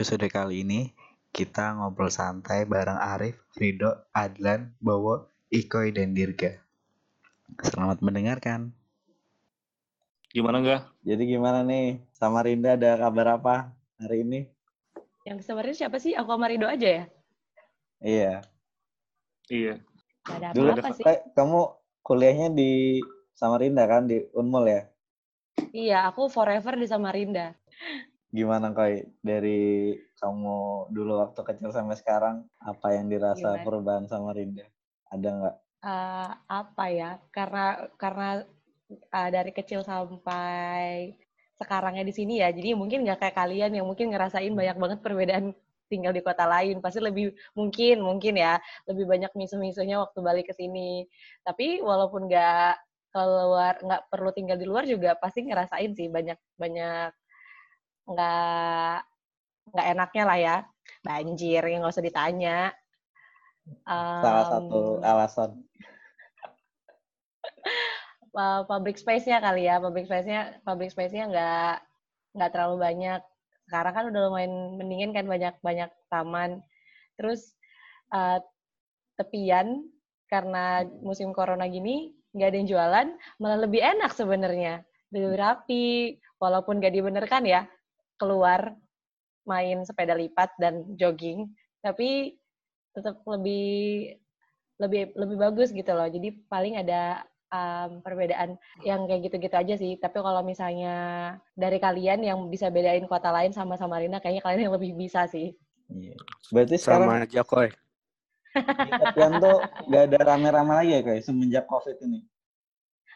episode kali ini kita ngobrol santai bareng Arif, Rido, Adlan, Bowo, Ikoy, dan Dirga. Selamat mendengarkan. Gimana enggak? Jadi gimana nih? Sama Rinda ada kabar apa hari ini? Yang kemarin siapa sih? Aku sama Rido aja ya? Iya. Iya. Gak ada Dulu apa-apa sih. eh, kamu kuliahnya di Samarinda kan di Unmul ya? Iya, aku forever di Samarinda. Gimana koi dari kamu dulu waktu kecil sampai sekarang apa yang dirasa Gimana? perubahan Samarinda? Ada nggak? Eh, apa ya? Karena karena eh, dari kecil sampai sekarangnya di sini ya, jadi mungkin nggak kayak kalian yang mungkin ngerasain banyak banget perbedaan tinggal di kota lain. Pasti lebih mungkin mungkin ya lebih banyak misu-misunya waktu balik ke sini. Tapi walaupun nggak keluar nggak perlu tinggal di luar juga pasti ngerasain sih banyak banyak nggak nggak enaknya lah ya. Banjir yang nggak usah ditanya. Salah satu alasan. public space-nya kali ya. Public space-nya public space-nya nggak nggak terlalu banyak. Sekarang kan udah lumayan mendingin kan banyak banyak taman. Terus uh, tepian karena musim corona gini nggak ada yang jualan malah lebih enak sebenarnya. Lebih rapi walaupun nggak dibenerkan ya keluar main sepeda lipat dan jogging tapi tetap lebih lebih lebih bagus gitu loh jadi paling ada um, perbedaan yang kayak gitu-gitu aja sih. Tapi kalau misalnya dari kalian yang bisa bedain kota lain sama Samarinda, kayaknya kalian yang lebih bisa sih. Iya. Berarti sekarang Sama aja koy. di tepian tuh nggak ada rame-rame lagi ya kayak semenjak COVID ini.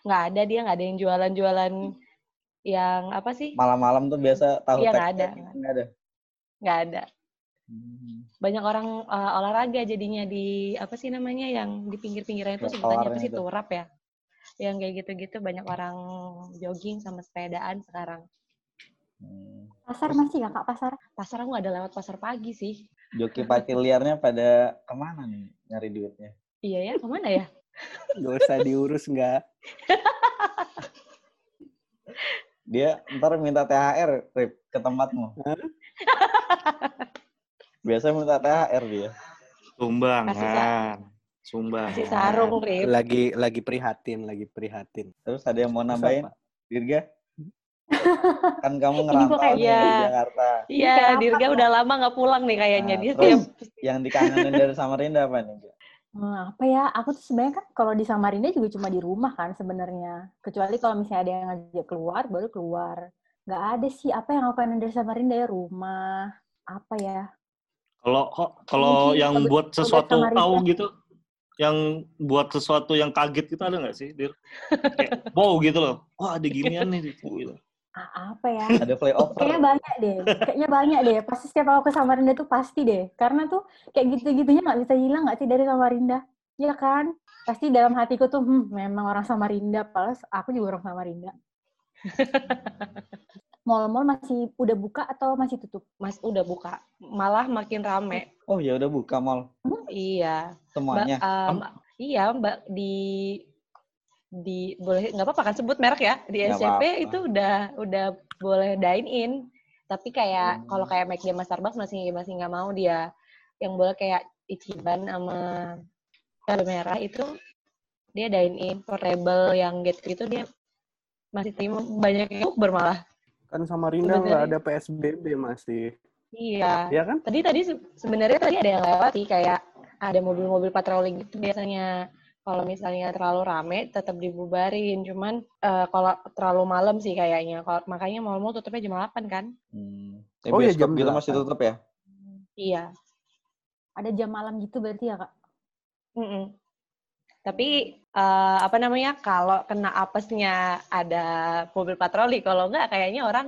Nggak ada dia, nggak ada yang jualan-jualan yang apa sih? Malam-malam tuh biasa tahu Iya, tek nggak ada. Nggak ada. Nggak ada. Hmm. Banyak orang uh, olahraga jadinya di apa sih namanya yang di pinggir-pinggirnya itu sebutannya apa sih itu. turap ya? Yang kayak gitu-gitu banyak orang jogging sama sepedaan sekarang. Hmm. Pasar masih nggak kak pasar? Pasar aku nggak ada lewat pasar pagi sih. Joki parkir liarnya pada ke mana nih nyari duitnya? Iya ya, ke mana ya? Gak usah diurus nggak? Dia ntar minta THR Rip, ke tempatmu. Biasa minta THR dia. Sumbangan. Sumbang. Kasih sarung, Rip. Lagi lagi prihatin, lagi prihatin. Terus ada yang mau nambahin? Dirga? kan kamu ngerantau kayak- nih di Iya. Jakarta. Iya, Kayak Dirga apa, udah lama nggak pulang nih kayaknya. Nah, Dia terus tiap yang dikangenin dari Samarinda apa nih? Hmm, apa ya? Aku tuh sebenarnya kan kalau di Samarinda juga cuma di rumah kan sebenarnya. Kecuali kalau misalnya ada yang ngajak keluar, baru keluar. Nggak ada sih apa yang aku kangen dari Samarinda ya rumah. Apa ya? Kalau kok kalau yang buat sesuatu tahu gitu, yang buat sesuatu yang kaget gitu ada nggak sih, Dir? Kayak, wow gitu loh. Wah ada ginian nih gitu. Apa ya? Ada playover. Kayaknya banyak deh. Kayaknya banyak deh. Pasti setiap aku ke Samarinda tuh pasti deh. Karena tuh kayak gitu-gitunya nggak bisa hilang nggak sih dari Samarinda? Iya kan? Pasti dalam hatiku tuh, hmm, memang orang Samarinda. Padahal aku juga orang Samarinda. Mall-mall masih udah buka atau masih tutup? Mas udah buka, malah makin rame. Oh ya udah buka mall Iya. Mbak, semuanya. em, iya, Mbak di di boleh nggak apa-apa kan sebut merek ya. Di Nggak SCP itu udah udah boleh dine in. Tapi kayak Hmm. kalau kayak McD sama Starbucks masih masih nggak mau dia. Yang boleh kayak Ichiban sama cabai merah itu dia dine in. Portable yang gitu gitu dia masih terima. Banyak yang bermalah Kan Samarinda nggak Sebenarnya- ada PSBB masih. iya. Ya kan? tadi tadi se- sebenarnya tadi ada yang lewat sih kayak ada mobil-mobil patroli gitu biasanya kalau misalnya terlalu rame tetap dibubarin cuman eh, kalau terlalu malam sih kayaknya kalau makanya mal-mal tutupnya jam 8 kan Hmm. Eh, Oh iya, jam gitu masih 8. tutup ya? iya Ada jam malam gitu berarti ya kak? Mm-mm. tapi eh, apa namanya kalau kena apesnya ada mobil patroli kalau enggak kayaknya orang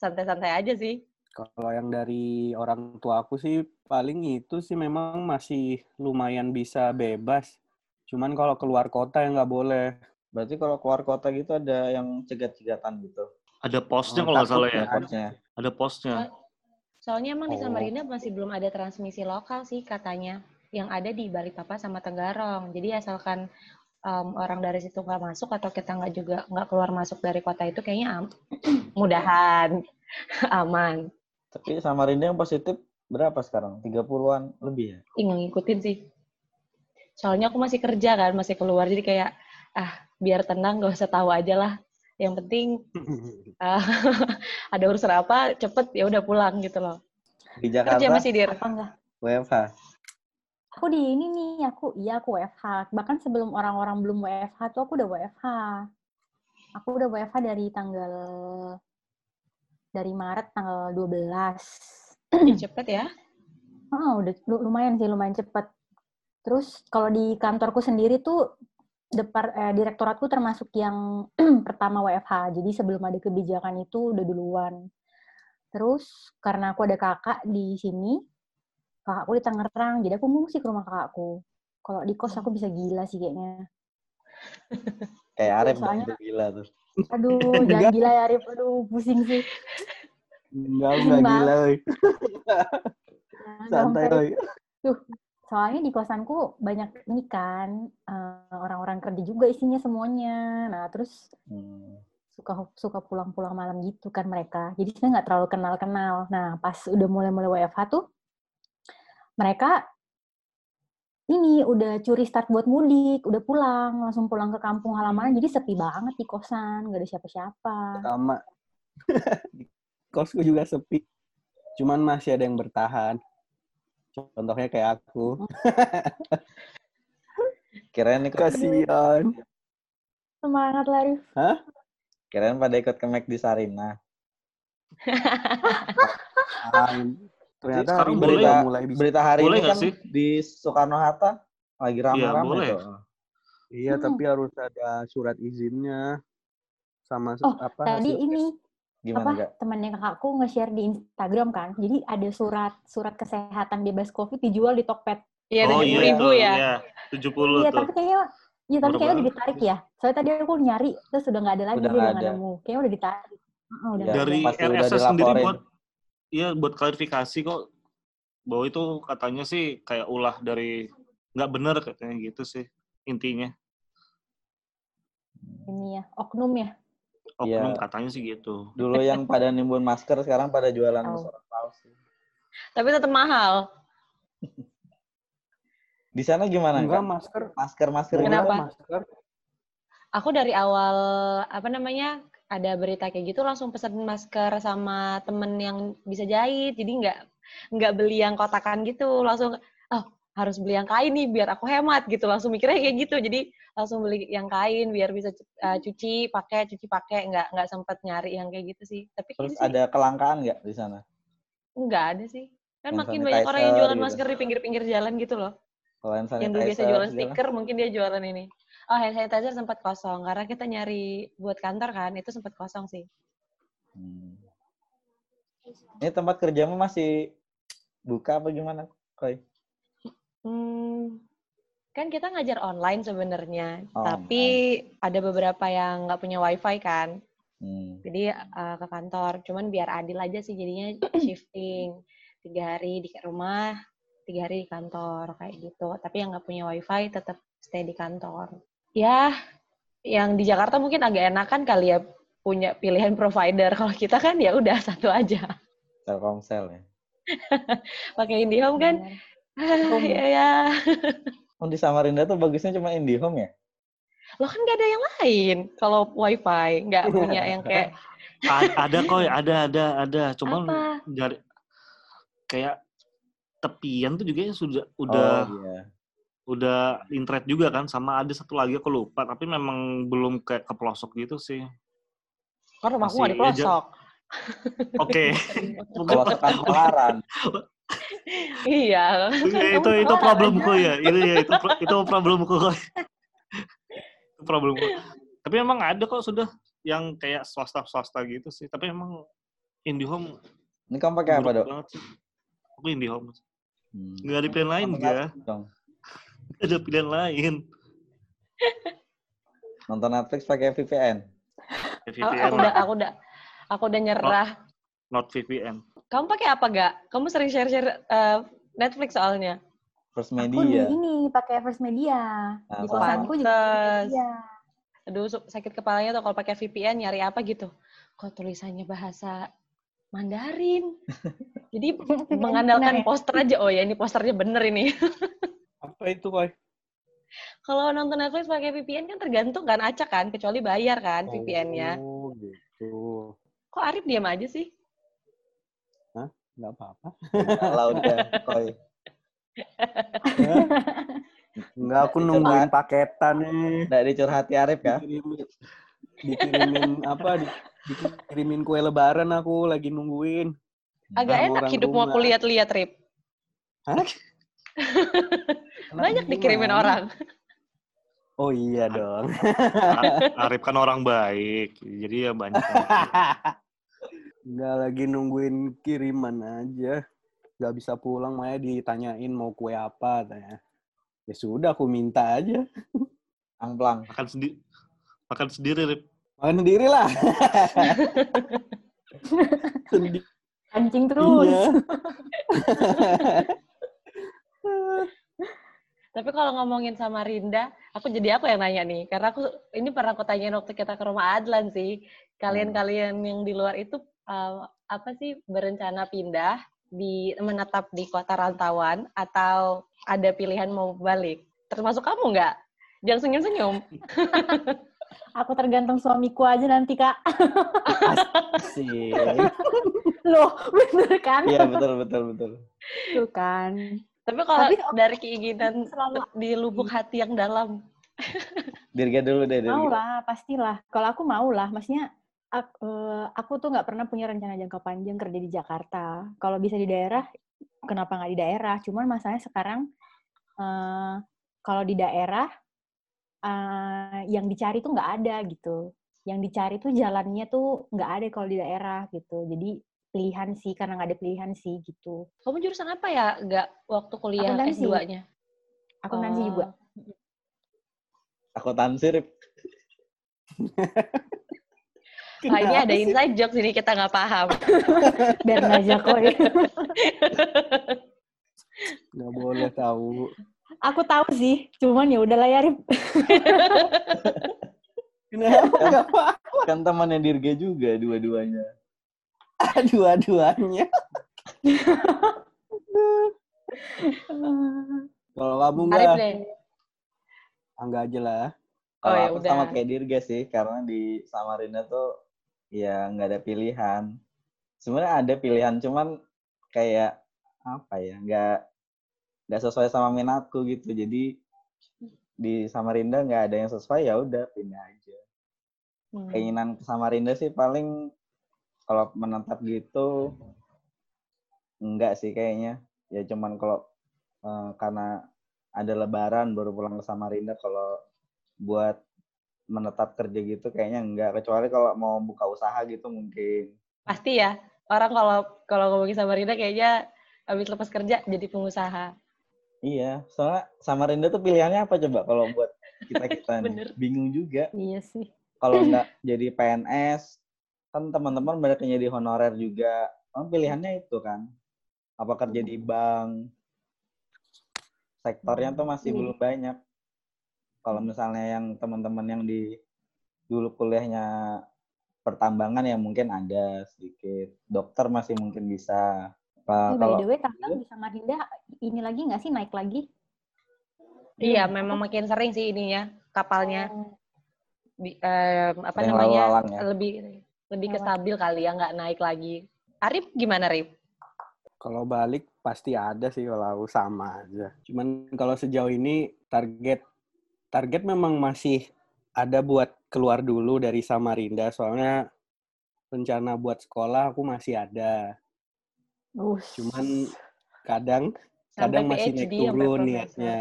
santai-santai aja sih Kalau yang dari orang tua aku sih paling itu sih memang masih lumayan bisa bebas. Cuman kalau keluar kota ya nggak boleh. Berarti kalau keluar kota gitu ada yang cegat-cegatan gitu. Ada posnya Oh, kalau nggak salah ya. ya. Rekodnya. Ada posnya. Soalnya emang di Oh. Samarinda masih belum ada transmisi lokal sih katanya. Yang ada di Balikpapan sama Tenggarong. Jadi asalkan em, orang dari situ nggak masuk atau kita nggak juga nggak keluar masuk dari kota itu kayaknya am- mudahan aman. Tapi Samarinda yang positif berapa sekarang? 30-an lebih ya? Ih, nggak ngikutin sih. Soalnya aku masih kerja kan, masih keluar. Jadi kayak, ah, biar tenang, gak usah tahu aja lah. Yang penting ah, ada urusan apa, cepet ya udah pulang gitu loh. Di Kerja Jakarta masih dir. Apa enggak? WFH. Aku di ini nih, aku iya aku WFH. Bahkan sebelum orang-orang belum WFH tuh aku udah WFH. Aku udah WFH dari tanggal dari Maret tanggal 12. Ih, cepet ya. Oh, udah lu- lumayan sih, lumayan cepet. Terus kalau di kantorku sendiri tuh depar, eh, direktoratku termasuk yang pertama WFH. Jadi sebelum ada kebijakan itu udah duluan. Terus karena aku ada kakak di sini, kakakku di Tangerang, jadi aku ngungsi ke rumah kakakku. Kalau di kos aku bisa gila sih kayaknya. Kayak Arif Soalnya- gila tuh. Aduh, jangan gila ya Arif. Aduh, pusing sih. Enggak, enggak gila. Jangan Santai, sampai. Soalnya di kosanku banyak ini kan, eh, orang-orang kerja juga isinya semuanya. Nah, terus Hmm. suka suka pulang-pulang malam gitu kan mereka. Jadi saya nggak terlalu kenal-kenal. Nah, pas udah mulai-mulai WFH tuh, mereka ini udah curi start buat mudik, udah pulang, langsung pulang ke kampung halaman. Jadi sepi banget di kosan, nggak ada siapa-siapa. Sama. Di Kosku juga sepi. Cuman masih ada yang bertahan. Contohnya kayak aku. Kirain ikut, Kasihan. Semangat lah, Rif. kirain pada ikut ke McD di Sarina. Ah, Ternyata Sekarang hari boleh ini ya? udah mulai bisa. Berita hari Boleh ini kan sih? di Soekarno Hatta lagi boleh. tuh. Iya, Hmm. tapi harus ada surat izinnya sama Oh, apa Tadi hasil ini Gimana apa Kak? temannya kakakku nge-share di Instagram kan. Jadi ada surat surat kesehatan bebas COVID dijual di Tokped. Iya, oh tujuh iya ribu ya. Iya, 70 Iya, tuh. tapi kayaknya Iya, tapi kayaknya udah ditarik ya. Soalnya tadi aku nyari, terus udah nggak ada lagi, Udah nggak nemu. Kayaknya udah ditarik. Heeh, udah Iya, nggak Dari RSS sendiri buat Iya, buat klarifikasi kok bahwa itu katanya sih kayak ulah dari nggak bener katanya gitu sih intinya. Ini ya, oknum ya. Oknum Iya. katanya sih gitu. Dulu yang pada nimbun masker, sekarang pada jualan Tahu. surat palsu. Tapi tetap mahal. Di sana gimana? Enggak, masker. Masker-masker Murah Kenapa? masker. Aku dari awal apa namanya ada berita kayak gitu langsung pesen masker sama temen yang bisa jahit. Jadi nggak nggak beli yang kotakan gitu. Langsung oh harus beli yang kain nih biar aku hemat gitu. Langsung mikirnya kayak gitu. Jadi langsung beli yang kain biar bisa uh, cuci pakai cuci pakai nggak nggak sempet nyari yang kayak gitu sih. Tapi Terus sih ada kelangkaan nggak di sana? nggak ada sih. Kan Hand makin banyak orang yang jualan gitu. masker di pinggir-pinggir jalan gitu loh. Kalau hand yang dulu biasa jualan stiker mungkin dia jualan ini oh hand sanitizer sempat kosong karena kita nyari buat kantor kan itu sempat kosong sih Hmm. Ini tempat kerjamu masih buka apa gimana, Koi? Hmm, kan kita ngajar online sebenarnya Oh, tapi ada beberapa yang nggak punya wifi kan. Hmm. jadi eh, ke kantor cuman biar adil aja sih jadinya shifting. Tiga hari di rumah tiga hari di kantor kayak gitu. Tapi yang nggak punya wifi tetap stay di kantor. Ya yang di Jakarta mungkin agak enakan kali ya punya pilihan provider. Kalau kita kan ya udah satu aja. Telkomsel ya. pakai IndiHome kan. Ah, ya ya Oh, di Samarinda tuh bagusnya cuma IndiHome ya? lo kan nggak ada yang lain kalau wifi nggak punya yang kayak A- ada kok, ada ada ada. Cuman apa dari kayak tepian tuh juga ya sudah udah Oh, iya. udah internet juga kan sama ada satu lagi aku lupa tapi memang belum kayak ke pelosok gitu sih. kan rumahku nggak di Masih aja. pelosok Oke. Tekan pelaran. Iya Ya, itu itu problemku ya. Itu ya itu itu problemku kok. itu problemku. Tapi emang ada kok sudah yang kayak swasta-swasta gitu sih. Tapi emang IndiHome Ini kamu pakai apa, Dok? Aku IndiHome. Hmm. Nggak ada pilihan lain, Nonton ga. Netflix dong. Nggak ada pilihan lain. Nonton Netflix pakai VPN. aku, VPN, aku udah aku udah aku udah nyerah not VPN. Kamu pakai apa gak kamu sering share share Netflix soalnya First Aku di Media. ini pakai First Media. Nah, di kosanku juga. First Media. aduh sakit kepalanya tuh kalau pakai VPN nyari apa gitu kok tulisannya bahasa Mandarin. Jadi Bener mengandalkan ya? poster aja. Oh ya ini posternya bener ini. Apa itu, Koi? Kalau nonton Netflix pakai VPN kan tergantung kan acak kan, kecuali bayar kan VPN-nya. Oh, gitu. Kok Arif diam aja sih? Nggak apa-apa. Kalau udah koi. Nggak, aku nungguin paketan nih. Nggak dicurhati Arif ya? Dikirimin, dikirimin apa? di- Dikirimin kue lebaran aku lagi nungguin. Agak enak orang hidup mau aku lihat-lihat, Rip. Hah? Banyak Kenapa dikirimin orang. Oh iya dong. Arif kan orang baik, jadi ya banyak. Nggak lagi nungguin kiriman aja. Nggak bisa pulang, Maya ditanyain mau kue apa. Tanya. Ya sudah, aku minta aja. Angplang. Makan sendiri, makan sendiri, Rip. Makan sendiri lah. Sendiri. Kancing terus. Iya. Tapi kalau ngomongin sama Rinda, aku jadi aku yang nanya nih. Karena aku ini pernah aku tanyain waktu kita ke rumah Adlan sih. Kalian-kalian yang di luar itu uh, apa sih berencana pindah di menetap di kota rantauan atau ada pilihan mau balik? Termasuk kamu nggak? Jangan senyum-senyum. Aku tergantung suamiku aja nanti, Kak. Sih. Loh, bener kan? Iya betul betul betul. Tuh kan. Tapi kalau Tapi dari keinginan Selalu di lubuk hati yang dalam, Dirga dulu deh. Dirga. mau lah, pastilah. Kalau aku mau lah, maksudnya ak- eh, aku tuh nggak pernah punya rencana jangka panjang kerja di Jakarta. Kalau bisa di daerah, kenapa nggak di daerah? Cuman masalahnya sekarang eh, kalau di daerah eh, yang dicari tuh nggak ada gitu. Yang dicari tuh jalannya tuh nggak ada kalau di daerah gitu. Jadi pilihan sih, karena nggak ada pilihan sih gitu. kamu jurusan apa ya? Nggak waktu kuliah Akuntansi. S2-nya? Aku nanti juga. Aku tansir. Nah, ini ada inside jokes ini kita nggak paham. Biar aja kok. Nggak boleh tahu. aku tahu sih, cuman ya udahlah ya, Rip. Kenapa? Kan temannya Dirga juga dua-duanya. Dua-duanya. Kalau kamu enggak aja lah. Kalau Oh, ya aku udah. sama kayak Dirga sih, karena di Samarinda tuh ya nggak ada pilihan. Sebenarnya ada pilihan, cuman kayak apa ya, nggak nggak sesuai sama minatku gitu. Jadi di Samarinda nggak ada yang sesuai ya udah pindah aja. Hmm. Keinginan ke Samarinda sih paling kalau menetap gitu enggak sih kayaknya. Ya cuman kalau eh, karena ada lebaran baru pulang ke Samarinda kalau buat menetap kerja gitu kayaknya enggak kecuali kalau mau buka usaha gitu mungkin Pasti ya. Orang kalau kalau ngomongin sama Rina kayaknya habis lepas kerja jadi pengusaha. iya soalnya Samarinda tuh pilihannya apa coba kalau buat kita kita bingung juga Iya sih. kalau enggak jadi PNS kan teman-teman banyak yang jadi honorer juga kan pilihannya itu kan apa kerja di bank sektornya tuh masih Iya. belum banyak kalau misalnya yang teman-teman yang di dulu kuliahnya pertambangan ya mungkin ada sedikit dokter masih mungkin bisa Nah, by kalau the way, tambang di Samarinda ini lagi nggak sih naik lagi? Iya, memang makin sering sih ininya kapalnya Oh, di, em, apa Sering namanya ya. lebih lebih ke stabil kali ya, nggak naik lagi. Arif gimana Rif? Kalau balik pasti ada sih kalau sama aja. Cuman kalau sejauh ini target target memang masih ada buat keluar dulu dari Samarinda soalnya rencana buat sekolah aku masih ada. us. Cuman kadang Sampai kadang masih naik sampai turun niatnya.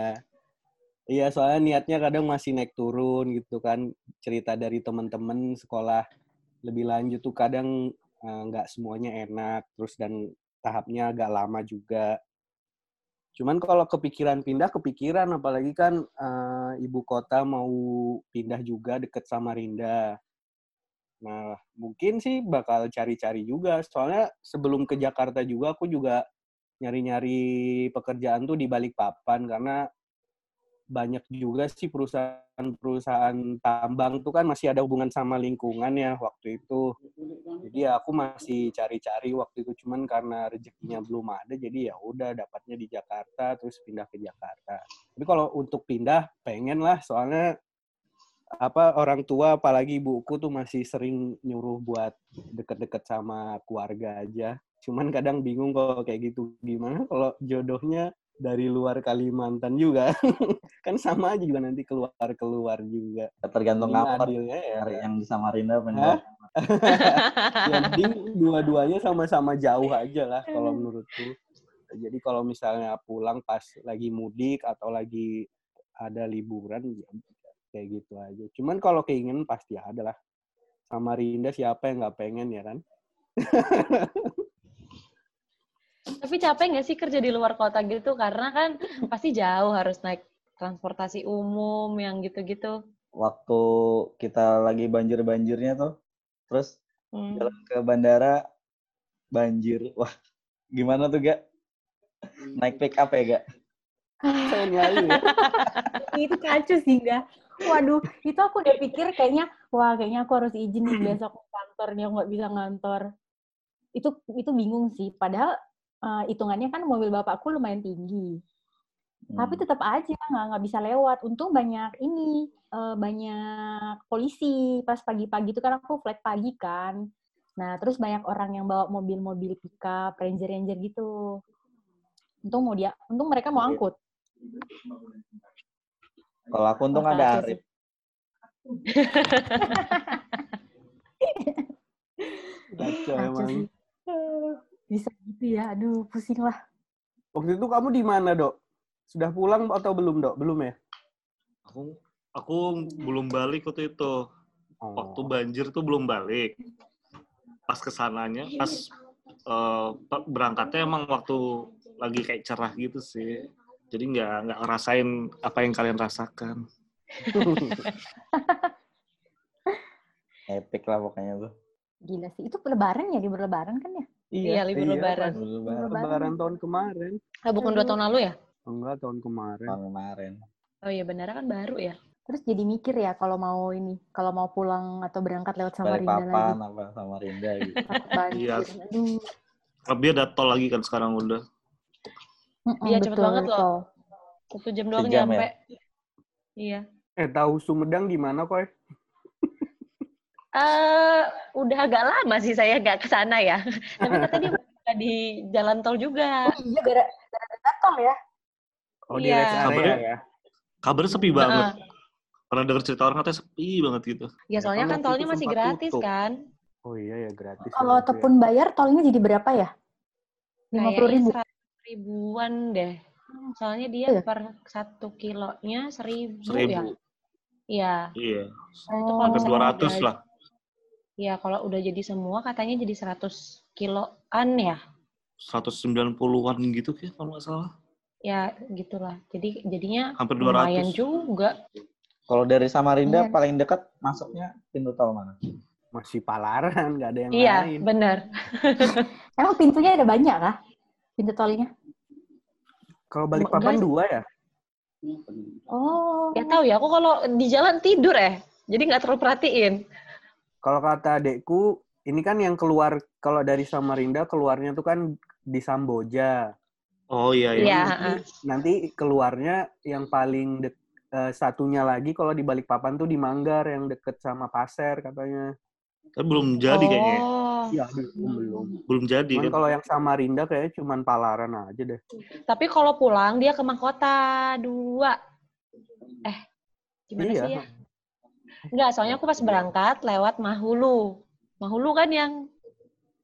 Iya, soalnya niatnya kadang masih naik turun gitu kan. Cerita dari teman-teman sekolah lebih lanjut tuh kadang eh, nggak semuanya enak, terus dan tahapnya agak lama juga. Cuman kalau kepikiran pindah, kepikiran apalagi kan eh, ibu kota mau pindah juga deket Samarinda. Nah, mungkin sih bakal cari-cari juga. Soalnya sebelum ke Jakarta juga aku juga nyari-nyari pekerjaan tuh di Balikpapan karena banyak juga sih perusahaan-perusahaan tambang tuh kan masih ada hubungan sama lingkungan ya waktu itu. Jadi ya aku masih cari-cari waktu itu cuman karena rezekinya belum ada jadi ya udah dapatnya di Jakarta terus pindah ke Jakarta. Tapi kalau untuk pindah pengen lah soalnya apa orang tua apalagi ibuku tuh masih sering nyuruh buat deket-deket sama keluarga aja. Cuman kadang bingung kalau kayak gitu gimana kalau jodohnya dari luar Kalimantan juga. kan sama aja juga nanti keluar-keluar juga. Tergantung adilnya ya. Cari yang di Samarinda apa enggak. Yang penting dua-duanya sama-sama jauh aja lah kalau menurutku. Jadi kalau misalnya pulang pas lagi mudik atau lagi ada liburan ya kayak gitu aja. Cuman kalau keinginan pasti ada lah. Samarinda siapa yang nggak pengen ya kan? Tapi capek nggak sih kerja di luar kota gitu? Karena kan pasti jauh harus naik transportasi umum yang gitu-gitu. Waktu kita lagi banjir-banjirnya tuh, terus Hmm. jalan ke bandara banjir. Wah, gimana tuh, Gak? Naik pick up ya, Gak? Ya. itu kacau sih enggak. Waduh, itu aku udah pikir kayaknya, wah kayaknya aku harus izin nih besok ke kantor nih, nggak bisa ngantor. Itu itu bingung sih. Padahal eh, hitungannya kan mobil bapakku lumayan tinggi. Tapi Hmm. tetap aja nggak nggak bisa lewat. Untung banyak ini, eh, banyak polisi pas pagi-pagi itu kan aku flat pagi kan. Nah, terus banyak orang yang bawa mobil-mobil pickup, ranger-ranger gitu. Untung mau dia, untung mereka mau Iya. angkut. Kalau aku untung ada Arif. Kacau emang. Bisa gitu ya, aduh pusing lah. Waktu itu kamu di mana, Dok? Sudah pulang atau belum, Dok? Belum ya? Aku aku belum balik waktu itu. Oh. Waktu banjir tuh belum balik. Pas ke sananya, pas eh, pe- berangkatnya emang waktu lagi kayak cerah gitu sih. Jadi nggak nggak ngerasain apa yang kalian rasakan. Epic lah pokoknya tuh. Gila sih. Itu lebaran ya, di berlebaran kan ya? Iya, libur lebaran. pas Lebaran. Lebaran tahun kemarin. Ah, bukan dua tahun lalu ya? Enggak, tahun kemarin. tahun kemarin. Oh iya, benar kan baru ya. Terus jadi mikir ya kalau mau ini, kalau mau pulang atau berangkat lewat Balik Samarinda lagi. papan apa Samarinda gitu. Iya. Lebih ada tol lagi kan sekarang udah. Iya, cepet betul, banget loh. Satu jam doang Sejam nyampe. ya? Iya. Eh, tahu Sumedang gimana, Koy? Eh udah agak lama sih saya nggak ke sana ya. Tapi katanya dia buka di jalan tol juga. Oh iya, gara gara tol ya. Oh, di Iya. area Kabarnya- ya? Kabarnya sepi banget. Pernah denger cerita orang katanya sepi banget gitu. Ya soalnya kan kan tolnya masih gratis tutup. kan. Oh iya ya, gratis. Kalau ya, ataupun bayar, tolnya jadi berapa ya? Lima puluh ribu. Kayaknya 100 ribuan deh. Soalnya dia Iya. per satu kilonya seribu, ya. Seribu. Iya. Iya. Itu Oh. kalau Hampir misalnya 200 udah- lah. Iya, kalau udah jadi semua katanya jadi 100 kiloan ya. 190-an gitu kayak kalau nggak salah. Ya, gitulah. Jadi jadinya Hampir lumayan 200. juga. Kalau dari Samarinda Iya. paling dekat masuknya pintu tol mana? Masih palaran, nggak ada yang Iya, lain. benar. Emang pintunya ada banyak kah? Pintu tolnya? Kalau balik papan dua ya? Oh. Ya tahu ya, aku kalau di jalan tidur eh. Jadi nggak terlalu perhatiin. Kalau kata adekku, ini kan yang keluar, kalau dari Samarinda keluarnya tuh kan di Samboja. Oh iya Iya, iya. heeh. Nanti keluarnya yang paling dek, eh, satunya lagi kalau di Balikpapan tuh di Manggar yang deket sama Pasir katanya. Tapi belum jadi kayaknya. Oh. Iya, belum belum. Belum jadi Cuman kan. kalau yang Samarinda kayaknya cuman Palaran aja deh. Tapi kalau pulang dia ke Mahkota dua. Eh, gimana Iya. sih ya? Enggak, soalnya aku pas berangkat lewat Mahulu. Mahulu kan yang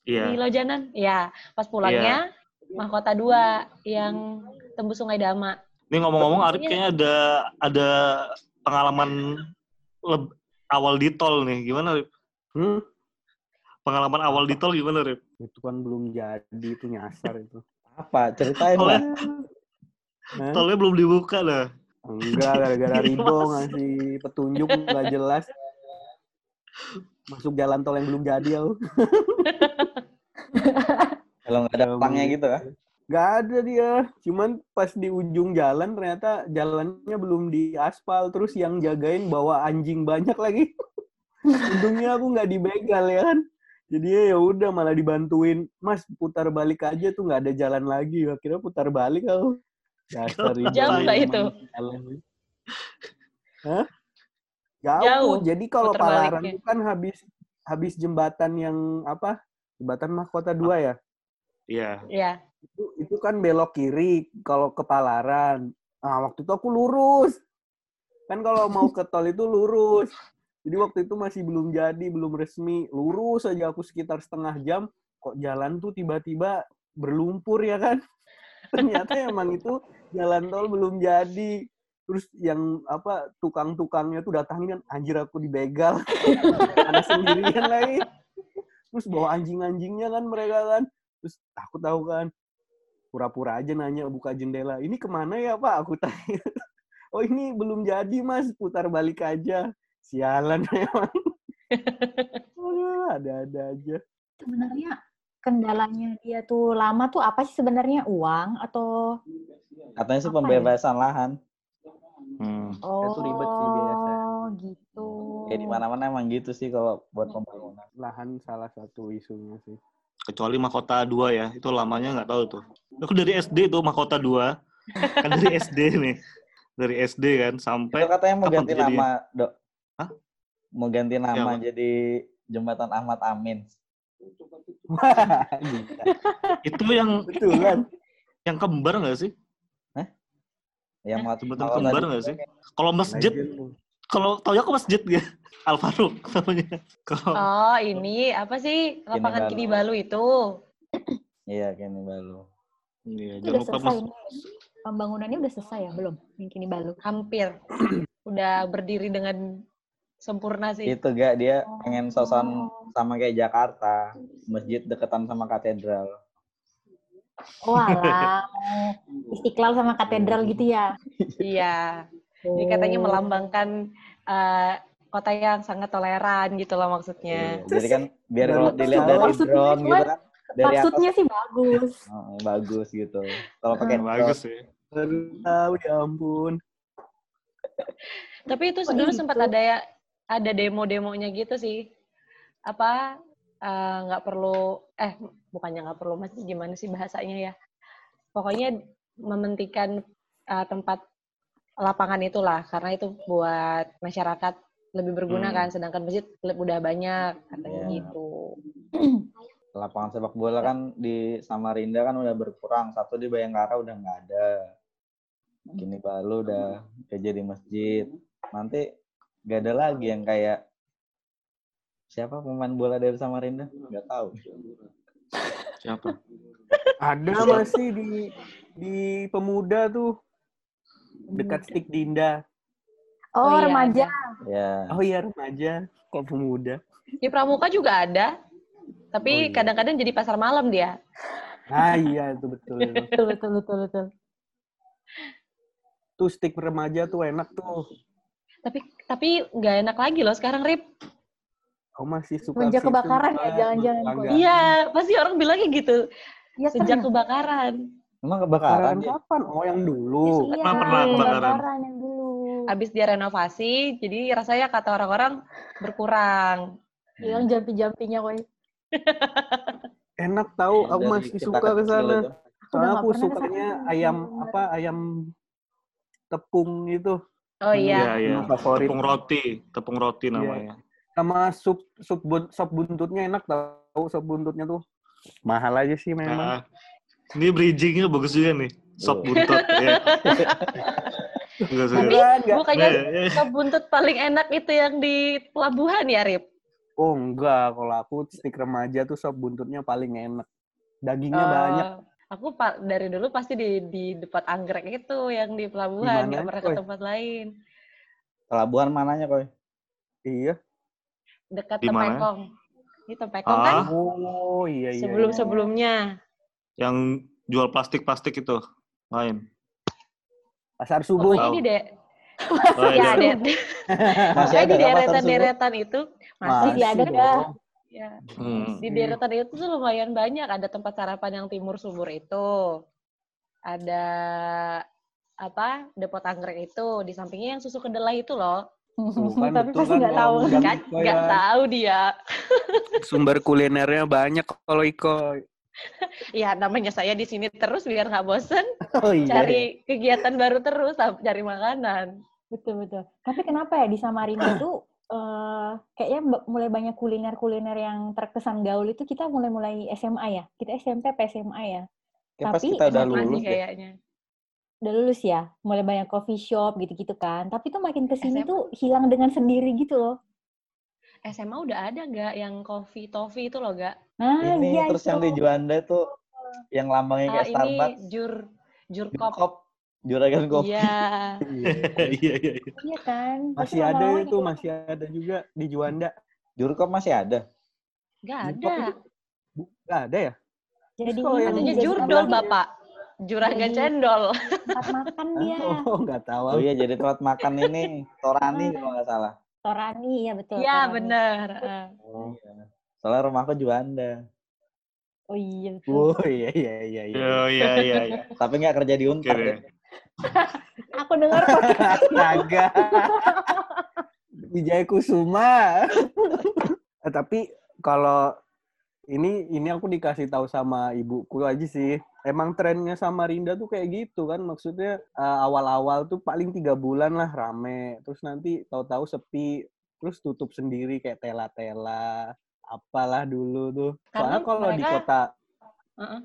di Iya. Lojanan? Ya, pas pulangnya Mahkota dua yang tembus Sungai Dama. Ini ngomong-ngomong Arif kayaknya ada ada pengalaman leb- awal di tol nih. Gimana Rip? Hmm, Pengalaman awal di tol gimana Rip? itu kan belum jadi itu nyasar itu. Apa? Ceritain lah. Tolnya belum dibuka dah. Enggak, gara-gara Rido Mas. ngasih petunjuk nggak jelas. Masuk jalan tol yang belum jadi aku. Kalau nggak ada pelangnya mau. gitu ya. Nggak ada dia. Cuman pas di ujung jalan ternyata jalannya belum diaspal. Terus yang jagain bawa anjing banyak lagi. Untungnya aku nggak dibegal ya kan. Jadi ya udah malah dibantuin. Mas putar balik aja tuh nggak ada jalan lagi. Akhirnya putar balik aku. Dasar Jauh nggak itu? Hah? Jauh. Jauh Jadi kalau Palaran itu kan habis habis jembatan yang apa? Jembatan Mahkota 2 ya? Iya. Ya. itu itu kan belok kiri kalau ke Palaran. Nah, waktu itu aku lurus. Kan kalau mau ke tol itu lurus. Jadi waktu itu masih belum jadi, belum resmi. Lurus aja aku sekitar setengah jam. Kok jalan tuh tiba-tiba berlumpur ya kan? Ternyata emang itu jalan tol belum jadi. Terus yang apa tukang-tukangnya tuh datangin kan anjir aku dibegal. Ada sendirian lagi. Terus bawa anjing-anjingnya kan mereka kan. Terus aku tahu kan pura-pura aja nanya buka jendela. Ini ke mana ya Pak? Aku tanya. Oh ini belum jadi Mas, putar balik aja. Sialan memang. Aduh, ada-ada aja. Sebenarnya kendalanya dia tuh lama tuh apa sih sebenarnya uang atau Katanya sih ya? pembebasan lahan. Hmm. oh tuh ribet sih biasa. gitu. Kayak di mana-mana emang gitu sih kalau buat pembangunan. Lahan salah satu isunya sih. Kecuali Mahkota 2 ya. Itu lamanya nggak tahu tuh. Aku dari SD tuh Mahkota 2. Kan dari SD nih. Dari SD kan sampai Itu katanya mau ganti nama, Dok. Hah? Mau ganti nama apa? jadi Jembatan Ahmad Amin. Itu yang Betulan. yang kembar nggak sih? Yang mau Jembatan kembar nggak sih? Kalau masjid, kalau tau ya aku masjid ya. Al Faruq namanya. Kalau Oh, ini apa sih lapangan Kini Kini Balu itu? Iya, kini baru. iya, Itu jangan lupa selesai mas. Pembangunannya udah selesai ya belum? Yang kini balu. Hampir. Udah berdiri dengan sempurna sih. Itu gak dia pengen sosan Oh. sama kayak Jakarta, masjid deketan sama katedral. Oh mau istiqlal sama katedral gitu ya? Iya. Jadi katanya Oh. melambangkan eh, kota yang sangat toleran gitu loh maksudnya. Iya, Jadi kan biar kalau dilihat dari maksudnya drone gitu kan, dari Maksudnya atas sih bagus. oh, bagus gitu. Kalau pakai Bagus drone, sih. Baru tahu ya ampun. Tapi itu Kok dulu gitu? sempat ada ya ada demo-demonya gitu sih. Apa eh, nggak perlu eh bukannya nggak perlu masih gimana sih bahasanya ya. Pokoknya mementingkan eh, tempat lapangan itulah karena itu buat masyarakat lebih berguna Hmm. kan sedangkan masjid udah banyak katanya Iya. gitu. lapangan sepak bola kan di Samarinda kan udah berkurang. Satu di Bayangkara udah nggak ada. Kini Balu udah kayak jadi masjid. Nanti gak ada lagi yang kayak siapa pemain bola dari Samarinda? Nggak tahu. Siapa? Ada masih di di pemuda tuh dekat Stik Dinda. Oh, Oh, iya, remaja. Ya. Oh iya remaja, kok pemuda. Di Pramuka juga ada. Tapi Oh, iya. kadang-kadang jadi pasar malam dia. Ah iya itu betul itu. Betul, betul, betul, betul. Tuh stik remaja tuh enak tuh. Tapi tapi nggak enak lagi loh sekarang Rip. Kau masih suka situ, kebakaran ya, jangan-jangan. Iya, pasti orang bilangnya gitu. Iya, Sejak ternyata. kebakaran. Emang kebakaran Kebakaran ya? kapan? Oh yang dulu. Iya, Pernah, pernah kebakaran. kebakaran yang dulu. Habis dia renovasi, jadi rasanya kata orang-orang berkurang. Hilang jampi-jampinya, koi. Enak tahu, aku Dari masih suka ke sana. Soalnya aku sukanya ayam apa? Ayam tepung itu. Oh Iya, iya. iya. Favorit. Tepung roti, tepung roti Iya. namanya. Sama sup sup bun, sop buntutnya enak tahu sop buntutnya tuh. Mahal aja sih memang. Nah, ini bridgingnya bagus juga nih. Sop buntut. ya. Enggak sih. Tapi bukannya Nah, ya. sop buntut paling enak itu yang di pelabuhan ya, Rip? Oh enggak, kalau aku stik remaja tuh sop buntutnya paling enak. Dagingnya Oh, banyak. Aku dari dulu pasti di di dekat anggrek itu yang di pelabuhan, Di nggak pernah ke tempat lain. Pelabuhan mananya, Koy? Iya. Dekat? Tempekong. Ini Tempekong kan Ah, Oh iya iya. sebelum-sebelumnya. yang jual plastik-plastik itu. Lain. Pasar subuh. Pokoknya Tahu. di de Oh, ya, ada. Masih ada di deretan-deretan itu masih Masih ada. Ya. Hmm. Di deretan itu tuh lumayan banyak ada tempat sarapan yang timur subur itu. ada apa Depot Anggrek itu di sampingnya yang susu kedelai itu loh. Tuh kan Tapi betul pasti nggak tahu. Kan Iko nggak tahu dia. Sumber kulinernya banyak kalau Iko. Ya namanya saya di sini terus biar nggak bosen Oh iya. cari kegiatan baru terus cari makanan. Betul betul. Tapi kenapa ya di Samarinda tuh eh kayaknya mulai banyak kuliner-kuliner yang terkesan gaul itu kita mulai-mulai SMA ya. Kita SMP apa SMA ya. Kayak pas Tapi kita udah lulus ya. kayaknya. Udah lulus ya, mulai banyak coffee shop gitu-gitu kan. Tapi tuh makin ke sini SMA. tuh hilang dengan sendiri gitu loh. SMA udah ada nggak yang coffee toffee itu loh gak? Nah, Ini iya terus itu. yang di Juanda tuh yang lambangnya Ah, kayak ini Starbucks. jur jurkop. Jurkop. Juragan kopi. Iya. Iya, iya, iya. Iya kan. Tapi Masih ada lama-lama itu, juga- masih ada juga di Juanda. Jurkop masih ada. Nggak Jurkop ada. itu- Bu, nggak ada ya? Jadi jadi jurdol, Bapak. Juragan Jadi- cendol. Tempat makan dia. Oh, nggak tahu. Oh iya jadi tempat makan ini Torani kalau nggak salah. Torani ya betul. Iya, Torani. bener. Ah. Oh, iya. Soalnya rumahku Juanda. Oh iya betul. Oh iya iya iya iya. Oh, iya, iya, iya. Tapi nggak kerja di Oke Unpad. deh. ya. Aku dengar kok. Astaga. Wijaya Kusuma. Eh, tapi kalau ini ini aku dikasih tahu sama ibuku aja sih. Emang trennya Samarinda tuh kayak gitu kan. Maksudnya eh, awal-awal tuh paling tiga bulan lah rame. Terus nanti tahu-tahu sepi. Terus tutup sendiri kayak tela-tela. Apalah dulu tuh. Karena Soalnya kalau di mereka- kota Heeh.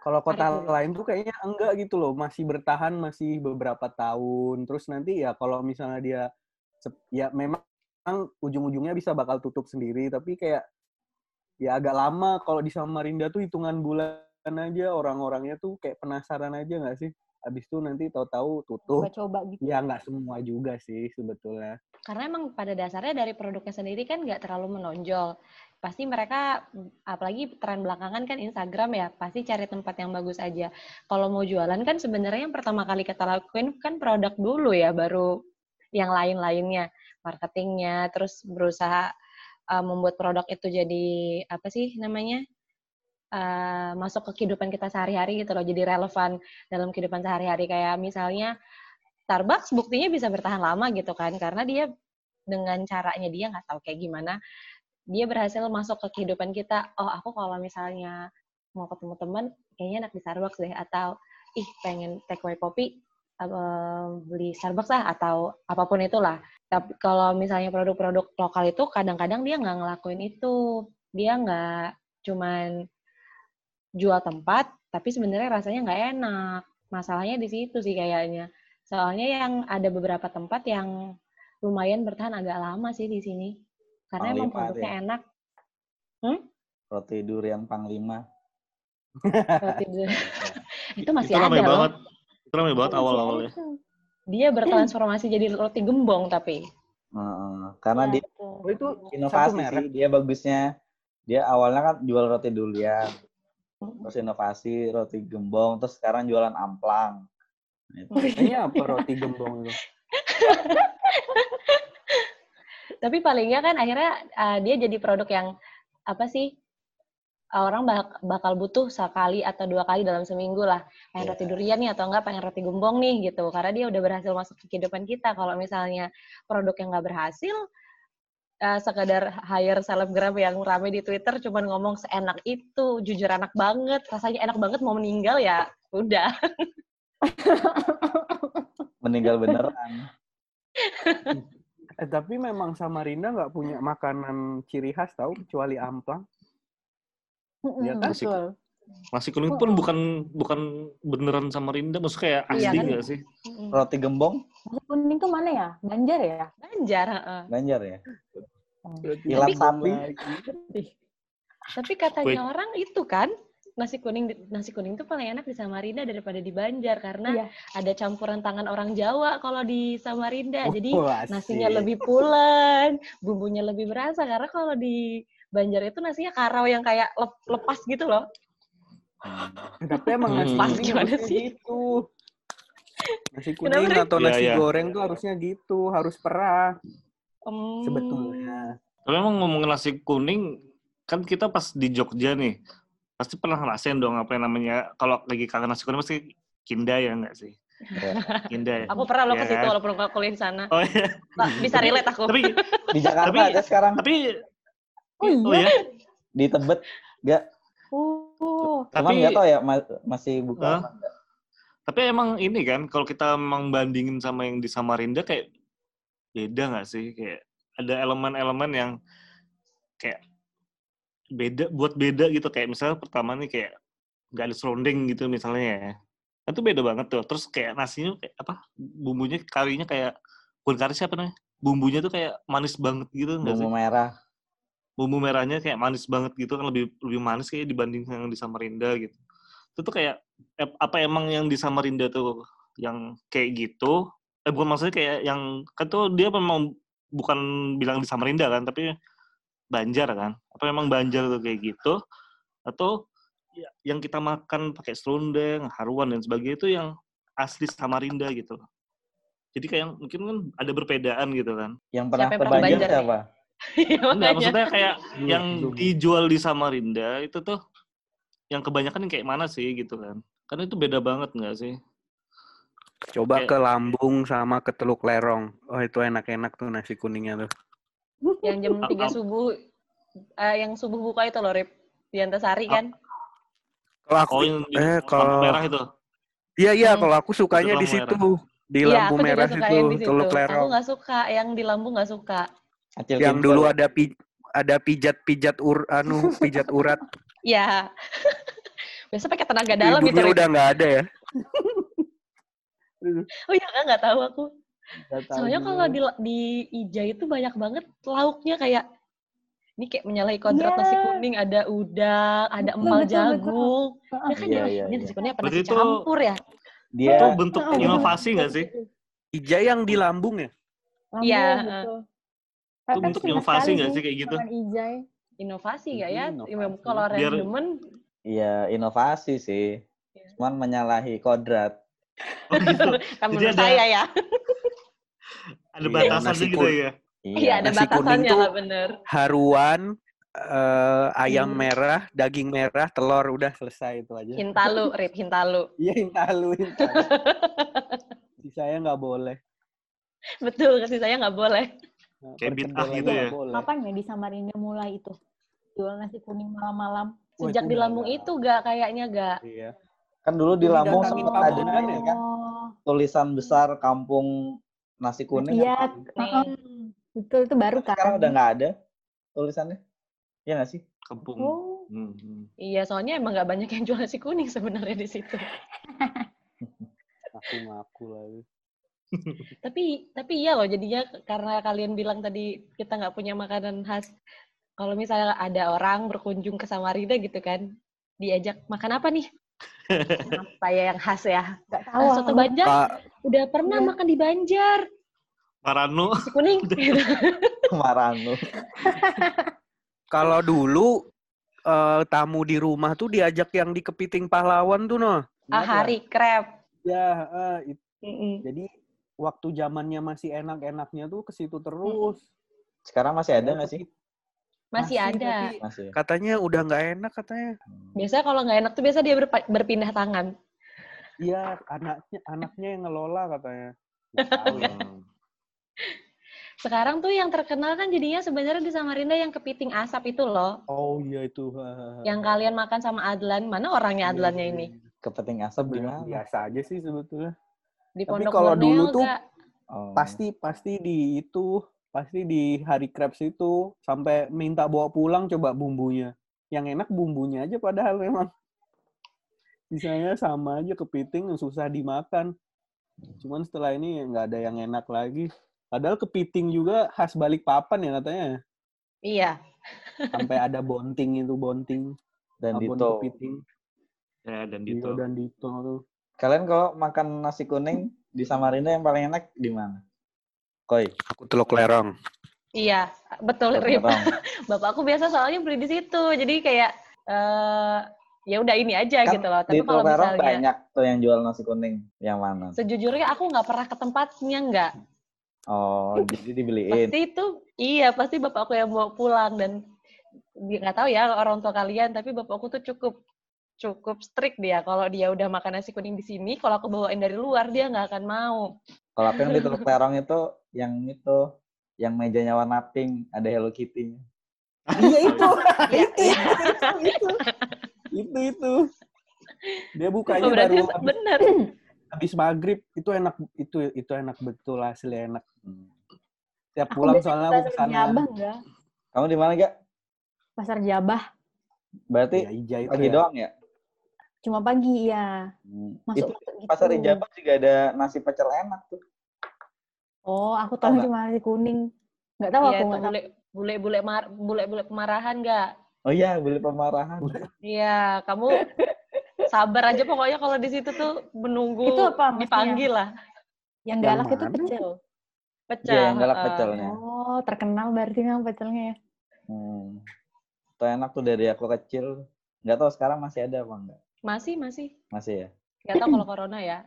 Kalau kota dulu. lain tuh kayaknya enggak gitu loh, masih bertahan masih beberapa tahun. Terus nanti ya kalau misalnya dia ya memang ujung-ujungnya bisa bakal tutup sendiri, tapi kayak ya agak lama kalau di Samarinda tuh hitungan bulan aja orang-orangnya tuh kayak penasaran aja nggak sih? Habis itu nanti tahu-tahu tutup. Coba-coba gitu. Ya nggak semua juga sih sebetulnya. Karena emang pada dasarnya dari produknya sendiri kan nggak terlalu menonjol. Pasti mereka, apalagi tren belakangan kan Instagram ya, pasti cari tempat yang bagus aja. Kalau mau jualan kan sebenarnya yang pertama kali kita lakuin kan produk dulu ya, baru yang lain-lainnya. Marketingnya, terus berusaha uh, membuat produk itu jadi, apa sih namanya, uh, masuk ke kehidupan kita sehari-hari gitu loh, jadi relevan dalam kehidupan sehari-hari. Kayak misalnya Starbucks buktinya bisa bertahan lama gitu kan karena dia dengan caranya dia nggak tahu kayak gimana dia berhasil masuk ke kehidupan kita oh aku kalau misalnya mau ketemu teman kayaknya enak di Starbucks deh atau ih pengen take away kopi beli Starbucks lah atau apa pun itulah. Tapi kalau misalnya produk-produk lokal itu kadang-kadang dia nggak ngelakuin itu. Dia nggak cuman jual tempat tapi sebenarnya rasanya nggak enak. Masalahnya di situ sih kayaknya. Soalnya yang ada beberapa tempat yang lumayan bertahan agak lama sih di sini. Karena emang Panglima produknya deh. enak. Roti durian Panglima. Roti durian. itu masih itu ada ramai loh. banget. Itu ramai banget awal-awalnya. Dia bertransformasi jadi roti gembong tapi. Heeh. Karena Iya, dia. Oh itu inovasi satu merek. sih. Dia bagusnya. Dia awalnya kan jual roti durian. Terus inovasi roti gembong. Terus sekarang jualan amplang. Nah, itu. Kayaknya apa roti gembong itu? Tapi palingnya kan akhirnya uh, dia jadi produk yang apa sih orang bak- bakal butuh sekali atau dua kali dalam seminggu lah. Pengen Iya. roti durian nih atau enggak pengen roti gembong nih gitu. Karena dia udah berhasil masuk ke kehidupan kita. Kalau misalnya produk yang nggak berhasil, uh, sekadar hire selebgram yang rame di Twitter cuman ngomong seenak itu, jujur enak banget, rasanya enak banget mau meninggal ya udah. Meninggal beneran. Eh, tapi memang Samarinda nggak punya makanan ciri khas tahu kecuali amplang. Mm-mm, Iya kan? betul. Nasi kuning pun bukan bukan beneran Samarinda, maksudnya kayak Iya asli kan? nggak sih? Roti gembong Nasi kuning tuh mana ya? Banjar ya? Banjar, heeh. Banjar ya. Sapi. lagi. Tapi katanya orang itu kan nasi kuning nasi kuning itu paling enak di Samarinda daripada di Banjar karena Iya. ada campuran tangan orang Jawa kalau di Samarinda. Oh, Jadi asik. nasinya lebih pulen, bumbunya lebih berasa karena kalau di Banjar itu nasinya karau yang kayak lep- lepas gitu loh. Tapi emang nasi Hmm. Pas kuning gimana sih? gitu. Nasi Kenapa, kuning Rik? atau Iya, nasi iya. goreng tuh harusnya gitu, harus perah Hmm. sebetulnya. Tapi emang ngomongin nasi kuning, kan kita pas di Jogja nih, pasti pernah ngerasain dong apa yang namanya, kalau lagi kangen nasi kuning pasti Kinda ya enggak sih? Ya. Kinda ya. Aku pernah lo Iya ke situ kan? walaupun nggak kuliah di sana. Oh iya. Pak, Bisa relate aku. tapi Di Jakarta Tapi- ada sekarang. tapi Oh iya. oh ya. Di Tebet nggak. Oh. Cuman Tapi nggak tahu ya ma- masih buka nggak. tapi emang ini kan kalau kita emang bandingin sama yang di Samarinda kayak beda nggak sih? Kayak ada elemen-elemen yang kayak beda buat beda gitu kayak misalnya pertama nih kayak nggak ada serunding gitu misalnya ya. Itu beda banget tuh. Terus kayak nasinya kayak apa? Bumbunya karinya kayak bukan kari siapa namanya? Bumbunya tuh kayak manis banget gitu nggak sih? Bumbu merah. bumbu merahnya kayak manis banget gitu kan lebih lebih manis kayak dibanding yang di Samarinda gitu. Itu tuh kayak apa emang yang di Samarinda tuh yang kayak gitu? Eh bukan maksudnya kayak yang kan tuh dia memang bukan bilang di Samarinda kan, tapi Banjar kan? Apa memang Banjar tuh kayak gitu? Atau ya, yang kita makan pakai serundeng, haruan dan sebagainya itu yang asli Samarinda gitu. Jadi kayak mungkin kan ada perbedaan gitu kan. Yang pernah Siapa ke Banjar siapa? Iya, Enggak, maksudnya kayak Belum, yang dijual di Samarinda itu tuh yang kebanyakan yang kayak mana sih gitu kan? Karena itu beda banget nggak sih? Coba Kayak- ke Lambung sama ke Teluk Lerong. Oh itu enak-enak tuh nasi kuningnya tuh. Yang jam Ah, 3 ah. subuh eh, yang subuh buka itu loh Rip di Antasari kan Kalau aku Oh yang di eh lampu kalau merah itu. iya iya Hmm. kalau aku sukanya Itu di lampu situ di Iya, lampu aku juga merah di situ. Teluk Aku Lerong. nggak suka yang di Lambung nggak suka. Acil Yang dulu ada pi ada pijat-pijat ur anu pijat urat. Iya. Biasa pakai tenaga dalam gitu. Ibunya Rip. udah nggak ada ya. Oh iya kan nggak tahu aku. Soalnya juga. kalau di di Ija itu banyak banget lauknya kayak ini kayak menyalahi kodrat Iya. nasi kuning, ada udang, ada Betul, empal betul, betul. jagung. Ya kan Iya, ya, iya, ini iya. nasi Berarti nasi itu- campur ya? Dia Itu bentuk betul. inovasi nggak sih? Ija yang di Lambung ya? Iya, betul. Itu bentuk pernah inovasi nggak sih kayak gitu? ijai. Inovasi nggak ya? Inovasi. Kalau Biar- demen, Iya, inovasi sih. Iya. Cuman menyalahi kodrat. Oh gitu. kan Jadi menurut ada- saya ya. Ada Iya, batasannya nasi gitu ya. Iya, ada nasi kuning batasannya tuh- nggak bener. Haruan eh, ayam Hmm. merah, daging merah, telur udah selesai itu aja. Hintalu, Rip, hintalu. Iya, hintalu, hintalu. Sisanya nggak boleh. Betul, kasih saya nggak boleh. Nah, Kayak perkedel gitu ya? boleh. Kapan ya di Samarinda mulai itu? Jual nasi kuning malam-malam. Wah, Sejak itu di nggak- itu gak kayaknya gak. Iya. Kan dulu di Lampung datangin sempat ada kampung ini kan tulisan besar kampung nasi kuning. Iya, heeh. betul itu baru kan. Sekarang udah nggak ada tulisannya. Iya nggak sih? Kampung. Oh, Hmm. Iya, soalnya emang gak banyak yang jual nasi kuning sebenarnya di situ. Aku ngaku lagi. Tapi tapi iya loh, jadinya karena kalian bilang tadi kita nggak punya makanan khas. Kalau misalnya ada orang berkunjung ke Samarinda gitu kan, diajak makan apa nih? Apa ya yang khas ya? nggak tahu. Ah, soto. Banjar Kak, udah pernah Iya. makan di Banjar. Marano. Nasi kuning. Marano. kalau dulu eh, tamu di rumah tuh diajak yang di kepiting pahlawan tuh noh. ah, hari krep. Ya, eh, it- Mm-mm. jadi waktu zamannya masih enak-enaknya tuh ke situ terus. Sekarang masih ada nggak sih? Masih ada. tapi Masih. Katanya udah nggak enak katanya. Biasanya kalau nggak enak tuh biasa dia berpindah tangan. Iya, anaknya anaknya yang ngelola katanya. Ya. Sekarang tuh yang terkenal kan jadinya sebenarnya di Samarinda yang kepiting asap itu loh. Oh iya itu. Yang kalian makan sama Adlan. Mana orangnya Iya, Adlannya iya, ini? iya. Kepiting asap di Bener, mana? Biasa aja sih sebetulnya. Di Tapi kalau dulu tuh? Oh. Pasti pasti di itu, pasti di hari crepes itu sampai minta bawa pulang coba bumbunya. Yang enak bumbunya aja padahal memang. Misalnya sama aja kepiting yang susah dimakan. Cuman setelah ini nggak ada yang enak lagi. Padahal kepiting juga khas balik papan ya katanya. Iya. Sampai ada bonting itu bonting. dan abon Dito. kepiting. Ya, dan Dito Dito. dan Dito. Kalian kalau makan nasi kuning di Samarinda yang paling enak di mana? Koi. Aku teluk lerong. Iya, betul Rip. Orang. Bapakku biasa soalnya beli di situ. Jadi kayak eh ya udah ini aja Kan gitu loh. Tapi kalau Teluk Lerong misalnya banyak tuh yang jual nasi kuning. Yang mana? sejujurnya aku nggak pernah ke tempatnya nggak. Oh, jadi dibeliin. Pasti itu iya pasti bapakku yang bawa pulang dan nggak tahu ya orang tua kalian tapi bapakku tuh cukup cukup strict dia. Kalau dia udah makan nasi kuning di sini, kalau aku bawain dari luar dia nggak akan mau. Kalau aku yang di Teluk Terong itu yang itu yang mejanya warna pink ada Hello Kitty-nya. Iya itu. Iya, itu, iya. itu, itu, itu, itu. Dia bukanya Oh, baru habis, bener. habis maghrib. Itu enak, itu itu enak betul asli enak. Hmm. Tiap Aku pulang soalnya aku ke sana. Jabah enggak? Kamu di mana gak? Pasar Jabah. Berarti Ya, Ija itu pagi ya. doang ya? Cuma pagi ya. Hmm. Masuk Itu masuk gitu. pasar Ijabah juga ada nasi pecel enak tuh. Oh, aku Tahu cuma nasi kuning. Enggak tahu Iya, aku itu enggak tahu. bule bule bule mar, bule bule kemarahan nggak? Oh iya, beli pemarahan. Iya, kamu sabar aja pokoknya kalau di situ tuh menunggu Itu apa dipanggil lah. Yang Yang galak itu mana? pecel. Pecel. Iya, yang galak heeh. pecelnya. Oh, terkenal berarti memang pecelnya ya. Hmm. Itu enak tuh dari aku kecil. Nggak tahu sekarang masih ada apa enggak? Masih, masih. Masih ya. Nggak tahu kalau corona ya.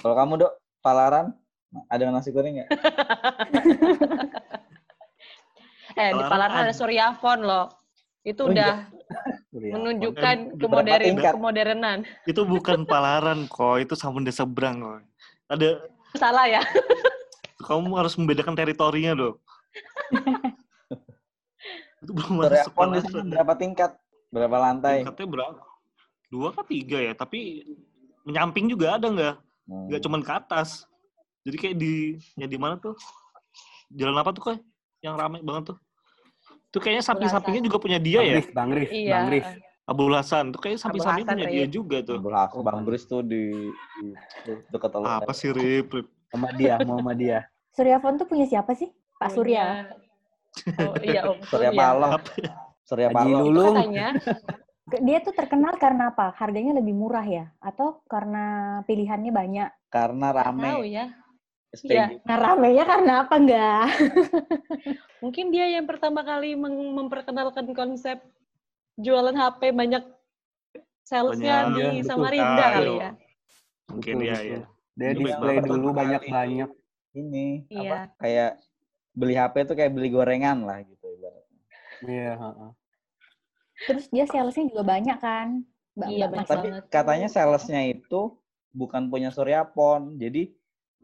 Kalau kamu dok, palaran ada nasi kuning nggak? Eh, di Palaran ada ada. Suryafon loh. Itu Oh, udah Surya. menunjukkan kemoderan tingkat? kemodernan. Itu bukan palaran kok, itu Sabun Desa Seberang kok. Ada Salah ya? kamu harus membedakan teritorinya dong. itu belum masuk Suryapon di sana palaran. berapa tingkat? Berapa lantai? Tingkatnya berapa? Dua apa tiga ya? Tapi menyamping juga ada nggak? Hmm. Nggak cuman ke atas. Jadi kayak di ya di mana tuh? Jalan apa tuh kok? Yang ramai banget tuh. Itu kayaknya samping-sampingnya juga punya dia Bang ya. Rif, Bang Rif, Iya. Bang Rif. Abdul Hasan. Itu kayaknya samping-samping Hasan, punya dia juga tuh. Bang Bang Bris tuh di, di, di dekat teluk. Apa sih Rip? Rip? Muhammadiyah, Muhammadiyah. Suryafon tuh punya siapa sih? Pak Surya. Oh iya, Om Surya Surya. Paloh. Ya? Surya Paloh. Lulung. katanya Dia tuh terkenal karena apa? Harganya lebih murah ya? Atau karena pilihannya banyak? Karena rame. tahu ya. SPG. Iya. Nah, ramenya karena apa enggak? Mungkin dia yang pertama kali memperkenalkan konsep jualan HP banyak salesnya Banyak. di Iya, betul. Samarinda Ah, kali iya. ya. Mungkin Betul, ya betul. ya. Dia Itu display dulu banyak-banyak. Ini Iya. apa? Kayak beli HP tuh kayak beli gorengan lah gitu ibaratnya. Iya, heeh. Terus dia salesnya juga banyak kan? Mbak, Iya, banyak. Tapi banget. katanya salesnya itu bukan punya Suryapon. Jadi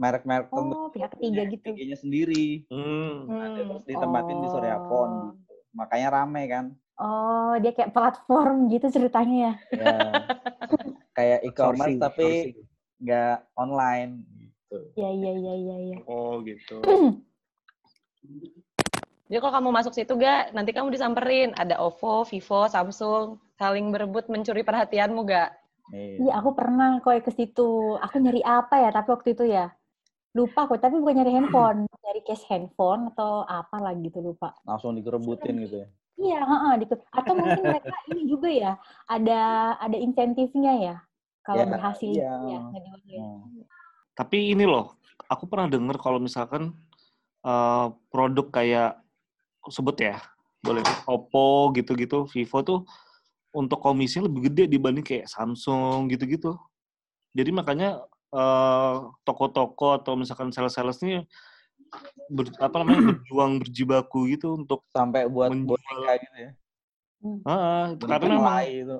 merek-merek Oh, pihak ketiga gitu. SPG-nya sendiri. Hmm. Ada Hmm. terus ditempatin di Suryapon Oh. gitu. Makanya rame kan. Oh, dia kayak platform gitu ceritanya ya? Ya. kayak e-commerce tapi nggak online gitu. Iya, iya, iya, iya. Ya. Oh gitu. Jadi kalau kamu masuk situ gak, nanti kamu disamperin. Ada OVO, Vivo, Samsung, saling berebut mencuri perhatianmu gak? Iya. Iya, aku pernah kok ke situ. Aku nyari apa ya? Tapi waktu itu ya lupa kok. Tapi bukan nyari handphone, nyari case handphone atau apa lagi gitu lupa. Langsung dikerebutin gitu ya. Iya, heeh, dikit. Atau mungkin mereka ini juga ya, ada ada insentifnya ya. Kalau Ya, berhasil iya. ya, ngejual ya. Hmm. Tapi ini loh, aku pernah dengar kalau misalkan eh, produk kayak sebut ya, boleh Oppo gitu-gitu, Vivo tuh untuk komisinya lebih gede dibanding kayak Samsung gitu-gitu. Jadi makanya eh, toko-toko atau misalkan sales-sales ini ber- apa namanya berjuang berjibaku gitu untuk Sampai buat Menjual. boneka gitu ya. ah, itu Boneka karena memang itu,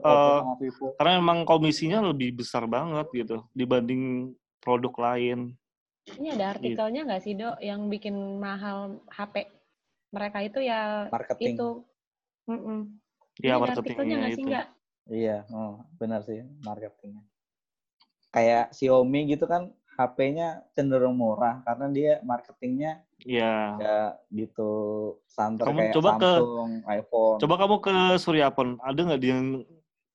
Vivo. karena memang komisinya lebih besar banget gitu dibanding produk lain. Ini ada artikelnya nggak sih, Dok, yang bikin mahal HP mereka itu ya Marketing. itu. Mm-mm. Ini Ya ada artikelnya marketingnya nggak sih, itu. nggak? Iya, oh, benar sih marketingnya. Kayak Xiaomi gitu kan HP-nya cenderung murah karena dia marketingnya Iya. ya gitu santer Kamu kayak coba ke- Samsung, iPhone. Coba kamu ke Suryapon, ada nggak dia yang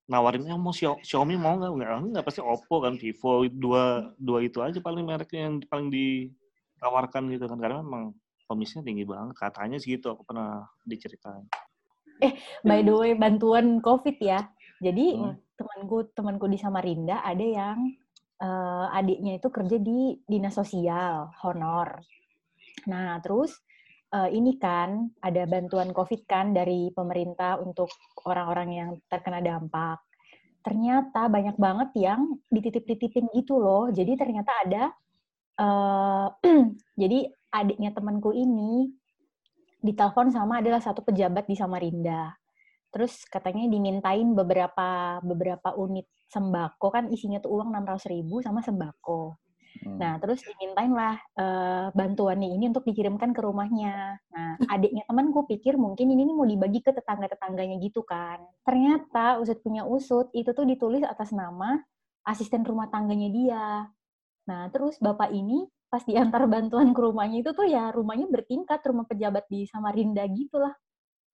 nawarin, eh mau Xiaomi mau nggak? Nggak, nggak pasti Oppo kan, Vivo, dua, dua itu aja paling mereknya yang paling ditawarkan gitu kan. Karena memang komisinya tinggi banget, katanya sih gitu, aku pernah diceritain. By the way, bantuan COVID ya. Jadi Hmm. temanku temanku di Samarinda ada yang eh, adiknya itu kerja di dinas sosial honor. Nah, terus eh, ini kan ada bantuan COVID kan dari pemerintah untuk orang-orang yang terkena dampak. Ternyata banyak banget yang dititip-titipin gitu loh. Jadi ternyata ada eh jadi adiknya temanku ini ditelepon sama adalah satu pejabat di Samarinda. Terus katanya dimintain beberapa beberapa unit sembako kan isinya tuh uang 600 ribu sama sembako. Hmm. Nah, terus dimintain lah eh, bantuannya ini untuk dikirimkan ke rumahnya. Nah, adiknya temanku pikir mungkin ini mau dibagi ke tetangga-tetangganya gitu kan. Ternyata usut punya usut, itu tuh ditulis atas nama asisten rumah tangganya dia. Nah, terus bapak ini pas diantar bantuan ke rumahnya itu tuh ya rumahnya bertingkat, rumah pejabat di Samarinda gitu lah.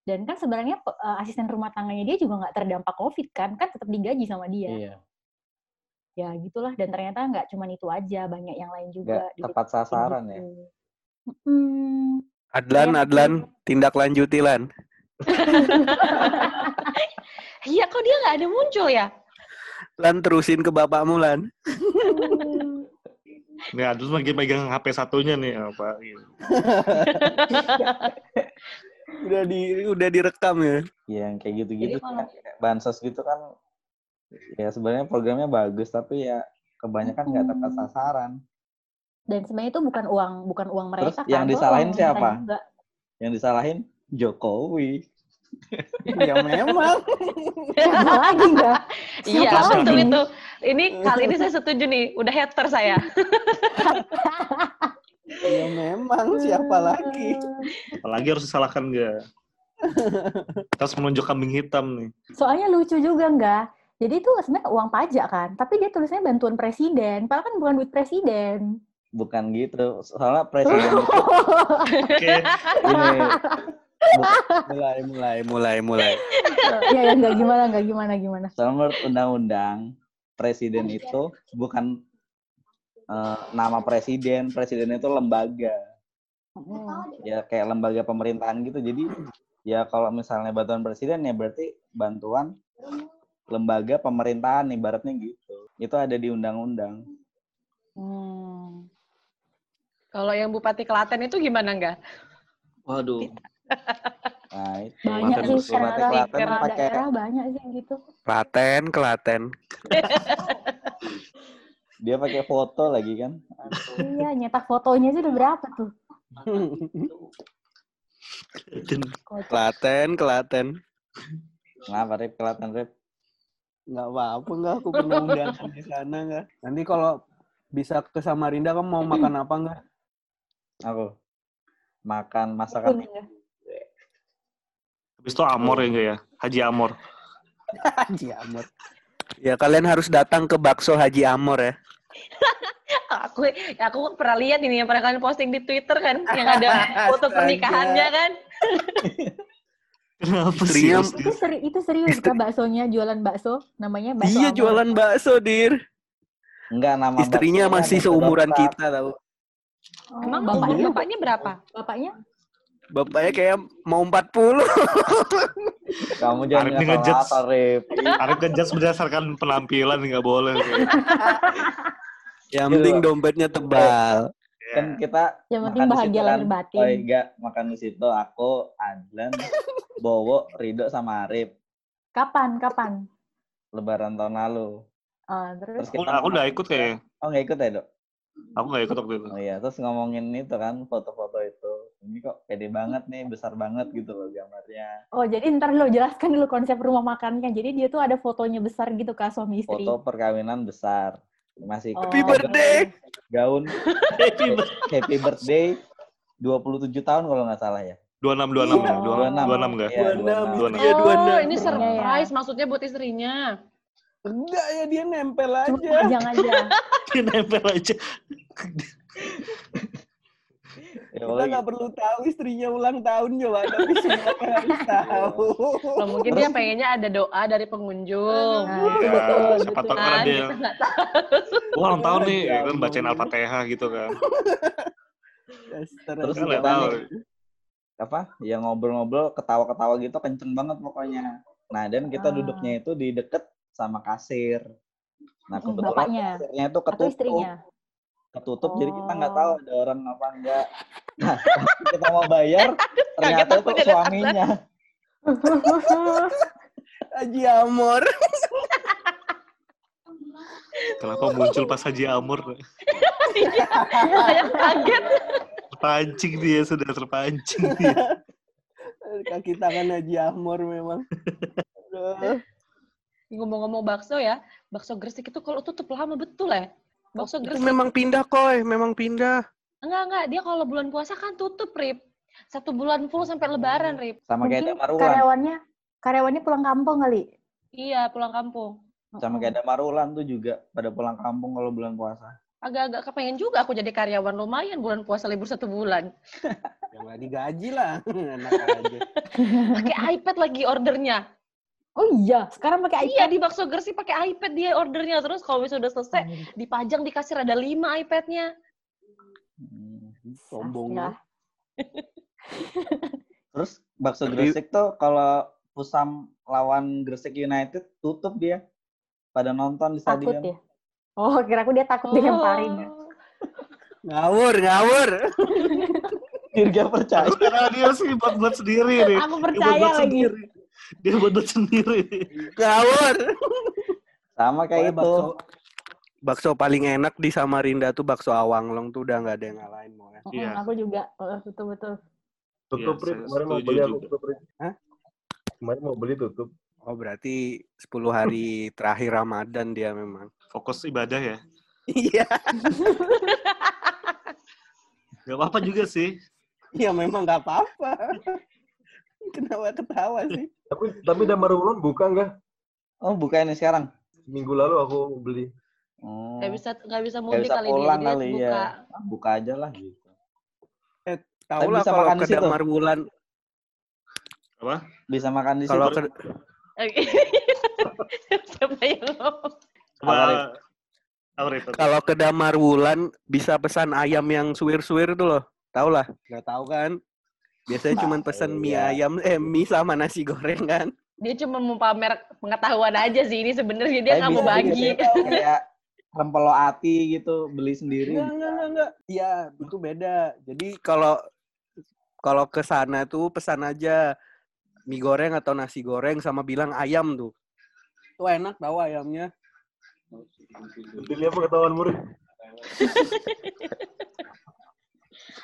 Dan kan sebenarnya eh, asisten rumah tangganya dia juga nggak terdampak COVID kan, kan tetap digaji sama dia Iya. ya gitulah dan ternyata nggak cuma itu aja banyak yang lain juga Nggak tepat sasaran ya. gitu. Mm, Adlan, Iya, Adlan, tindak lanjuti Lan. Iya, kok dia nggak ada muncul ya? Lan terusin ke bapakmu Lan. Nih, Adul lagi pegang HP satunya nih apa? Udah di udah direkam ya. Iya, yang kayak gitu-gitu kayak bansos gitu kan ya sebenarnya programnya bagus tapi ya kebanyakan nggak tepat Mm-mm. sasaran. dan sebenarnya itu bukan uang bukan uang Terus mereka yang kan, itu disalahin siapa? juga. Yang disalahin Jokowi. ya memang. siapa lagi nggak Iya, betul itu. Ini kali ini saya setuju nih, udah hater saya. Ya memang siapa lagi? Apalagi harus disalahkan dia. Terus menunjuk kambing hitam nih. soalnya lucu juga nggak jadi itu sebenarnya uang pajak kan tapi dia tulisnya bantuan presiden padahal kan bukan duit presiden Bukan gitu. Soalnya presiden itu Oke. ini bu- Mulai mulai mulai mulai. ya ya nggak gimana nggak gimana gimana soalnya menurut undang-undang presiden itu bukan eh, nama presiden. Presiden itu lembaga. Mm. Ya kayak lembaga pemerintahan gitu. Jadi ya kalau misalnya bantuan presiden ya berarti bantuan lembaga pemerintahan ibaratnya gitu. Itu ada di undang-undang. Hmm. Kalau yang Bupati Klaten itu gimana enggak? Waduh. Nah, itu. banyak Klaten sih. Bupati daerah, Klaten daerah, pakai daerah banyak sih gitu Klaten, Klaten. dia pakai foto lagi kan. iya nyetak fotonya sih udah berapa tuh Kocak. Klaten, Klaten. Ngapa Rip? Kelihatan Rip? Nggak apa-apa nggak aku pernah undangan di sana nggak. Nanti kalau bisa ke Samarinda kamu mau makan apa nggak? Aku makan masakan? Habis itu Amor ya enggak ya? Haji Amor. Haji Amor. Ya kalian harus datang ke bakso Haji Amor ya. Aku aku pernah lihat ini yang pernah kalian posting di Twitter kan, yang ada foto pernikahannya kan. Kenapa sih? Itu, seri, itu serius kah baksonya jualan bakso namanya bakso iya Amor. jualan bakso dir. Enggak nama Istrinya masih seumuran dokter. kita tahu. Oh, Emang bapaknya bapaknya berapa? bapaknya Bapaknya kayak mau 40. Kamu jangan Arif ngejudge. Arif ngejudge berdasarkan penampilan nggak boleh. Yang Gitu. penting dompetnya tebal. Kan kita yang penting bahagia lahir kan. batin Oh enggak, makan di situ aku, Adlan, Bowo, Rido sama Arif. kapan kapan Lebaran tahun lalu. Ah, terus Aku, aku udah ikut kayaknya. Oh nggak ikut ya dok? Aku nggak ikut waktu itu. Oh iya, terus ngomongin itu kan foto-foto itu. Ini kok pede banget nih, besar banget gitu loh gambarnya. oh jadi ntar lo jelaskan dulu konsep rumah makannya jadi dia tuh ada fotonya besar gitu kak suami istri Foto perkawinan besar. Masih Oh. Happy birthday. gaun Happy birthday. happy birthday 27 tahun kalau nggak salah ya. 26 26 ya? Oh. 26 enggak? Iya, 26, 26. Iya, dua Oh, enam. ini Iya, surprise maksudnya buat istrinya. Enggak ya dia nempel cuma aja. panjang aja Dia nempel aja. Ya, Kita nggak perlu tahu istrinya ulang tahun coba, tapi semuanya harus tahu. Loh, mungkin dia pengennya ada doa dari pengunjung. nah itu Ya, betul siapa betul. tahu kan dia kita nggak tahu. Wah, ulang tahun nih, Ya ya kan bacain Al-Fatihah gitu kan. Terus nggak kita tahu. nih, apa ya ngobrol-ngobrol ketawa-ketawa gitu kenceng banget pokoknya nah dan kita Ah. duduknya itu di deket sama kasir nah Mm, kebetulan bapaknya. kasirnya itu atau ketutup istrinya ketutup jadi kita nggak Oh. tahu ada orang apa enggak nah kita mau bayar ternyata aku itu suaminya Haji Amor. Kenapa muncul pas Haji Amur? Saya kaget. Terpancing dia, sudah terpancing dia. Kaki tangan Haji Ahmor memang. Ngomong-ngomong bakso ya, bakso Gresik itu kalau tutup lama betul ya. Bakso Itu Gresik. memang pindah koy, memang pindah. Enggak, enggak. Dia kalau bulan puasa kan tutup, Rip. Satu bulan full sampai lebaran, Rip. Sama kayak Mungkin Damarulan. karyawannya karyawannya pulang kampung kali. Iya, pulang kampung. Sama kayak Damarulan tuh juga pada pulang kampung kalau bulan puasa. Agak-agak kepengen juga aku jadi karyawan lumayan bulan puasa libur satu bulan. Yang nggak digaji lah. Pakai iPad lagi ordernya. Oh iya, sekarang pakai Iya, iPad. di bakso Gresik pakai iPad dia ordernya. Terus kalau misalnya udah selesai, dipajang di kasir ada lima iPad-nya. Hmm. Sombong Ya. Terus bakso Gresik tuh kalau Pusam lawan Gresik United tutup dia. Pada nonton di Takut stadion. ya. Oh, kira aku dia takut dilemparin. Oh. Ngawur, ngawur. Dirga percaya. Karena dia sih buat buat sendiri nih. Aku Dia buat percaya buat lagi. sendiri. Dia buat buat sendiri. Ngawur. Sama kayak Pokoknya itu. bakso, bakso paling enak di Samarinda tuh bakso Awanglong tuh udah nggak ada yang ngalahin mau ya. Iya. Aku juga. Oh, betul-betul. Tutup, Iya, Rip. saya Kemarin mau beli aku tutup. Hah? Kemarin mau beli tutup. Oh berarti 10 hari terakhir Ramadan dia memang. Fokus ibadah ya. Iya. Gak apa-apa juga sih. Iya memang nggak apa-apa. Kenapa ketawa sih? Tapi tapi Damarulan buka nggak? Oh, buka ini sekarang. Minggu lalu aku beli. Oh. Nggak bisa nggak bisa mudik kali Jadi kali buka. ya. Ah, Buka aja lah gitu. Tahu lah bisa kalau makan di ke situ. Damar Wulan, Apa? Bisa makan di kalau situ. ke Siapa yang ngomong? Rip? kalau ke Damar Wulan bisa pesan ayam yang suwir-suwir tuh loh. Tahu lah. Nggak tahu kan? Biasanya cuma pesan mie iya. ayam, eh mie sama nasi goreng kan. Dia cuma mau pamer pengetahuan aja sih ini sebenarnya dia nggak mau bagi. juga sih, kayak rempelo ati gitu, beli sendiri. Enggak, enggak, enggak, enggak. Iya, itu beda. Jadi kalau kalau ke sana tuh pesan aja mie goreng atau nasi goreng sama bilang ayam tuh. Tuh enak tahu ayamnya. Dili apa ketahuan murid?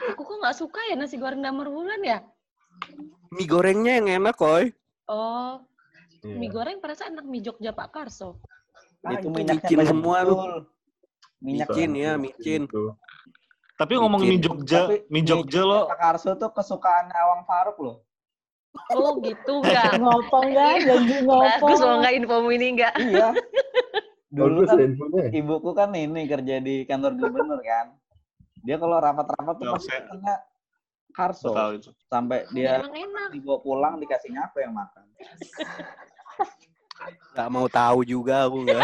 Aku kok nggak suka ya nasi goreng damar bulan ya? Mie gorengnya yang enak, koy. Oh, Iya. mie goreng perasaan enak mie Jogja Pak Karso. Ah, itu micin semua tuh. betul. Minyak Micin ya, micin. Tapi ngomongin mie. Jogja, Tapi mie Jogja lo Pak Karso tuh kesukaan Awang Faruk loh. Oh gitu nggak? Ngopong kan? Janji ngopong. Bagus loh nggak infomu ini nggak? Iya. Dulu Bagus kan infonya. ibuku kan ini kerja di kantor gubernur kan. Dia kalau rapat-rapat tuh pasti saya- pesennya Karso. Sampai dia dibawa pulang dikasihnya aku yang makan. Gak mau tahu juga aku enggak.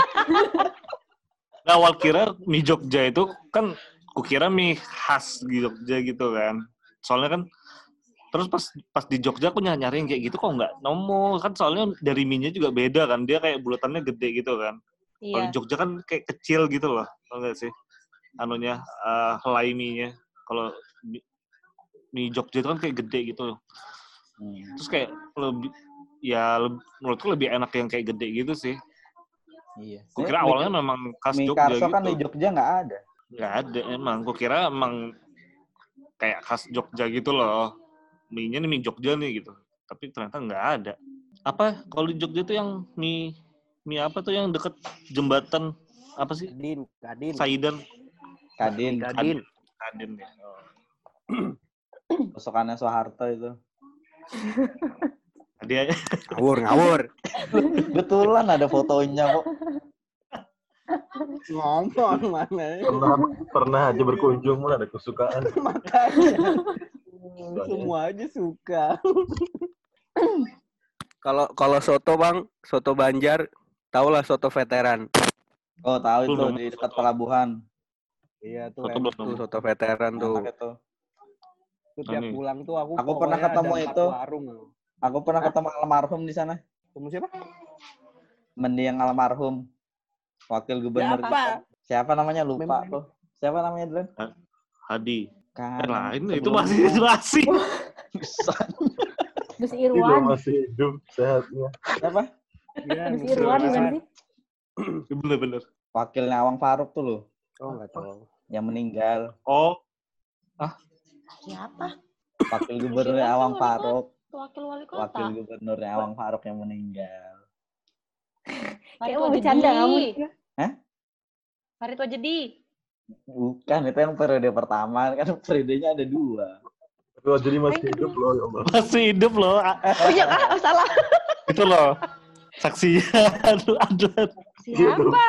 Nah, awal kira mie Jogja itu kan kukira mie khas di Jogja gitu kan. Soalnya kan terus pas pas di Jogja aku nyari nyari yang kayak gitu kok nggak nemu kan soalnya dari mie-nya juga beda kan dia kayak bulatannya gede gitu kan kalau Iya. di Jogja kan kayak kecil gitu loh tau gak sih anunya eh helai mie-nya kalau mie, Jogja itu kan kayak gede gitu. Hmm. terus kayak lebih ya leb- menurutku lebih enak yang kayak gede gitu sih. Iya. kukira Mie- awalnya memang khas mie Jogja Karso gitu. kan di Jogja nggak ada. nggak ada emang. Kukira emang kayak khas Jogja gitu loh. Mie-nya nih mie Jogja nih gitu. Tapi ternyata nggak ada. Apa kalau di Jogja tuh yang mie mie apa tuh yang deket jembatan? Apa sih? Kadin, Kadin. Saidan Kadin, Kadin. Kadin ya oh. kesukaannya Soeharto itu. dia Ngawur, ngawur. Betulan ada fotonya kok. Ngomong mana. Pernah pernah aja berkunjung pun ada kesukaan. Makanya. Semua aja suka. Kalau kalau soto bang, soto Banjar, tau lah soto veteran. Oh tahu itu di dekat pelabuhan. Iya tuh, Soto belum. tuh soto veteran tuh. Itu. Tuh tiap Ini. pulang tuh aku. Aku pernah ketemu itu. Warung. Aku pernah ketemu almarhum di sana. Ketemu siapa? Mendiang almarhum. Wakil gubernur Siapa? kita. Siapa namanya lupa Memang- tuh. Siapa namanya dulu? Hadi Kan. yang lain itu masih masih Gus Irwan. masih hidup sehatnya. Siapa? Iya, Gus Irwan bukan sih? bener-bener Wakilnya Awang Faruk tuh loh. Oh nggak tahu. Yang meninggal. oh Siapa? Wakil gubernur Awang Faruk. Wakil wali kota. wakil gubernurnya Awang Faruk yang meninggal. Kayak mau bercanda kamu. Wajedi. Farid Wajedi. Bukan, itu yang periode pertama. Kan periodenya ada dua. Aduh, jadi masih hidup loh, ya Allah. Masih hidup loh. Oh iya, ah, salah. Itu loh. Saksinya. Aduh, aduh. Siapa?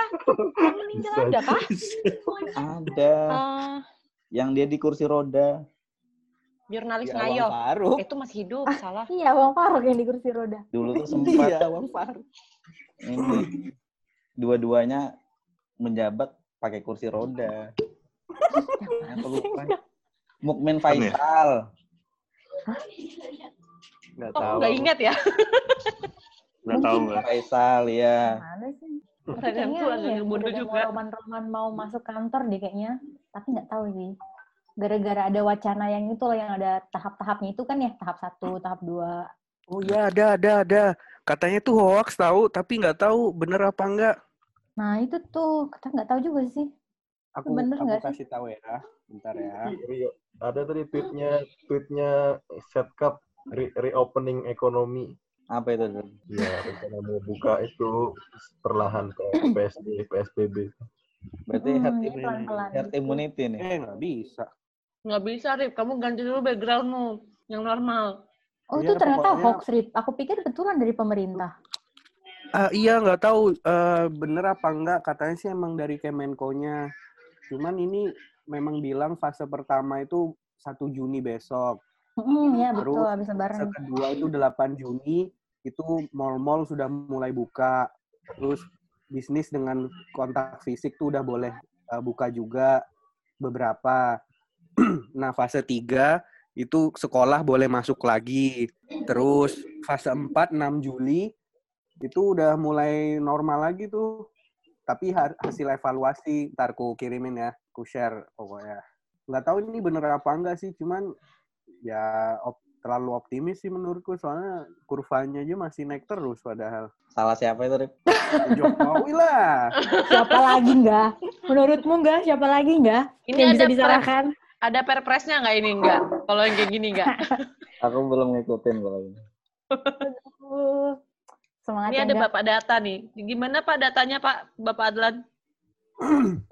Yang meninggal Bisa. ada kah? Ada. Ah, Yang dia di kursi roda. jurnalis Ya, Ngayo. Faruk. Itu masih hidup, salah. Iya, Bang Faruk yang di kursi roda. Dulu tuh Iya, sempat Awang Faruk. ini dua-duanya menjabat pakai kursi roda. Aku lupa. Mukmin Faisal. Nggak Kok tahu. nggak ingat ya? Nggak tahu. Faisal ya. Mana sih? Kayaknya agak ya, juga. mau roman-roman mau masuk kantor deh kayaknya. Tapi nggak tahu sih. Gara-gara ada wacana yang itu loh, yang ada tahap-tahapnya itu kan ya, tahap satu, tahap dua. Oh iya, ada, ada, ada. Katanya tuh hoax tahu, tapi nggak tahu bener apa enggak. Nah itu tuh, kita nggak tahu juga sih. Aku, Bener aku nggak sih? kasih tahu ya. Bentar ya. Rio, ada tadi tweetnya tweetnya Setcap re- reopening ekonomi. Apa itu? Dul? Ya, rencana mau buka itu perlahan ke PSD, PSBB. Berarti Hmm, herd, pelan-pelan herd immunity nih. Eh, nggak bisa. Nggak bisa, Rip. Kamu ganti dulu backgroundmu. Yang normal. Oh Iya, itu ternyata pokoknya- hoax, Rip. Aku pikir betulan dari pemerintah. Ah, iya, nggak tahu eh, bener apa enggak. Katanya sih emang dari Kemenko-nya. Cuman ini memang bilang fase pertama itu 1 Juni besok. Hmm, ya Baru betul, habis lebaran. kedua itu 8 Juni, itu mall-mall sudah mulai buka. Terus bisnis dengan kontak fisik tuh udah boleh uh, buka juga beberapa. nah, fase 3 itu sekolah boleh masuk lagi. Terus fase 4 6 Juli itu udah mulai normal lagi tuh. Tapi hasil evaluasi ntar ku kirimin ya, ku share pokoknya. Nggak tahu ini bener apa enggak sih, cuman ya op- terlalu optimis sih menurutku soalnya kurvanya aja masih naik terus padahal. Salah siapa itu, Rip? Jokowi lah. Siapa lagi nggak? Menurutmu nggak? Siapa lagi nggak? Ini yang ada bisa disalahkan? Ada perpresnya nggak ini nggak? Kalau yang kayak gini nggak? Aku belum ngikutin kalau ini. Semangat Ini ya, ada nggak? Bapak Data nih. Gimana Pak datanya Pak, Bapak Adlan?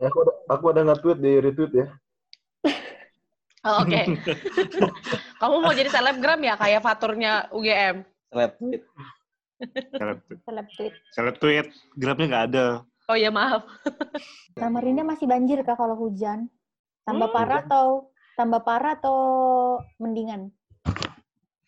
Eh, aku ada, aku ada nge-tweet di retweet ya. Oh, Oke. Kamu mau jadi selebgram ya kayak faturnya UGM? Seleb tweet. Seleb Seleb tweet. seleb tweet. Grabnya nggak ada. Oh ya maaf. Samarinda masih banjir kah kalau hujan? Tambah Hmm. parah atau tambah parah atau mendingan?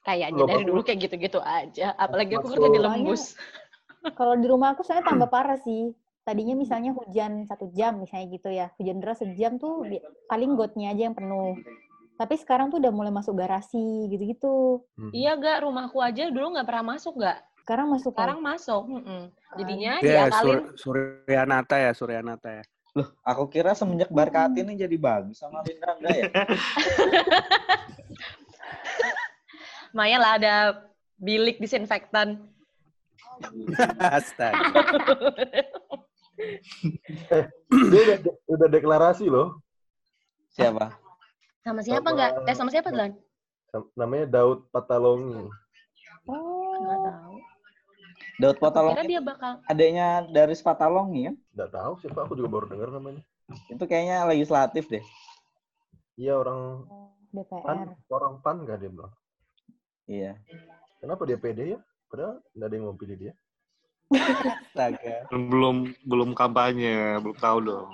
Kayaknya dari dulu kayak gitu-gitu aja. Apalagi aku kerja di lembus. Kalau di rumah aku soalnya tambah parah sih. Tadinya misalnya hujan satu jam misalnya gitu ya. Hujan deras sejam tuh paling gotnya aja yang penuh. Tapi sekarang tuh udah mulai masuk garasi gitu-gitu. Hmm. Iya gak, rumahku aja dulu nggak pernah masuk gak? Sekarang masuk Sekarang masuk. mm-mm. Jadinya Ya, diakalin. Sur Suryanata ya, Suryanata ya. Loh, aku kira semenjak Barkati ini jadi bagus sama Linda enggak ya? Lumayan lah ada bilik disinfektan. Astaga. Dia udah, udah deklarasi loh. Siapa? Sama siapa Sama- nggak? Eh sama siapa Dlan? Namanya Daud Patalongi. Oh, Nggak tahu. Daud Kira Patalongi dia bakal. adanya dari Patalongi kan? Nggak tahu siapa, aku juga baru dengar namanya. Itu kayaknya legislatif deh. Iya orang DPR. pan, orang pan nggak dia bilang. Iya. Kenapa dia pede ya? Padahal nggak ada yang mau pilih dia. Astaga. Belum belum kampanye, belum tahu dong.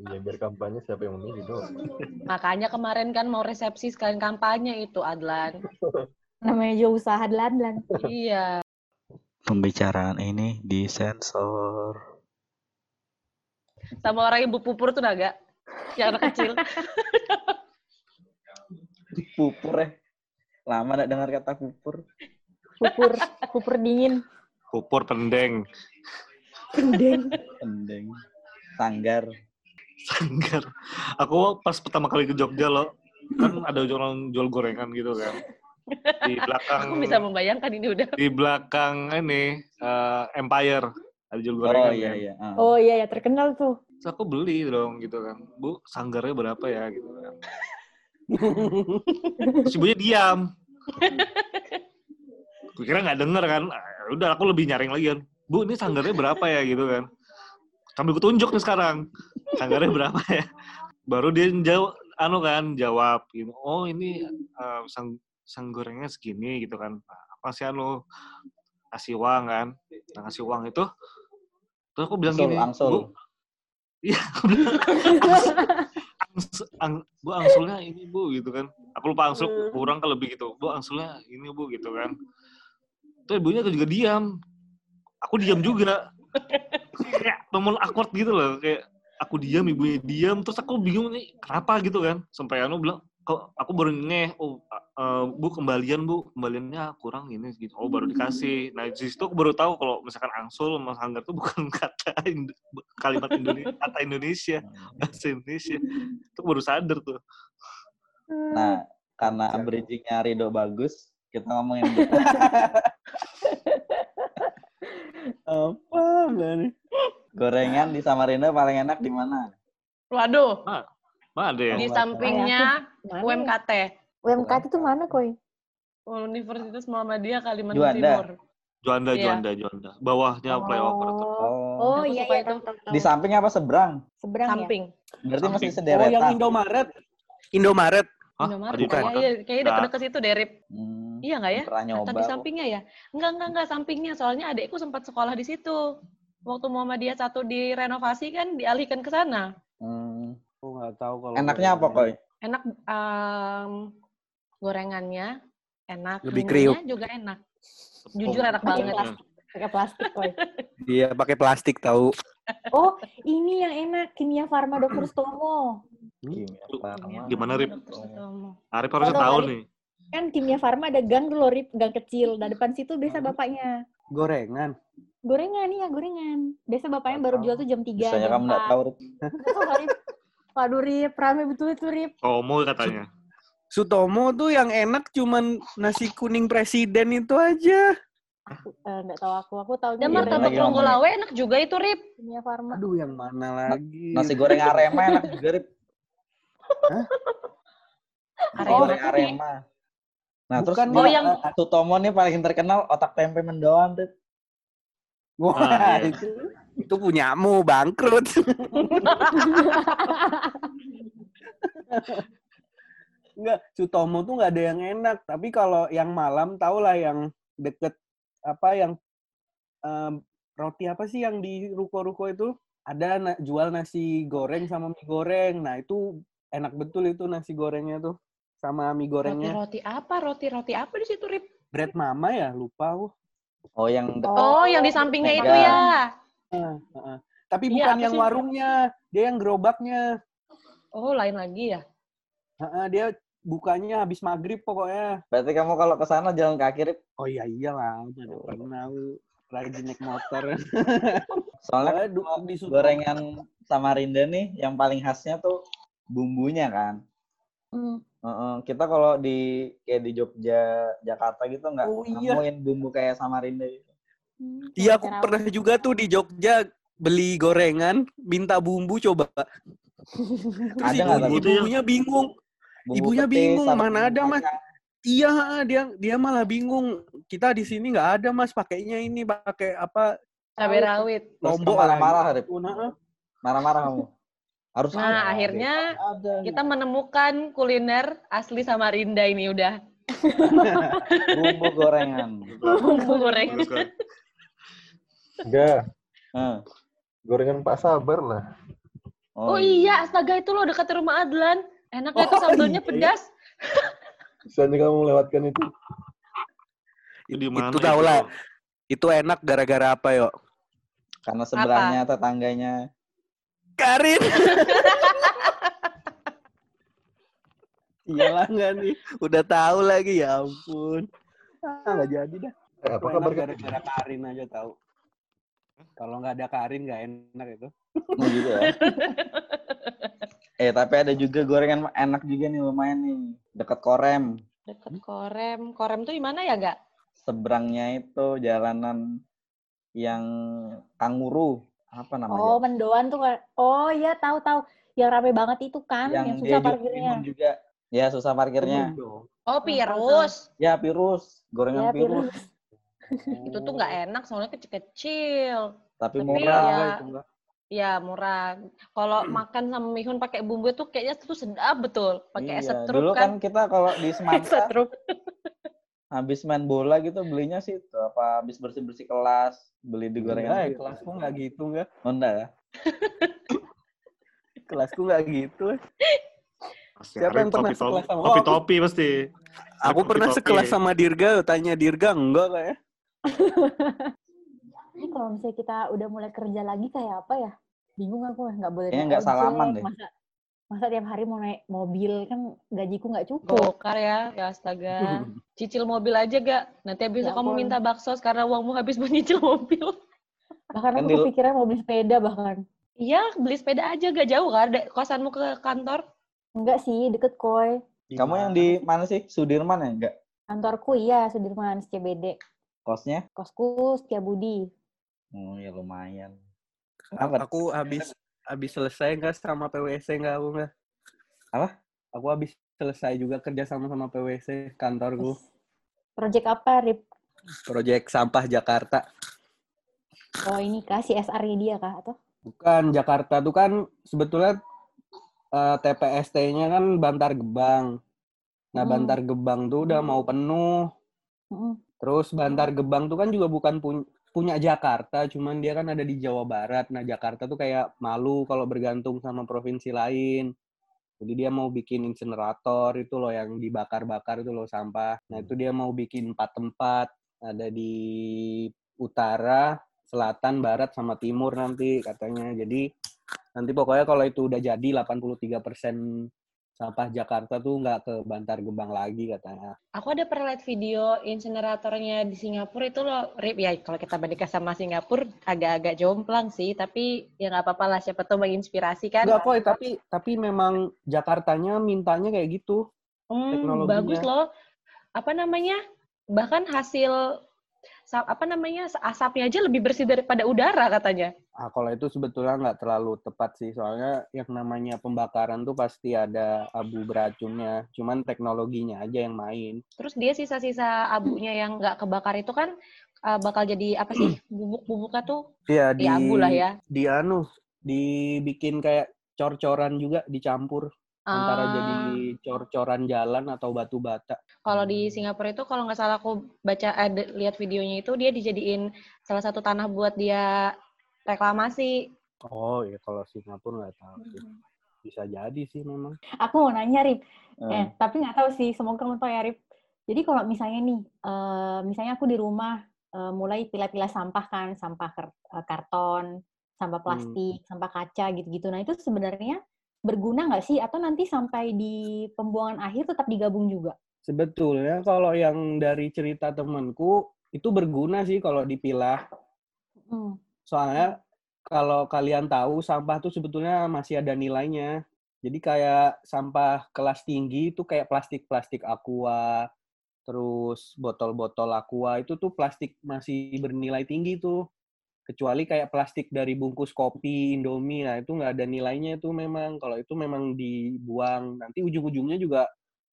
Iya biar kampanye siapa yang memilih dong. Makanya kemarin kan mau resepsi sekalian kampanye itu Adlan. Namanya juga usaha delan iya. Pembicaraan ini disensor. Sama orang ibu pupur tuh naga. Yang anak kecil. Pupur ya. Lama nggak dengar kata pupur. Pupur, pupur dingin. Pupur pendeng, Kendeng. Pendeng. Sanggar. Sanggar. Aku pas pertama kali ke Jogja loh, kan ada orang jual gorengan gitu kan. Di belakang Aku bisa membayangkan ini udah. di belakang ini eh, Empire ada jual Oh gorengan iya kan. iya. Ah. Oh iya ya terkenal tuh. Terus aku beli dong gitu kan. Bu, sanggarnya berapa ya gitu kan. Terus ibunya diam. Gue kira nggak denger kan. Ah, Udah aku lebih nyaring lagi kan. Bu, ini sanggarnya berapa ya gitu kan. Sambil gue tunjuk nih sekarang. Sanggarnya berapa ya. Baru dia jawab, anu kan, jawab gitu. Oh ini eh, sang, sang gorengnya segini gitu kan. Apa sih anu kasih uang kan. Nah, kasih uang itu. Terus aku bilang Angsul, gini, angsul. Bu, Iya, aku bilang, "Angsul- angsul- ang- bu angsulnya ini bu gitu kan. Aku lupa angsul Hmm. kurang ke lebih gitu. Bu angsulnya ini bu gitu kan. Terus ibunya juga diam. Aku diam juga. Kayak momen awkward gitu loh. Kayak aku diam, ibunya diam. Terus aku bingung nih kenapa gitu kan. Sampai Anu bilang, kok aku baru ngeh, oh eh, bu kembalian bu, kembaliannya kurang ini gitu. Oh baru dikasih. Nah di situ aku baru tahu kalau misalkan angsul sama sanggar itu bukan kata Indo- kalimat Indonesia, kata Indonesia, bahasa Indonesia. Itu baru sadar tuh. Nah, karena bridging-nya Rido bagus, kita ngomongin. Apa nih? gorengan di Samarinda paling enak di mana? Waduh, Mana ada ya? di sampingnya Mana ya? UMKT. UMKT itu mana, Koy? Universitas Muhammadiyah Kalimantan Juanda. Timur. Juanda, Iya. Juanda, Juanda. Bawahnya. Oh, Oh, oh Aku iya iya itu. tahu tahu tahu. di samping apa seberang? Seberang ya. Samping. Berarti masih Samping. Oh, sederetan. yang Indomaret. Indomaret. Indomaret Ada di kayaknya, Indomaret? iya, kayaknya Nah. deket-deket situ deh, Rip. Hmm, Iya nggak ya? Pernah nyoba. Atau di sampingnya ya? Enggak, enggak, enggak sampingnya. Soalnya adekku sempat sekolah di situ. Waktu Muhammadiyah satu direnovasi kan dialihkan ke sana. Hmm. Oh, nggak tahu kalau Enaknya apa, Koy? Enak em, gorengannya, enak. Lebih minumnya juga enak. Jujur enak Pakai banget. plastik, pakai plastik, Koy. Iya, pakai plastik tahu. Oh, ini yang enak, Kimia Farma Dr. Stomo. Kimia Farma. Gimana, Rip? Arif harusnya Tahu, nih. Kan Kimia Farma ada gang dulu, Rip, gang kecil. Nah, depan situ biasa bapaknya. Gorengan. Gorengan, iya gorengan. Biasa bapaknya baru jual tuh jam 3, Biasanya kamu nggak 4. tahu. Rip. Rip. Waduh, Rip, rame betul itu, Rip. Tomo katanya. Sutomo tuh yang enak cuman nasi kuning presiden itu aja. Eh, nggak tahu aku, aku tahu Dan martabak Ronggolawe enak juga itu, Rip. Kimia Farma. Aduh, yang mana lagi? Nasi goreng Arema enak juga, Rip. Arema tuh nih. Arema. Nah, terus Bukan Oh, yang- Sutomo nih paling terkenal otak tempe mendoan, Rip. Wah, Ah, iya. itu, itu punyamu, bangkrut. Enggak, Sutomo tuh nggak ada yang enak. Tapi kalau yang malam, tau lah yang deket apa yang em, roti apa sih yang di ruko-ruko itu ada na- jual nasi goreng sama mie goreng. Nah itu enak betul itu nasi gorengnya tuh sama mie gorengnya. Roti-roti apa? Roti-roti apa di situ, Rip? Bread Mama ya lupa. aku. Oh, yang Oh, yang di sampingnya itu ya. Ah, ah, ah. Tapi Iya, bukan yang sih? warungnya, dia yang gerobaknya. Oh, lain lagi ya. Ah, ah, dia bukanya habis maghrib pokoknya. berarti kamu kalau ke sana jalan kaki, Rip. Oh iya iyalah, mana pernah aku lagi naik motor. Soalnya Soalnya du- di gorengan Samarinda nih yang paling khasnya tuh bumbunya kan. Hmm. Heeh, kita kalau di kayak di Jogja, Jakarta gitu nggak Oh, iya. nemuin bumbu kayak Samarinda gitu. Hmm, Iya, aku pernah juga tuh di Jogja beli gorengan, minta bumbu coba. Terus Ada ibu, ibunya bingung. Bumbu Ibunya petis, bingung, mana ada, Mas? Iya, dia dia malah bingung. Kita di sini nggak ada mas, pakainya ini pakai apa? Cabai rawit. Lombok marah-marah. Nah, Marah-marah kamu. Harus Nah, ada, akhirnya Rip. ada. Kita menemukan kuliner asli Samarinda ini udah. bumbu gorengan. Bumbu goreng. Bagus kan? Enggak, gorengan Pak Sabar lah. Oh, iya, astaga itu loh dekat rumah Adlan. Enaknya tuh Oh, sambelnya iya. pedas. Misalnya kamu melewatkan itu. Itu di mana itu tau lah. Itu enak gara-gara apa yuk? Karena seberangnya tetangganya. Karin. Iyalah nggak nih, udah tahu lagi ya ampun. Ah, nggak jadi dah. Eh, apa kabar gara-gara Karin aja tahu. Kalau nggak ada Karin nggak enak itu. Oh, gitu ya. eh, tapi ada juga gorengan enak juga nih lumayan nih. Dekat Korem. Dekat Korem. Korem tuh di mana ya, Gak? Seberangnya itu jalanan yang kanguru. Apa namanya? Oh, mendoan tuh kan. Oh iya, tahu tahu. Yang rame banget itu kan, yang, yang susah parkirnya. juga. Ya susah parkirnya. Dong. Oh, virus. Ya virus, gorengan Ya, virus. virus. Itu tuh nggak enak soalnya kecil-kecil. Tapi Tapi murah. ya- itu enggak. Ya murah. Kalau makan sama mihun pakai bumbu tuh kayaknya tuh sedap betul. Pakai es Iya, setrup Dulu kan kan. kita kalau di Semangka. Habis main bola gitu belinya sih itu apa habis bersih-bersih kelas, beli di gorengan ya, virus. kelasku enggak gitu enggak. Honda ya. Kelasku enggak gitu. Siapa yang pernah topi-topi- sekelas sama- Oh, Topi-topi pasti. Aku pernah sekelas sama Dirga, tanya Dirga enggak kayak. Ini kalau misalnya kita udah mulai kerja lagi kayak apa ya? Bingung aku nggak boleh naik nggak salaman ojek, deh. Masa, masa tiap hari mau naik mobil kan gajiku nggak cukup. Bokar ya, ya astaga. Cicil mobil aja gak? Nanti habis Ya kamu ampun. minta bakso karena uangmu habis buat nyicil mobil. Bahkan Kan aku kepikiran mau beli sepeda bahkan. Iya, beli sepeda aja gak jauh kan? Kosanmu ke kantor? Enggak sih, deket koi. Kamu yang di mana sih? Sudirman ya? Enggak. Kantorku iya Sudirman CBD. Kosnya? Kosku Setiabudi. Oh ya lumayan. A- Apa? Aku habis habis selesai enggak sama PWC enggak aku enggak? Apa? Aku habis selesai juga kerja sama sama PWC kantorku. Project apa, Rip? Proyek sampah Jakarta. Oh ini kah CSR-nya dia kah? Atau? Bukan Jakarta tuh kan sebetulnya eh, TPST-nya kan Bantar Gebang. Nah, Hmm. Bantar Gebang tuh udah mau penuh. Mm-mm. Terus Bantar Gebang tuh kan juga bukan pun- punya Jakarta, cuman dia kan ada di Jawa Barat. Nah, Jakarta tuh kayak malu kalau bergantung sama provinsi lain. Jadi dia mau bikin insinerator itu loh yang dibakar-bakar itu loh sampah. Nah, itu dia mau bikin empat tempat. Ada di utara, selatan, barat, sama timur nanti katanya. Jadi nanti pokoknya kalau itu udah jadi 83% sampah Jakarta tuh nggak ke Bantar Gebang lagi katanya. Aku ada pernah lihat video insineratornya di Singapura itu loh, Rip. Ya kalau kita bandingkan sama Singapura agak-agak jomplang sih, tapi ya nggak apa-apa lah. Siapa tahu menginspirasi kan. Enggak kok, tapi tapi memang Jakartanya mintanya kayak gitu. Hmm, bagus loh. Apa namanya? Bahkan hasil apa namanya asapnya aja lebih bersih daripada udara katanya. Ah, kalau itu sebetulnya nggak terlalu tepat sih, soalnya yang namanya pembakaran tuh pasti ada abu beracunnya. Cuman teknologinya aja yang main. Terus dia sisa-sisa abunya yang nggak kebakar itu kan uh, bakal jadi apa sih bubuk-bubuknya tuh? Iya di Ya abu lah ya. di anu dibikin kayak cor-coran juga dicampur antara Ah. jadi cor-coran jalan atau batu bata. Kalau di Singapura itu kalau nggak salah aku baca ada lihat videonya itu dia dijadiin salah satu tanah buat dia reklamasi. Oh ya kalau Singapura nggak tahu sih. Bisa jadi sih memang. Aku mau nanya, Rip. Hmm. Eh, tapi nggak tahu sih. Semoga kamu tahu ya, Rip. Jadi kalau misalnya nih, eh, misalnya aku di rumah eh, mulai pilah-pilah sampah kan, sampah karton, sampah plastik, sampah kaca gitu-gitu. Nah itu sebenarnya berguna nggak sih? Atau nanti sampai di pembuangan akhir tetap digabung juga? Sebetulnya kalau yang dari cerita temanku itu berguna sih kalau dipilah. Hmm. Soalnya kalau kalian tahu sampah tuh sebetulnya masih ada nilainya. Jadi kayak sampah kelas tinggi itu kayak plastik-plastik aqua, terus botol-botol aqua itu tuh plastik masih bernilai tinggi tuh. Kecuali kayak plastik dari bungkus kopi, Indomie, nah itu nggak ada nilainya itu memang. Kalau itu memang dibuang. Nanti ujung-ujungnya juga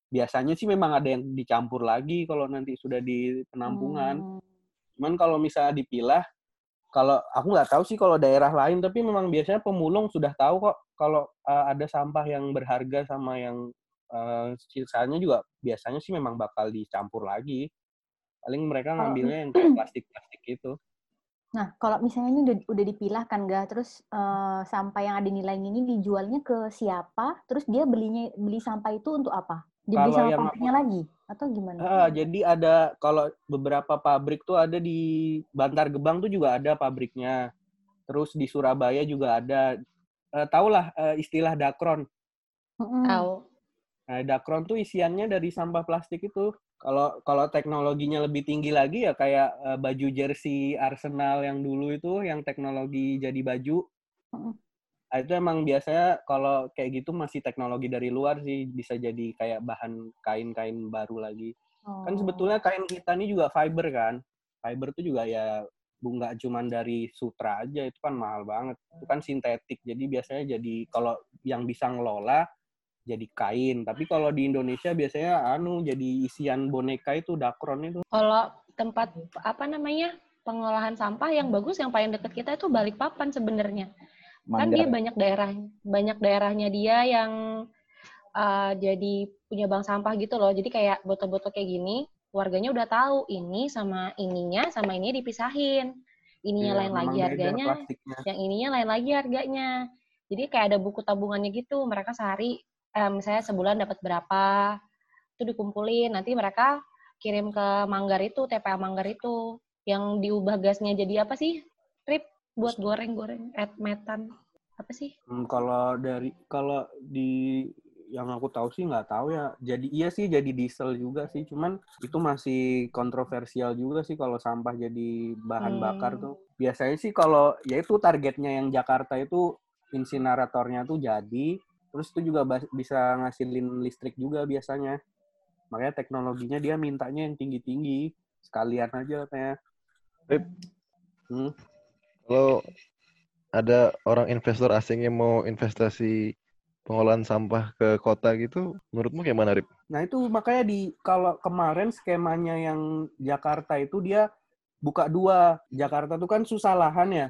biasanya sih memang ada yang dicampur lagi kalau nanti sudah di penampungan. Hmm. Cuman kalau misalnya dipilah, kalau aku nggak tahu sih kalau daerah lain, tapi memang biasanya pemulung sudah tahu kok kalau uh, ada sampah yang berharga sama yang uh, sisanya juga biasanya sih memang bakal dicampur lagi. Paling mereka ngambilnya yang kayak plastik-plastik gitu. Nah, kalau misalnya ini udah, udah dipilah kan, Ga, terus eh, sampah yang ada nilainya ini dijualnya ke siapa? Terus dia belinya beli sampah itu untuk apa? Dibeli sama yang lagi? Atau gimana? Ah, jadi ada kalau beberapa pabrik tuh ada di Bantar Gebang tuh juga ada pabriknya. Terus di Surabaya juga ada. Eh, tahulah eh, istilah dakron. Tahu. Nah, dakron tuh isiannya dari sampah plastik itu. Kalau kalau teknologinya lebih tinggi lagi ya kayak eh, baju jersey Arsenal yang dulu itu yang teknologi jadi baju. Nah, itu emang biasanya kalau kayak gitu masih teknologi dari luar sih bisa jadi kayak bahan kain-kain baru lagi. Kan Oh. sebetulnya kain kita ini juga fiber kan. Fiber itu juga ya bu- nggak cuman dari sutra aja itu kan mahal banget. Itu kan sintetik. Jadi biasanya jadi kalau yang bisa ngelola jadi kain. Tapi kalau di Indonesia biasanya anu jadi isian boneka itu dakron itu. Kalau tempat apa namanya pengolahan sampah yang bagus yang paling dekat kita itu Balikpapan sebenarnya. Kan dia banyak daerah banyak daerahnya dia yang uh, jadi punya bank sampah gitu loh. Jadi kayak botol-botol kayak gini, warganya udah tahu ini sama ininya sama ini dipisahin. Ininya Iya, lain lagi harganya, plastiknya. yang ininya lain lagi harganya. Jadi kayak ada buku tabungannya gitu. Mereka sehari eh, misalnya sebulan dapat berapa, itu dikumpulin. Nanti mereka kirim ke Manggar itu, TPA Manggar itu, yang diubah gasnya jadi apa sih? Trip buat goreng-goreng, et metan. Apa sih? Hmm, kalau dari kalau di yang aku tahu sih nggak tahu ya. Jadi iya sih jadi diesel juga sih. Cuman itu masih kontroversial juga sih kalau sampah jadi bahan Hmm. bakar tuh. Biasanya sih kalau ya itu targetnya yang Jakarta itu insineratornya tuh jadi. Terus itu juga bisa ngasilin listrik juga biasanya. Makanya teknologinya dia mintanya yang tinggi-tinggi. Sekalian aja katanya. Hmm. Kalau ada orang investor asing yang mau investasi pengolahan sampah ke kota gitu, menurutmu kayak mana, Rip? Nah itu makanya di kalau kemarin skemanya yang Jakarta itu dia buka dua. Jakarta tuh kan susah lahan ya.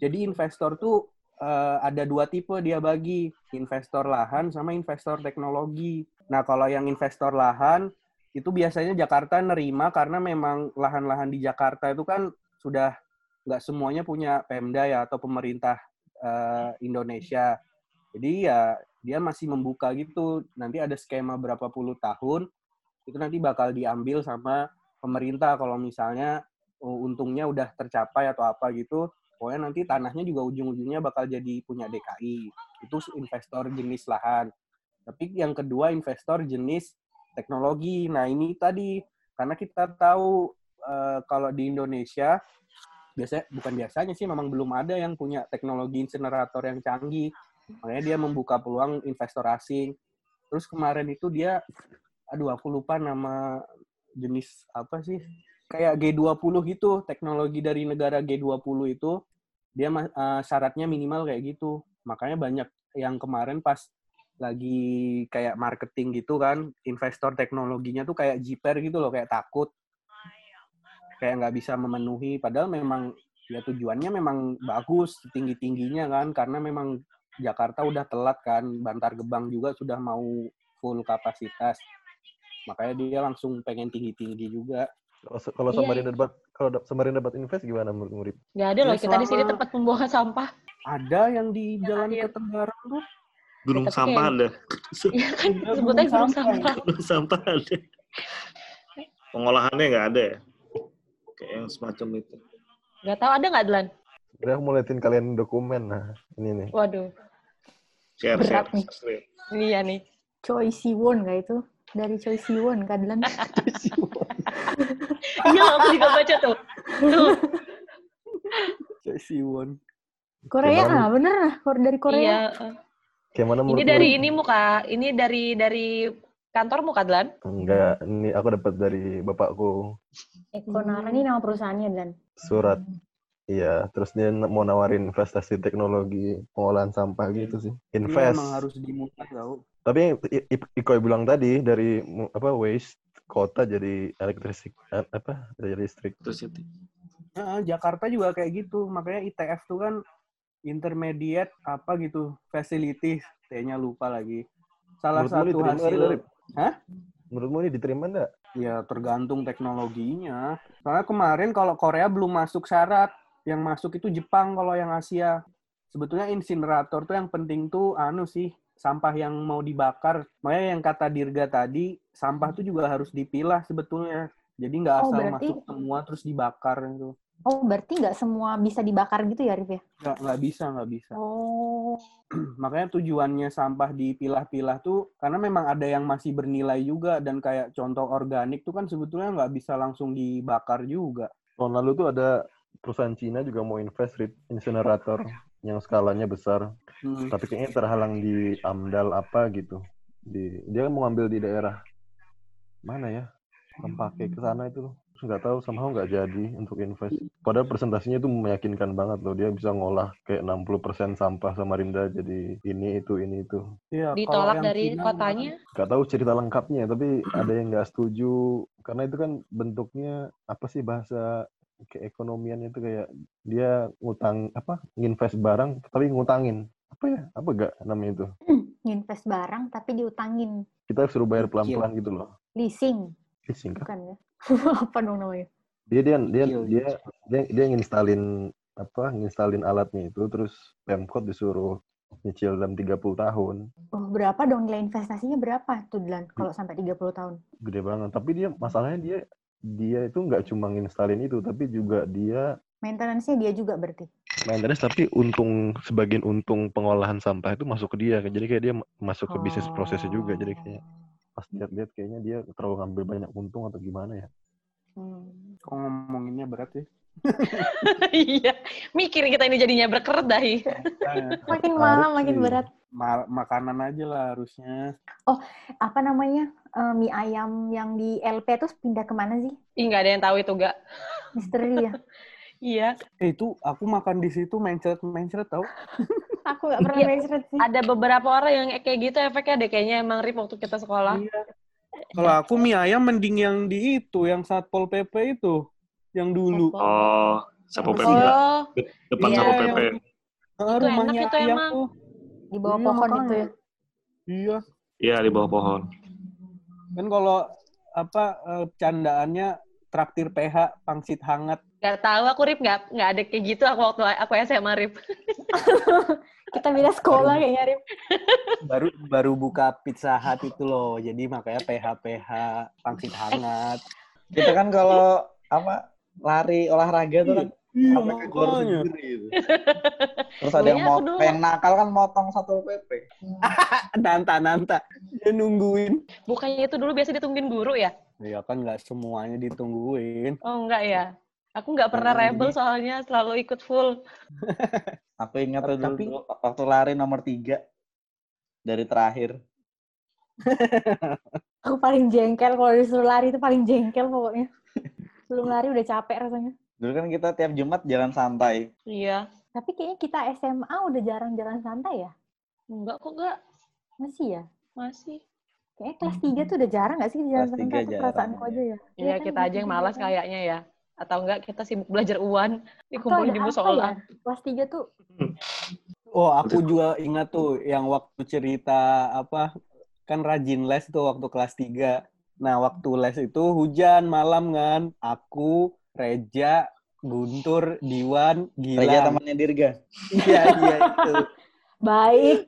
Jadi investor tuh eh, ada dua tipe dia bagi, investor lahan sama investor teknologi. Nah kalau yang investor lahan itu biasanya Jakarta nerima karena memang lahan-lahan di Jakarta itu kan sudah nggak semuanya punya Pemda ya atau pemerintah eh, Indonesia. Jadi ya dia masih membuka gitu. Nanti ada skema berapa puluh tahun itu nanti bakal diambil sama pemerintah kalau misalnya uh, untungnya udah tercapai atau apa gitu. Pokoknya nanti tanahnya juga ujung-ujungnya bakal jadi punya DKI. Itu investor jenis lahan. Tapi yang kedua investor jenis teknologi. Nah ini tadi karena kita tahu eh, kalau di Indonesia biasanya bukan biasanya sih memang belum ada yang punya teknologi insinerator yang canggih. Makanya dia membuka peluang investor asing. Terus kemarin itu dia, aduh aku lupa nama jenis apa sih? Kayak G20 gitu, teknologi dari negara G20 itu, dia eh, syaratnya minimal kayak gitu. Makanya banyak yang kemarin pas lagi kayak marketing gitu kan, investor teknologinya tuh kayak jiper gitu loh, kayak takut. Kayak nggak bisa memenuhi, padahal memang ya tujuannya memang bagus, tinggi-tingginya kan, karena memang Jakarta udah telat kan, Bantar Gebang juga sudah mau full kapasitas. Makanya dia langsung pengen tinggi-tinggi juga. Kalau Iya, Samarinda dapat kalau da- Samarinda dapat invest gimana menurutmu, Rip? Nggak ada loh, Ya, kita di sini tempat pembuangan sampah. Ada yang di Jalan akhir. Ketengaran tuh. Gunung sampah kayak- ada. Iya kan, Iya, sebutnya gunung sampah. Gunung sampah ada. Pengolahannya nggak ada ya? Kayak yang semacam itu. Nggak tahu ada nggak, Dlan? Udah aku mau liatin kalian dokumen. Nah, ini nih. Waduh, Share, Berat share. nih. share. iya nih. Choi Siwon nggak itu? Dari Choi Siwon, Kadlan. Iya, aku juga baca tuh. Tuh, Choi Siwon. Korea, Gimana? ah bener lah. Dari Korea. iya. Kayak mana Ini dari ini muka, ini dari dari kantor muka, Dlan? Enggak, ini aku dapat dari bapakku Ekonara ini nama perusahaannya, Dan. surat. Iya, terus dia mau nawarin investasi teknologi pengolahan sampah gitu sih. Dia Invest. emang harus dimulai tau. Tapi Iko bilang tadi dari apa waste kota jadi elektrisik eh, apa jadi listrik. Terus itu. Nah, Jakarta juga kayak gitu. Makanya ITF tuh kan intermediate apa gitu facility T-nya lupa lagi. Salah Menurutmu satu hasil Rip? Hah? Menurutmu ini diterima enggak? ya tergantung teknologinya. Soalnya kemarin kalau Korea belum masuk syarat, yang masuk itu Jepang kalau yang Asia. Sebetulnya insinerator tuh yang penting tuh anu sih sampah yang mau dibakar. Makanya yang kata Dirga tadi, sampah tuh juga harus dipilah sebetulnya. Jadi nggak Oh, asal berarti- masuk semua terus dibakar gitu. Oh, berarti nggak semua bisa dibakar gitu ya, Rif ya? Nggak, nggak bisa, nggak bisa. Oh. Makanya tujuannya sampah dipilah-pilah tuh karena memang ada yang masih bernilai juga dan kayak contoh organik tuh kan sebetulnya nggak bisa langsung dibakar juga. Tahun lalu tuh ada perusahaan Cina juga mau invest di insinerator yang skalanya besar, Hmm. tapi kayaknya terhalang di AMDAL apa gitu. Di dia mau ngambil di daerah mana ya? Kempake ke sana itu loh. Terus nggak tahu somehow nggak jadi untuk invest. Padahal presentasinya itu meyakinkan banget loh. Dia bisa ngolah kayak 60% sampah Samarinda jadi ini itu ini itu. Iya, Ditolak dari Cina kotanya. Nggak tahu cerita lengkapnya, tapi ada yang nggak setuju karena itu kan bentuknya apa sih bahasa keekonomian itu kayak dia ngutang apa nginvest barang tapi ngutangin apa ya apa gak namanya itu Nginvest barang tapi diutangin. kita suruh bayar pelan-pelan gitu loh Leasing, leasing kah bukan ya? Apa dong namanya? dia dia dia Cicil, dia dia, dia nginstalin apa nginstalin alatnya itu terus pemkot disuruh nyicil dalam 30 tahun Oh, berapa dong nilai investasinya berapa tuh Dilan kalau sampai 30 tahun? gede banget tapi dia masalahnya dia dia itu nggak cuma nginstalin itu tapi juga dia Maintenance-nya dia juga berarti. maintenance tapi untung sebagian untung pengolahan sampah itu masuk ke dia kan. jadi kayak dia ma- masuk ke bisnis prosesnya juga jadi kayak pas lihat-lihat kayaknya dia terlalu ngambil banyak untung atau gimana ya Hmm. Kok ngomonginnya berat ya? Iya. Mikir kita ini jadinya dahi. Makanya, Makin malam makin berat. ma- makanan aja lah harusnya. Apa namanya? eh, mie ayam yang di LP tuh pindah ke mana sih? Ih, nggak ada yang tahu itu, gak? Misteri ya. Iya. Eh itu aku makan di situ mencret mencret tau? Aku nggak pernah Iya. mencret sih. Ada beberapa orang yang kayak gitu efeknya deh. Kayaknya emang rip waktu kita sekolah. Iya. Kalau aku mie ayam mending yang di itu, yang satpol pp itu, yang dulu. Oh, Sapo PP. Oh, Depan Iya, Sapo yang- PP. Ah, Itu rumahnya enak itu emang. tuh. Di bawah Iya, pohon makanya. itu ya. Iya. Iya, di bawah pohon. Kan kalau apa eh, candaannya traktir PH pangsit hangat. Nggak tahu aku rip nggak nggak ada kayak gitu aku waktu aku SMA rip. Kita beda sekolah kayaknya, Rip. Baru baru buka Pizza Hut itu loh. Jadi makanya PH PH pangsit hangat. Kita kan kalau apa lari olahraga tuh kan Iya, sampai ke gor makanya. sendiri gitu. Terus ada yang mau yang nakal kan motong satu PP. Nanta nanta. Dia nungguin. Bukannya itu dulu biasa ditungguin guru ya? Ya kan nggak semuanya ditungguin. Oh enggak ya. Aku nggak pernah Hmm, rebel ini- soalnya selalu ikut full. Aku ingat tuh dulu, Tapi- dulu waktu lari nomor tiga dari terakhir. Aku paling jengkel kalau disuruh lari itu paling jengkel pokoknya. Belum lari udah capek rasanya. Dulu kan kita tiap Jumat jalan santai. Iya. Tapi kayaknya kita SMA udah jarang jalan santai ya. Enggak kok enggak. Masih ya? Masih. Kayaknya kelas 3 tuh udah jarang gak sih jalan Kelas santai? tiga perasaanku ya. aja ya. Iya, kan, kita aja yang malas tiga. kayaknya ya. Atau enggak kita sibuk belajar uan, dikumpulin ada di musola. ya? Kelas 3 tuh Oh, aku juga ingat tuh yang waktu cerita apa kan rajin les tuh waktu kelas 3. Nah, waktu les itu hujan malam kan. Aku, Reja, Guntur, Diwan, Reja Gilang. temannya Dirga. Iya, iya itu. baik.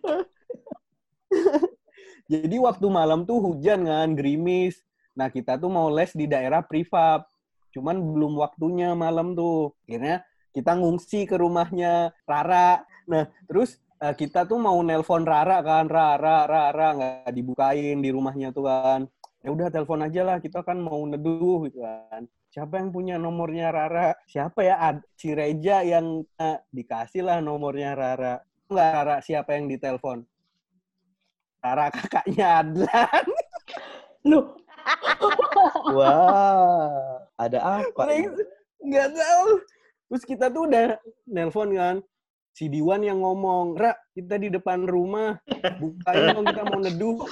Jadi waktu malam tuh hujan kan, gerimis. Nah, kita tuh mau les di daerah privat. Cuman belum waktunya malam tuh. Akhirnya kita ngungsi ke rumahnya Rara. Nah, terus eh, kita tuh mau nelpon Rara kan, Rara, Rara nggak dibukain di rumahnya tuh kan. Ya udah telepon aja lah, kita kan mau neduh gitu kan. Siapa yang punya nomornya Rara? Siapa ya? Ad, si Reja yang eh, dikasih lah nomornya Rara. Enggak Rara, siapa yang ditelepon? Rara kakaknya Adlan. Loh, Wah, ada apa? Nggak tahu. Terus kita tuh udah nelpon kan. Si Diwan yang ngomong, Ra, kita di depan rumah. Bukain dong, kita mau neduh.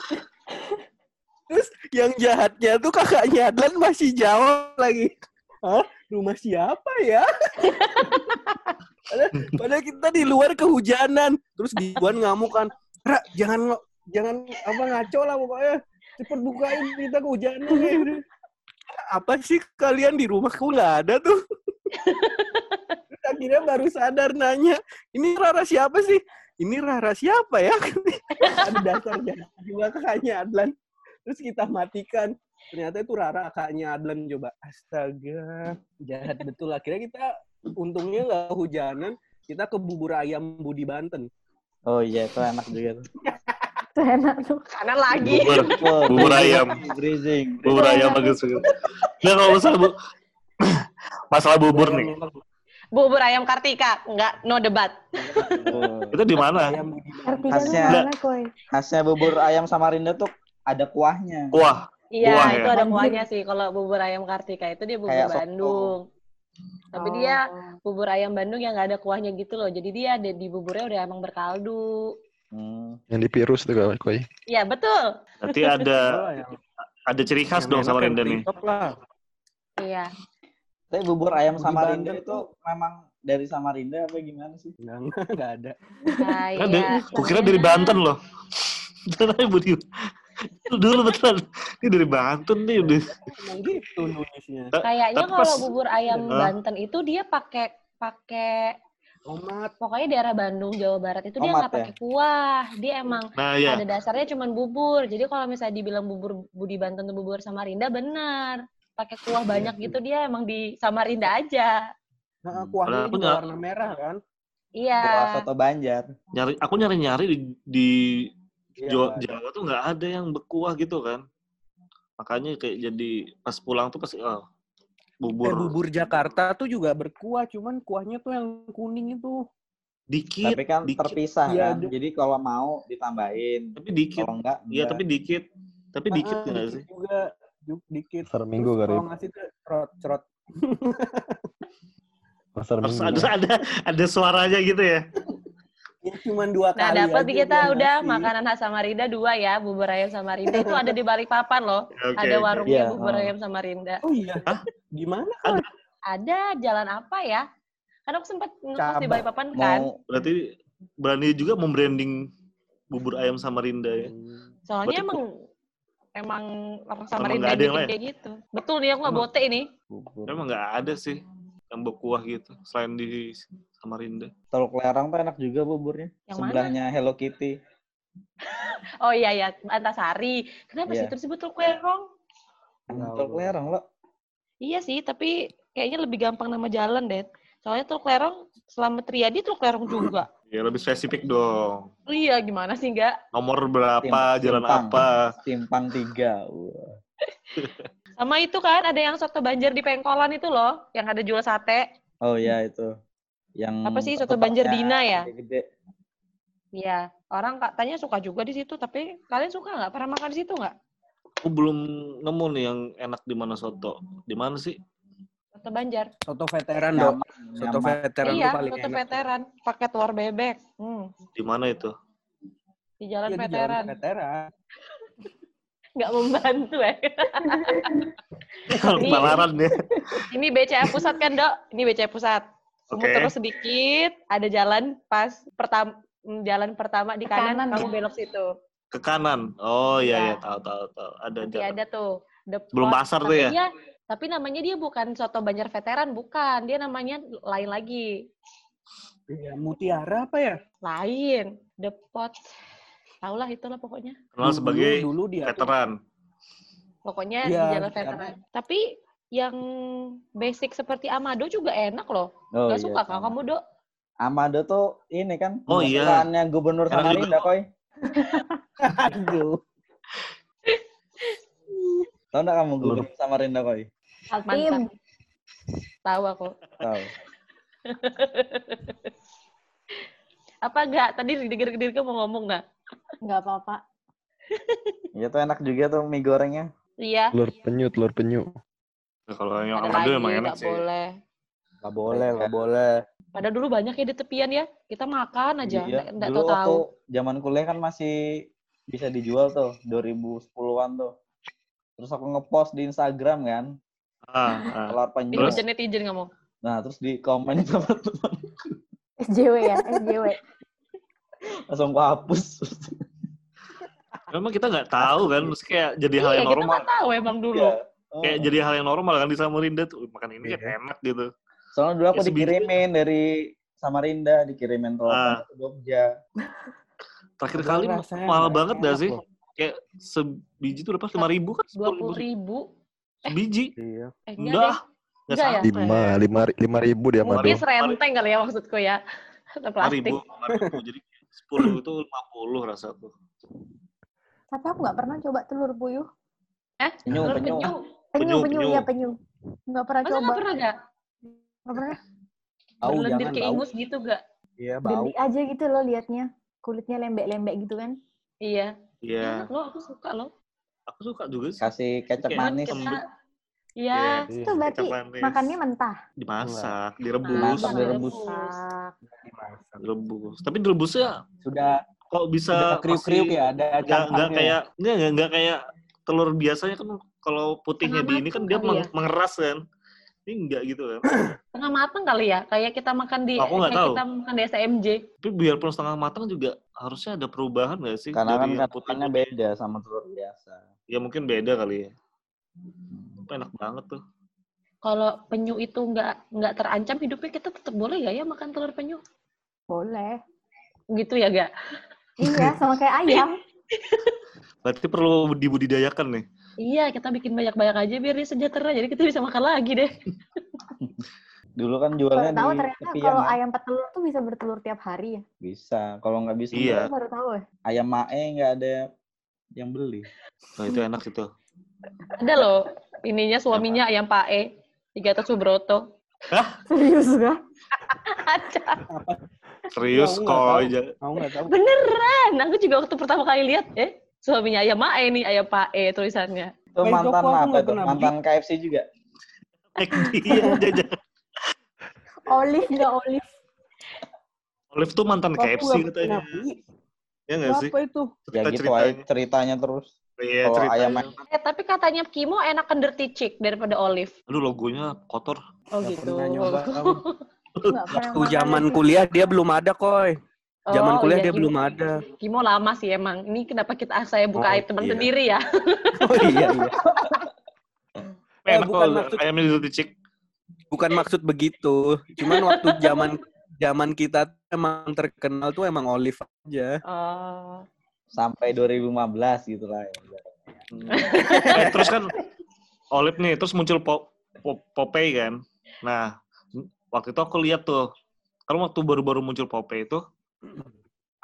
Terus yang jahatnya tuh kakaknya Adlan masih jawab lagi. Hah? Rumah siapa ya? padahal, padahal kita di luar kehujanan. Terus Diwan ngamuk kan, Ra, jangan jangan apa ngaco lah pokoknya. Cepet bukain, kita kehujanan. Apa sih kalian di rumahku nggak ada tuh? Akhirnya baru sadar nanya, ini Rara siapa sih? Ini Rara siapa ya? Ada dasarnya juga kakaknya Adlan. Terus kita matikan. Ternyata itu Rara kakaknya Adlan coba. Astaga, jahat betul. Akhirnya kita untungnya nggak hujanan. Kita ke bubur ayam Budi Banten. Oh iya, itu enak juga tuh. enak tuh. Kanan lagi. Bubur, Bubur ayam. Freezing. bubur ayam bagus banget. Nah, kalau masalah bu masalah bubur nih, Bubur ayam Kartika. Enggak, no debat. Oh. itu di mana? Tuh Khasnya- mana, Koy? Khasnya bubur ayam Samarinda tuh ada kuahnya. Wah, Iya, Kuah itu ya? ada kuahnya sih. Kalau bubur ayam Kartika itu dia bubur Kayak soto. Bandung. Tapi Oh. dia bubur ayam Bandung yang nggak ada kuahnya gitu loh. Jadi dia ada di buburnya udah emang berkaldu. Hmm. Yang di virus tuh kau koi. Iya, betul. Berarti ada Oh, yang, ada ciri khas yang dong sama Rinda nih. Iya. Tapi bubur ayam Samarinda Bandung itu memang dari Samarinda apa gimana sih? Enggak, enggak ada. Kan Kayak dari, kukira dari Banten loh. Beneran Budi. Dulu betul. Ini dari Banten nih udah. Gitu nulisnya. kayaknya Tapi kalau bubur ayam? Banten itu dia pakai pakai Tomat. pokoknya daerah Bandung Jawa Barat itu dia Tomat nggak ya? pakai kuah. Dia emang Nah ya, ada dasarnya cuman bubur. Jadi kalau misalnya dibilang bubur Budi Banten tuh bubur Samarinda benar. Pakai kuah banyak gitu dia emang di Samarinda aja. Nah, kuahnya juga warna merah kan? Iya. Kuah soto Banjar. nyari aku nyari-nyari di, di Iya, Jawa. Jawa tuh nggak ada yang berkuah gitu kan. Makanya kayak jadi pas pulang tuh pasti oh, bubur, Eh, bubur Jakarta tuh juga berkuah, cuman kuahnya tuh yang kuning itu. dikit, Tapi kan dikit. terpisah Iya, kan. Jadi kalau mau ditambahin. Tapi dikit. Kalau enggak, Iya, enggak. tapi dikit. Tapi dikit Ah, nggak dikit sih? juga, dikit. Pasar Minggu Terus kali. Kalau ngasih tuh cerot, cerot. Pasar Minggu. ada ada ada suaranya gitu ya. Ya, cuman dua Nah, kali dapat aja kita dia udah ngasih. makanan khas Samarinda dua ya, bubur ayam Samarinda itu ada di Balikpapan loh. Oke, ada warungnya Iya, bubur oh. ayam Samarinda. Oh iya. Hah? Gimana? Ada. Ada jalan apa ya? Kan aku sempat ngekos di Cabang. Balikpapan kan. Mau Berarti berani juga membranding bubur ayam Samarinda ya. Soalnya berarti emang emang orang Emang Samarinda nggak ada yang bikin lain? kayak gitu. Betul nih aku nggak bote ini. bubur. Emang nggak ada sih yang berkuah gitu selain di Samarinda. Teluk Lerang tuh enak juga buburnya. Yang Sebelahnya Hello Kitty. Oh iya ya, Antasari. Kenapa sih Iya. terus sebut Teluk Lerong? Tahu. Teluk Lerang lo. Iya sih, tapi kayaknya lebih gampang nama jalan deh. Soalnya Teluk Lerong Selamat Riyadi Teluk Lerong juga. Ya lebih spesifik dong. Oh iya, gimana sih enggak? Nomor berapa, Sim- jalan simpang. apa. Simpang tiga. Sama itu kan ada yang soto banjar di Pengkolan itu loh, yang ada jual sate. Oh ya itu. Yang Apa sih, soto Banjar Dina ya? Gede. Iya, orang katanya suka juga di situ, tapi kalian suka nggak? Pernah makan di situ nggak? Aku belum nemu nih yang enak di mana soto. Di mana sih? Soto Banjar. Soto veteran dong. Soto nyaman. veteran iya, paling soto enak. veteran, pakai telur bebek. Hmm, Di mana itu? di jalan Iya, di veteran. veteran. Nggak membantu ya. Kalau Ini- Palaran ya. Ini BCA Pusat kan, Dok? Ini BCA Pusat. Kamu Oke. terus sedikit, ada jalan pas pertama jalan pertama di kanan, kanan kamu ya? belok situ. Ke kanan. Oh iya Iya. ya, tahu tahu tahu. Ada Nanti jalan. ada tuh. The Belum Pot. pasar tuh ya? dia- tapi namanya dia bukan soto Banjar veteran, bukan. Dia namanya lain lagi. Iya, Mutiara apa ya? Lain. The Pot. Taulah itulah pokoknya. Kenal Dulu- sebagai dulu dia tuh- veteran. Pokoknya Iya, di jalan karena- veteran. Tapi yang basic seperti Amado juga enak loh. Oh, Gak iya, suka kah sama. kamu, Dok? Amado tuh ini kan Oh, iya. gubernur Samarinda. Koy. Aduh. Tahu enggak kamu gubernur Samarinda, Koy? Altim. Mantap. Tahu aku. Tahu. Apa enggak? Tadi diri kamu mau ngomong nggak? Nggak apa-apa. Iya tuh enak juga tuh mie gorengnya. Iya. Telur penyu, telur penyu. Nah, kalau yang lagi, emang enak nggak sih. boleh. Gak boleh, gak boleh. Padahal dulu banyak ya di tepian ya. Kita makan aja, Iya. nggak nggak Dulu tahu tahu. zaman kuliah kan masih bisa dijual tuh 2010-an tuh. Terus aku ngepost di Instagram kan, Ah, ah. telur penyu. Terus? Netizen kamu. Nah, terus di komen sama teman SJW ya, SJW. langsung aku hapus. Memang kita nggak tahu kan, terus kayak jadi hal Iya, yang kita normal. nggak tahu emang dulu. Iya. Oh. Kayak jadi hal yang normal kan di Samarinda tuh. Makan ini kan Iya. enak gitu. Soalnya dulu aku Ya, dikirimin dari Samarinda, dikirimin telur Ah. ke Jogja. Terakhir kali mahal banget dah sih. loh. Kayak sebiji tuh lepas lima ribu kan? Dua puluh ribu. ribu. Sebiji. Iya. Eh, enggak Enggak. ya? sampai. Lima, lima, lima ribu dia Amado. Mungkin serenteng kali ya maksudku ya. Atau Lima plastik. ribu. lima ribu. Jadi sepuluh itu lima puluh rasa tuh. Tapi aku nggak pernah coba telur puyuh. Eh, Penyu, telur penyu. penyu. Penyu, Penyu, penyu, penyu. iya penyu. Nggak pernah Masa coba. nggak pernah nggak? Nggak pernah. Bau Berlendir jangan kayak bau. ingus gitu gak? Iya, bau. Geli aja gitu loh liatnya. Kulitnya lembek-lembek gitu kan. Iya. Iya. Loh, aku suka loh. Aku suka juga sih. Kasih kecap manis. kita Lembut. Iya, Iya. Itu berarti Kecap manis. makannya mentah. dimasak, direbus, Dimasak, direbus. Masak. Dimasak. direbus. Tapi direbusnya Sudah kok bisa kriuk-kriuk ya, ada nggak nggak cangkangnya. kayak nggak nggak nggak kayak telur biasanya kan kalau putihnya Setengah di ini kan dia ya? mengeras kan. Ini enggak gitu kan. Tengah matang kali ya, kayak kita makan di Aku nggak kayak tahu. kita makan di SMJ. Tapi biarpun setengah matang juga harusnya ada perubahan nggak sih Karena kan dari yang kandungannya putih? beda sama telur biasa. Ya mungkin beda kali ya. Tapi enak banget tuh. Kalau penyu itu nggak nggak terancam hidupnya, kita tetap boleh nggak ya makan telur penyu? Boleh. Gitu ya, Gak? Iya, sama kayak ayam. Berarti perlu dibudidayakan nih. Iya, kita bikin banyak-banyak aja biar dia sejahtera. Jadi kita bisa makan lagi deh. Dulu kan jualnya tahu di ternyata tepian kalau ya. ayam petelur tuh bisa bertelur tiap hari ya. Bisa. Kalau nggak bisa Iya. Baru tahu ya. ayam mae nggak ada yang beli. Nah itu enak itu. Ada loh, ininya suaminya ayam Pae, Tiga atas Subroto. Serius gak? Ada. Serius kok aja. Aku nggak tahu. Beneran. Aku juga waktu pertama kali lihat, eh, suaminya ayam Mae nih, ayam Pae tulisannya. Itu mantan Joko, apa itu? Mantan KFC juga. Iya, jajan. Olive nggak olive? Olive tuh mantan Aku KFC katanya. Ya nggak sih? Apa itu? Ya Cerita gitu aja ceritanya. ceritanya terus. Iya, Kalau ceritanya. ayam Eh, tapi katanya Kimo enakan dirty chick daripada Olive. Aduh logonya kotor. Oh Nggak gitu. pernah nyoba. zaman kuliah dia belum ada, Koy. Zaman Oh, kuliah iya, dia Kimo. belum ada. Kimo lama sih emang. Ini kenapa kita saya buka Oh, aib teman iya. sendiri ya? Oh iya iya. Eh, Eh, bukan maksud-. Bukan maksud begitu. Cuman waktu zaman zaman kita emang terkenal tuh emang olive aja. Oh. Sampai 2015 gitu lah. Ya. Eh, terus kan Olive nih, terus muncul po, po, Popeye kan. Nah, waktu itu aku lihat tuh, kalau waktu baru-baru muncul Popeye itu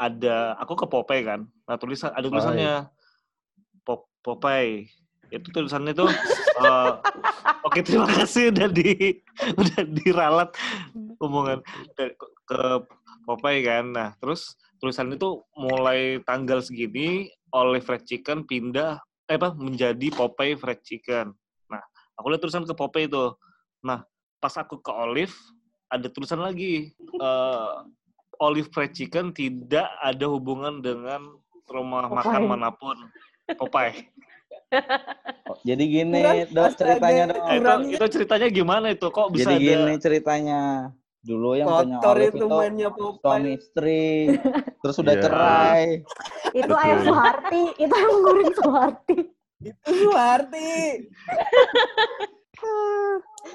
ada aku ke Popeye kan. Nah, tulisan ada tulisannya Pop, Popeye. Itu tulisannya tuh eh, Oke, terima kasih udah di udah diralat omongan ke, ke Popeye kan. Nah, terus tulisan itu mulai tanggal segini Olive Fried Chicken pindah eh apa menjadi Popeye Fried Chicken. Nah, aku lihat tulisan ke Popeye itu. Nah, pas aku ke Olive ada tulisan lagi eh Olive Fried Chicken tidak ada hubungan dengan rumah Popeye. makan mana pun. Popeye. Oh, Jadi gini, dok ceritanya dong. Eh, itu, itu ceritanya gimana itu? Kok bisa Jadi ada gini ceritanya. Dulu yang punya Olive itu itu mainnya suami istri, terus udah Iya. cerai. Itu ayam Suharti. Itu ayam goreng Suharti. Itu Suharti.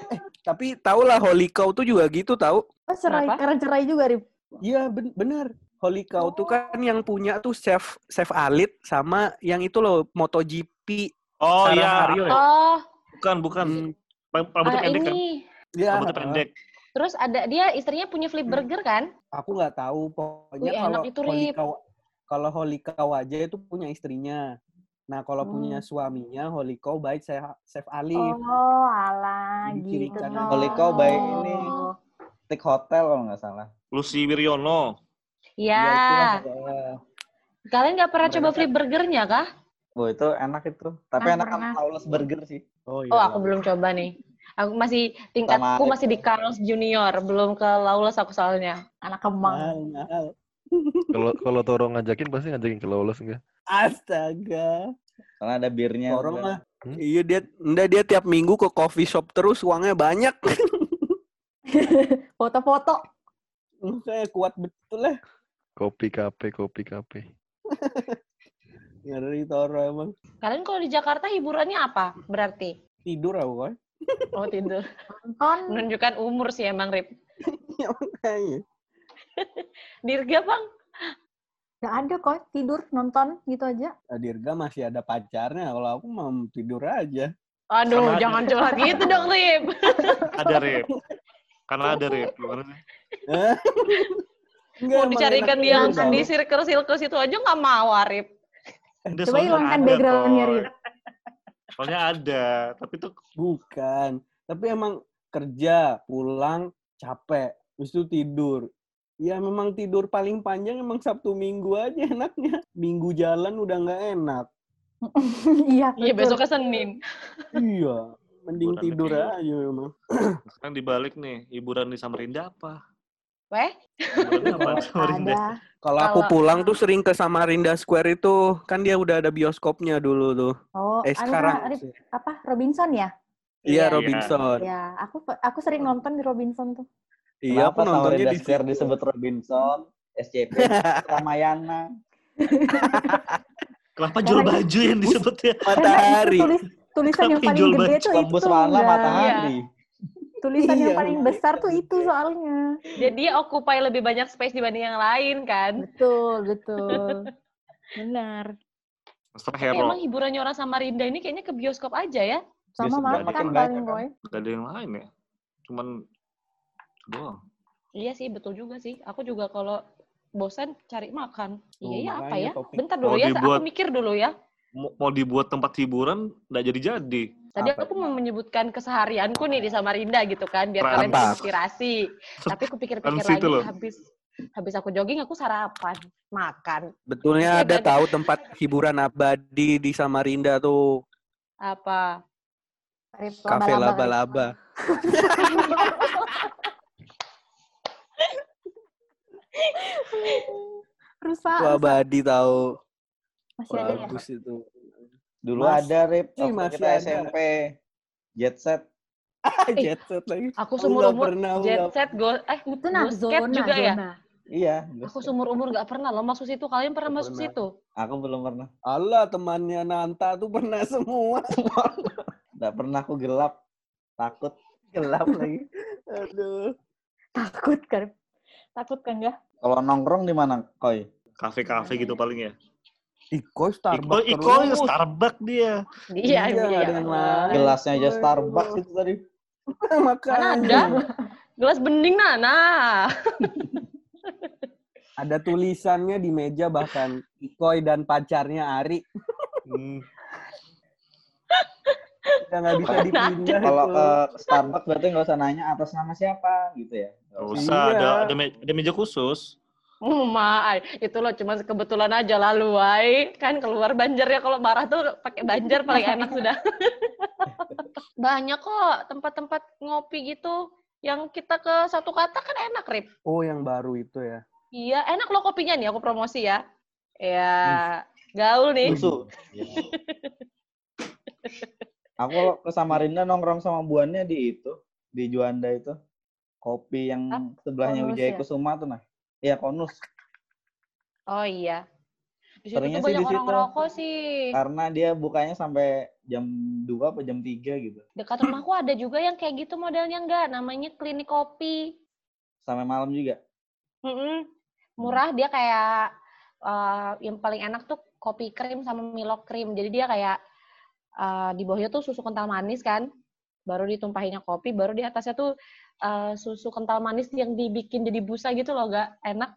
eh, tapi tau lah Holy Cow tuh juga gitu tahu. Oh, cerai. Kenapa? Karena cerai juga, Rip. Iya ben bener. Holy Cow tuh kan yang punya tuh chef chef Alit sama yang itu loh MotoGP. Oh iya, Haryo ya? Oh, bukan bukan. Hmm, Rambut Rambutnya ah, pendek kan? ini. ya, Rambutnya pendek. Terus ada dia istrinya punya flip burger kan? aku nggak tahu pokoknya Wih, kalau itu, Holy. Cow kalau Holy Cow aja itu punya istrinya. Nah, kalau Hmm. punya suaminya Holy Cow baik chef, chef Alif. Oh, alah. Gitu. Cow by ini. Oh. Tik Hotel kalau nggak salah. Lucy Wiryono. Ya, Ya. Kalian nggak pernah Mereka coba flip burgernya kah? Oh itu enak itu. Tapi Ah, enak sama Lawless Burger sih. Oh, iya. Oh, aku belum coba nih. Aku masih tingkatku Sama masih di Carl's Junior, belum ke Lawless aku soalnya. Anak mahal. Kalau kalau Toro ngajakin pasti ngajakin ke Lawless enggak? Astaga. Karena ada birnya. Juga. mah. Hmm? Iya dia enggak dia tiap minggu ke coffee shop terus uangnya banyak. Foto-foto. Kayak kuat betul lah. Kopi kape, kopi kape. Ngeri Toro emang. Kalian kalau di Jakarta hiburannya apa? Berarti? Tidur aku kan. Oh tidur. Nonton. Menunjukkan umur sih emang, Rip. Ya makanya. Dirga, Bang. Gak ada kok. Tidur, nonton gitu aja. Nah, Dirga masih ada pacarnya. Kalau aku mau tidur aja. Aduh, ada- jangan curhat gitu dong, Rip. Ada Rip. Karena ada? Enggak, Mau dicarikan yang di circle-circle situ aja nggak mau. Ada, Coba hilangkan ada, background-nya. Rip. Soalnya ada. Tapi tuh Bukan. Tapi emang kerja, pulang, capek. Terus itu tidur. Ya memang tidur paling panjang emang Sabtu Minggu aja enaknya. Minggu jalan udah nggak enak. iya, Iya, besoknya Senin. Iya, mending Hiburan tidur aja memang. Sekarang dibalik nih, hiburan di Samarinda apa? Weh? Samarinda? Kalau aku pulang tuh sering ke Samarinda Square itu, kan dia udah ada bioskopnya dulu tuh. Oh, Eh anu sekarang Rip, apa Robinson ya? Iya, Iya. Robinson. Ya, aku aku sering nonton di Robinson tuh. Iya, aku nontonnya di Square situ. disebut Robinson, SCP, Ramayana. Kenapa jual baju yang disebut ya? Matahari. Tulis, tulisan yang Kenapa paling gede tuh itu. Enggak. Matahari. Tulisan yang Iya. paling besar tuh itu soalnya. Jadi dia occupy lebih banyak space dibanding yang lain kan. Betul, betul. Benar. Master Tapi Hero. emang hiburannya orang Samarinda ini kayaknya ke bioskop aja ya. Sama Biasa makan paling kan? boy. Gak ada yang lain ya? Cuman doang. Iya sih, betul juga sih. Aku juga kalau bosan cari makan. Iya ya apa makanya ya? topik. Bentar dulu Kalau ya, dibuat- aku mikir dulu ya. Mau, dibuat tempat hiburan, nggak jadi-jadi. Tadi Apa aku mau menyebutkan keseharianku nih di Samarinda gitu kan, biar kalian terinspirasi. Tapi aku pikir-pikir situ lagi, loh. habis habis aku jogging aku sarapan, makan. Betulnya Iya, ada tahu tempat hiburan abadi di Samarinda tuh, Apa? Cafe laba-laba, rusak. abadi tahu. Masih ada ya? Bagus itu. Dulu Mas- ada Rip, Ih, waktu masih kita ada. SMP. Jet set. Jet set lagi. Aku Aku seumur umur pernah, jet set go eh Itu nah, zona, juga ya. Iya. Aku seumur umur nggak pernah loh masuk situ. Kalian pernah masuk pernah. situ? Aku belum pernah. Allah temannya Nanta tuh pernah semua. Nggak pernah aku gelap. Takut. Gelap lagi. Aduh. Takut kan? Takut kan enggak? Kalau nongkrong di mana, Koi? Kafe-kafe gitu paling ya. Iko Iko, Starbucks Iko ya terus. Starbucks dia. Iya, Iya, iya. Gelasnya aja. Starbucks itu tadi. Mana Makanya. ada? Gelas bening Nana. Ada tulisannya di meja bahkan Ikoy dan pacarnya Ari. Hmm. Udah nggak bisa dipindah Kalau ke Starbucks berarti nggak usah nanya atas nama siapa gitu ya. Nggak Gak usah. Iya. ada, ada, me- ada meja khusus. Hmm, Maai, itu loh cuma kebetulan aja lalu, Wai. Kan keluar Banjar ya kalau marah tuh pakai Banjar paling enak sudah. Banyak kok tempat-tempat ngopi gitu yang kita ke satu kata kan enak, Rip. Oh, yang baru itu ya. Iya, enak loh kopinya nih aku promosi ya. Ya, gaul nih. Susu. Aku kalau ke Samarinda nongkrong sama buannya di itu, di Juanda itu. Kopi yang Hah? sebelahnya Konus Wijaya ya? Kusuma tuh nah. Iya, Konus. Oh iya. Di situ Seringnya tuh sih banyak di orang situ. ngerokok sih. Karena dia bukanya sampai jam 2 apa jam 3 gitu. Dekat rumahku ada juga yang kayak gitu modelnya enggak, namanya klinik kopi. Sampai malam juga. Mm-mm. Murah dia kayak eh, yang paling enak tuh kopi krim sama Milo krim. Jadi dia kayak eh, di bawahnya tuh susu kental manis kan, baru ditumpahinnya kopi, baru di atasnya tuh eh, susu kental manis yang dibikin jadi busa gitu loh, gak enak.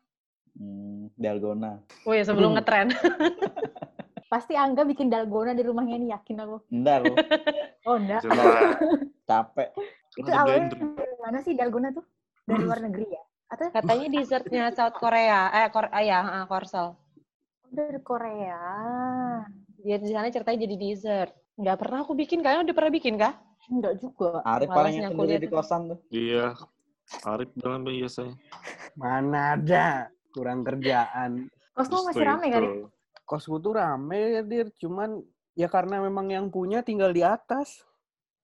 Hmm, Dalgona. Oh ya sebelum ngetren. Pasti Angga bikin dalgona di rumahnya nih, yakin aku. Enggak loh, Oh, enggak. Coba. capek. Itu Ada awalnya dari mana sih dalgona tuh? Dari luar negeri ya? Atau Katanya dessertnya South Korea, eh Kor ah, ya, ah, Korsel. dari Korea? Dia di sana ceritanya jadi dessert. Nggak pernah aku bikin, kalian udah pernah bikin kah? Enggak juga. Arif paling yang sendiri di kosan tuh. Iya. Arif bilang biasanya. Mana ada kurang kerjaan. Kosmo masih Justru rame itu. Kosku tuh rame Dir. Cuman ya karena memang yang punya tinggal di atas.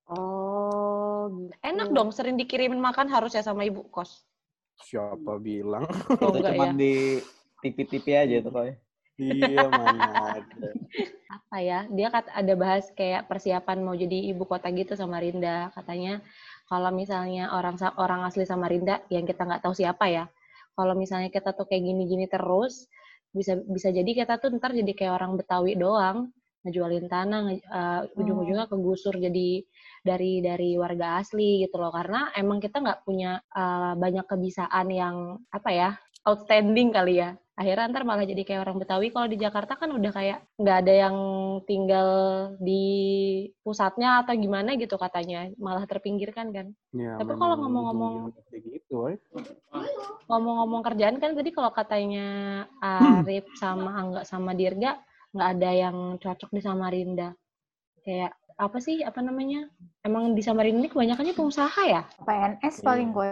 Oh, gitu. Enak dong, sering dikirimin makan harus ya sama ibu kos. Siapa bilang? Oh, itu cuman ya. di tipi-tipi aja tuh Koi. Iya, mana ada. apa ya dia kat, ada bahas kayak persiapan mau jadi ibu kota gitu Samarinda katanya kalau misalnya orang orang asli Samarinda yang kita nggak tahu siapa ya. Kalau misalnya kita tuh kayak gini-gini terus bisa bisa jadi kita tuh ntar jadi kayak orang Betawi doang. Ngejualin tanah nge- eh, ujung-ujungnya kegusur jadi dari dari warga asli gitu loh. Karena emang kita nggak punya eh, banyak kebisaan yang apa ya outstanding kali ya akhirnya ntar malah jadi kayak orang Betawi kalau di Jakarta kan udah kayak nggak ada yang tinggal di pusatnya atau gimana gitu katanya malah terpinggirkan kan Ya, Tapi kalau ngomong-ngomong- gitu, eh. ngomong-ngomong kerjaan kan tadi kalau katanya Arif sama Angga sama Dirga nggak ada yang cocok di Samarinda. Kayak apa sih apa namanya? Emang di Samarinda ini kebanyakannya pengusaha ya? PNS paling Iya. gue.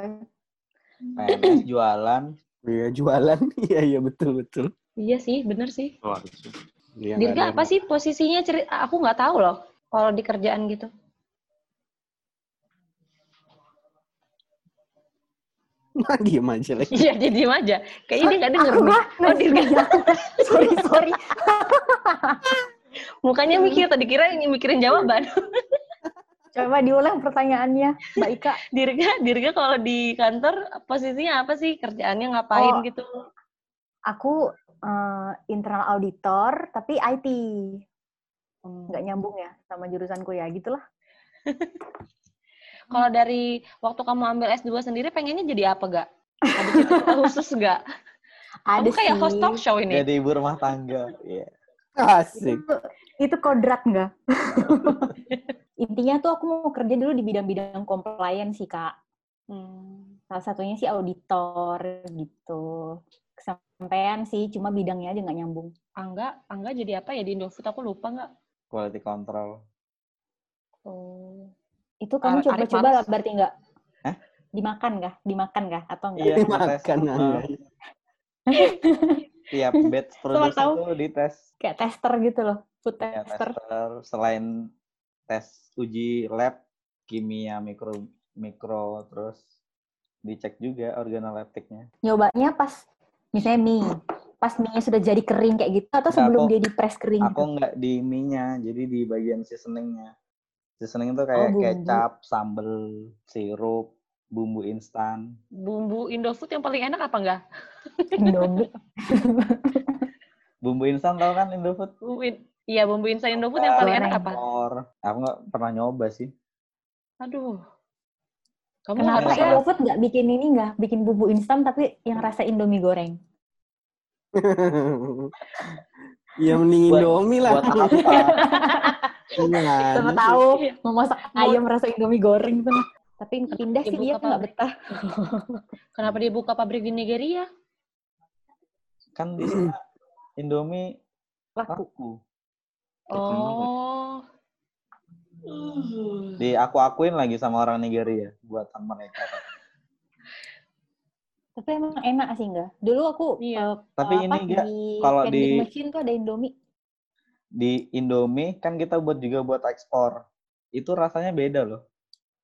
PNS jualan. Iya jualan. Iya iya betul betul. Iya sih, bener sih. Gitu. Iya, ada Dirga apa sih posisinya? Ceri- Aku nggak tahu loh kalau di kerjaan gitu. Nah, diem aja lagi. Iya, jadi diem aja. Kayaknya dia nggak denger. Aku mah Oh, Dirga. sorry sorry. Mukanya mikir tadi kira yang mikirin jawaban. Coba diulang pertanyaannya, Mbak Ika. Dirga, Dirga kalau di kantor posisinya apa sih? Kerjaannya ngapain Oh. gitu? Aku eh, internal auditor tapi IT. Nggak nyambung ya sama jurusanku ya, gitulah. Kalau dari waktu kamu ambil S2 sendiri pengennya jadi apa gak? Ada cita-cita khusus gak? Ada Kamu kayak sih. host talk show ini. Jadi ibu rumah tangga. Iya. Asik. Itu, itu kodrat nggak? Intinya tuh aku mau kerja dulu di bidang-bidang compliance sih, Kak. Hmm. Salah satunya sih auditor gitu. Kesampaian sih, cuma bidangnya aja nggak nyambung. Angga, Angga jadi apa ya di Indofood? Aku lupa nggak? Quality control. Oh. Itu kamu coba-coba lah Manis. berarti nggak? Hah? Dimakan nggak? Dimakan nggak? Atau enggak? Iya, Makan, tes. Angga. Tiap batch produksi tuh dites. Kayak tester gitu loh, food Ya, tester. tester. Selain tes uji lab, kimia, mikro, mikro, terus dicek juga organoleptiknya. Nyobanya pas misalnya mie, pas mie sudah jadi kering kayak gitu atau sebelum aku- dia di press kering Aku gitu? nggak di mie-nya, jadi di bagian seasoningnya. Seasoning itu kayak bumbu. kecap, sambel, sirup, bumbu instan. Bumbu Indofood yang paling enak apa enggak? Indomie. Bumbu instan tau kan Indofood? Bumbu in- Iya, bumbu instan Indofood yang paling enak apa? Aku nggak pernah nyoba sih. Aduh. Kamu Kenapa harus ya? Indofood nggak bikin ini nggak? Bikin bumbu instan tapi yang rasa Indomie goreng. Ya mending Indomie lah. Buat apa? Sama sih? tahu Iya. mau masak ayam rasa Indomie goreng tuh. Tapi pindah sih dia kapal nggak betah. Kenapa dia buka pabrik di Nigeria? Kan di Indomie Laku. laku. Oh. Di aku akuin lagi sama orang Nigeria buatan mereka. Tapi emang enak sih enggak? Dulu aku Iya. eh, Tapi apa, ini enggak di kalau di- machine tuh ada Indomie. Di Indomie kan kita buat juga buat ekspor. Itu rasanya beda loh.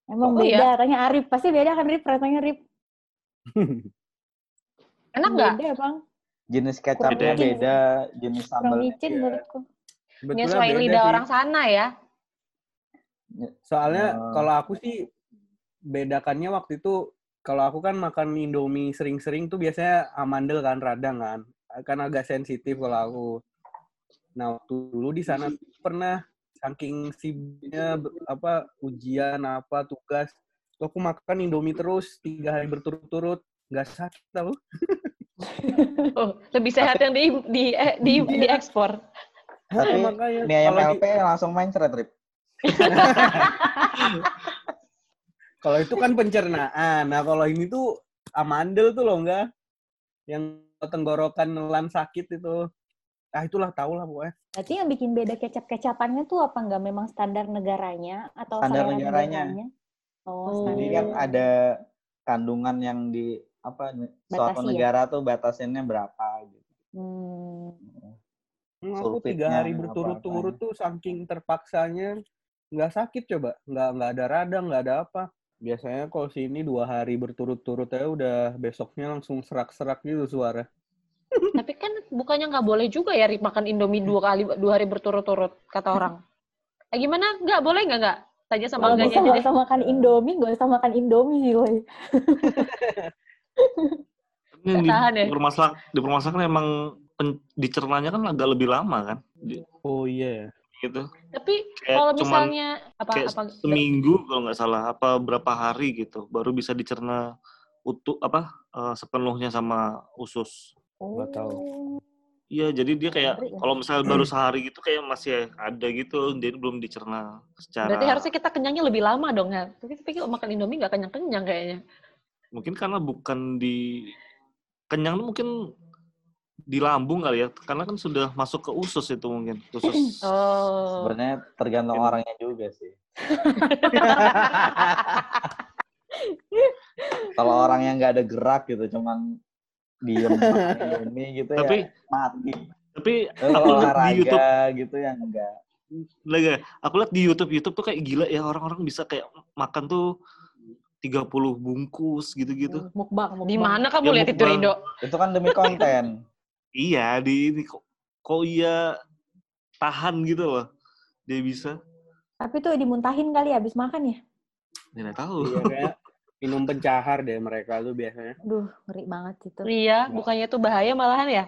Emang Oh, beda, tanya Arif. Pasti beda kan Arif, rasanya Arif. Enak nggak? Beda bang. Jenis kecapnya Beda. jenis Kurang sambalnya micin beda. menurutku. Beda lidah sih. orang sana ya. Soalnya Oh. kalau aku sih bedakannya waktu itu kalau aku kan makan Indomie sering-sering tuh biasanya amandel kan radang kan. Kan agak sensitif kalau aku. Nah, waktu dulu di sana pernah saking sibuknya apa ujian apa tugas tuh aku makan Indomie terus tiga hari berturut-turut nggak sakit tau Oh, lebih sehat yang di di eh, di, Iya. diekspor. Tapi makanya Mie ayam kalau di- LP langsung main ceret, Rip. Kalau itu kan pencernaan. Nah, kalau ini tuh amandel tuh loh enggak yang tenggorokan nelan sakit itu. Ah, itulah tau lah pokoknya. Berarti yang bikin beda kecap-kecapannya tuh apa enggak memang standar negaranya atau Standar selera negaranya. Oh, standar. Jadi kan ada kandungan yang di apa suatu Batasi ya? negara tuh batasinnya berapa gitu. Hmm. Aku tiga hari berturut-turut tuh saking terpaksanya nggak sakit coba, nggak nggak ada radang, nggak ada apa. Biasanya kalau sini dua hari berturut-turut ya udah besoknya langsung serak-serak gitu suara. Tapi kan bukannya nggak boleh juga ya Rip, makan Indomie dua kali dua hari berturut-turut kata orang. Eh, gimana? Nggak boleh nggak nggak? Tanya sama aja nggak usah makan Indomie, nggak usah makan Indomie sih, woy. Ini ya? permasalah, di permasalahan kan emang pen- dicernanya kan agak lebih lama kan. Oh iya. Gitu. Tapi Kayak kalau cuman misalnya apa kayak apa seminggu kalau nggak salah apa berapa hari gitu baru bisa dicerna utuh apa eh, sepenuhnya sama usus. Nggak tahu. Oh. Iya, jadi dia kayak ya. kalau misalnya baru sehari gitu kayak masih ada gitu, jadi belum dicerna secara. berarti harusnya kita kenyangnya lebih lama dong ya. Tapi tapi kalau makan Indomie nggak kenyang-kenyang kayaknya. Mungkin karena bukan di kenyang tuh mungkin di lambung kali ya, karena kan sudah masuk ke usus itu mungkin, usus. Oh. Sebenarnya tergantung Gitu. orangnya juga sih. Kalau orang yang nggak ada gerak gitu, cuman diem ini gitu Tapi- ya mati. Tapi kalau lihat di YouTube, olahraga gitu yang enggak. lagi, aku lihat di YouTube, YouTube tuh kayak gila ya orang-orang bisa kayak makan tuh 30 bungkus gitu-gitu. Mukbang, mukbang. Di mana kamu Ya, lihat itu. Rido? Itu kan demi konten. Iya, di ini kok, kok iya tahan gitu loh. Dia bisa. Tapi tuh dimuntahin kali habis makan ya. Nggak tahu. Iya kayak minum pencahar deh mereka tuh biasanya. Aduh, ngeri banget itu. Iya, bukannya itu bahaya malahan ya?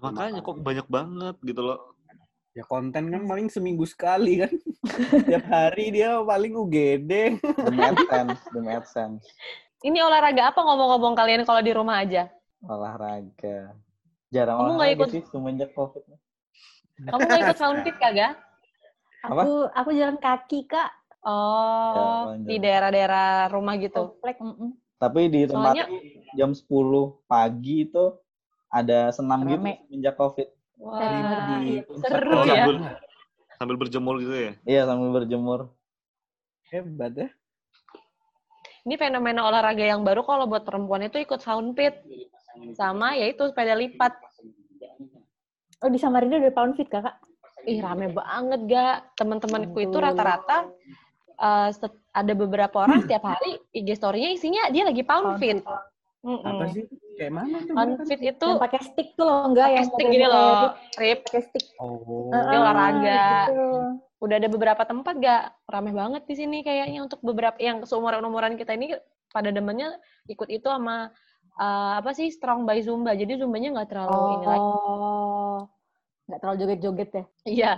Makanya kok banyak banget gitu loh. Ya konten kan paling seminggu sekali kan. Tiap hari dia paling UGD. Demi AdSense, demi AdSense. Ini olahraga apa ngomong-ngomong kalian kalau di rumah aja? Olahraga. Jarang Kamu nggak olahraga ikut- sih semenjak COVID. Kamu nggak ikut sound fit kagak? Apa? Aku aku jalan kaki, Kak. Oh, Ya, di daerah-daerah rumah gitu. Komplek, mm-mm. Tapi di tempat Soalnya- jam 10 pagi itu ada senam gitu Rame. semenjak COVID. Wah, Di- seru Oh, ya. sambil, sambil berjemur gitu ya. Iya sambil berjemur. Hebat ya. Ini fenomena olahraga yang baru kalau buat perempuan itu ikut sound fit. Sama yaitu sepeda lipat. Oh, di Samarinda udah pound fit, Kakak. Ih, rame banget gak? Teman-temanku itu rata-rata eh, set- ada beberapa orang setiap hari IG story-nya isinya dia lagi pound Pound fit. fit. Mm-mm. Apa sih? Kayak mana tuh? Fit itu Yang pakai stick tuh loh, enggak yang stick gini loh, Rip. Pakai stick. Oh. Dia olahraga. gitu. Udah ada beberapa tempat gak? Rame banget di sini kayaknya untuk beberapa yang seumuran-umuran kita ini pada demennya ikut itu sama eh, apa sih strong by zumba. Jadi zumbanya nggak terlalu ini lagi. Oh. Nggak terlalu joget-joget ya. Iya,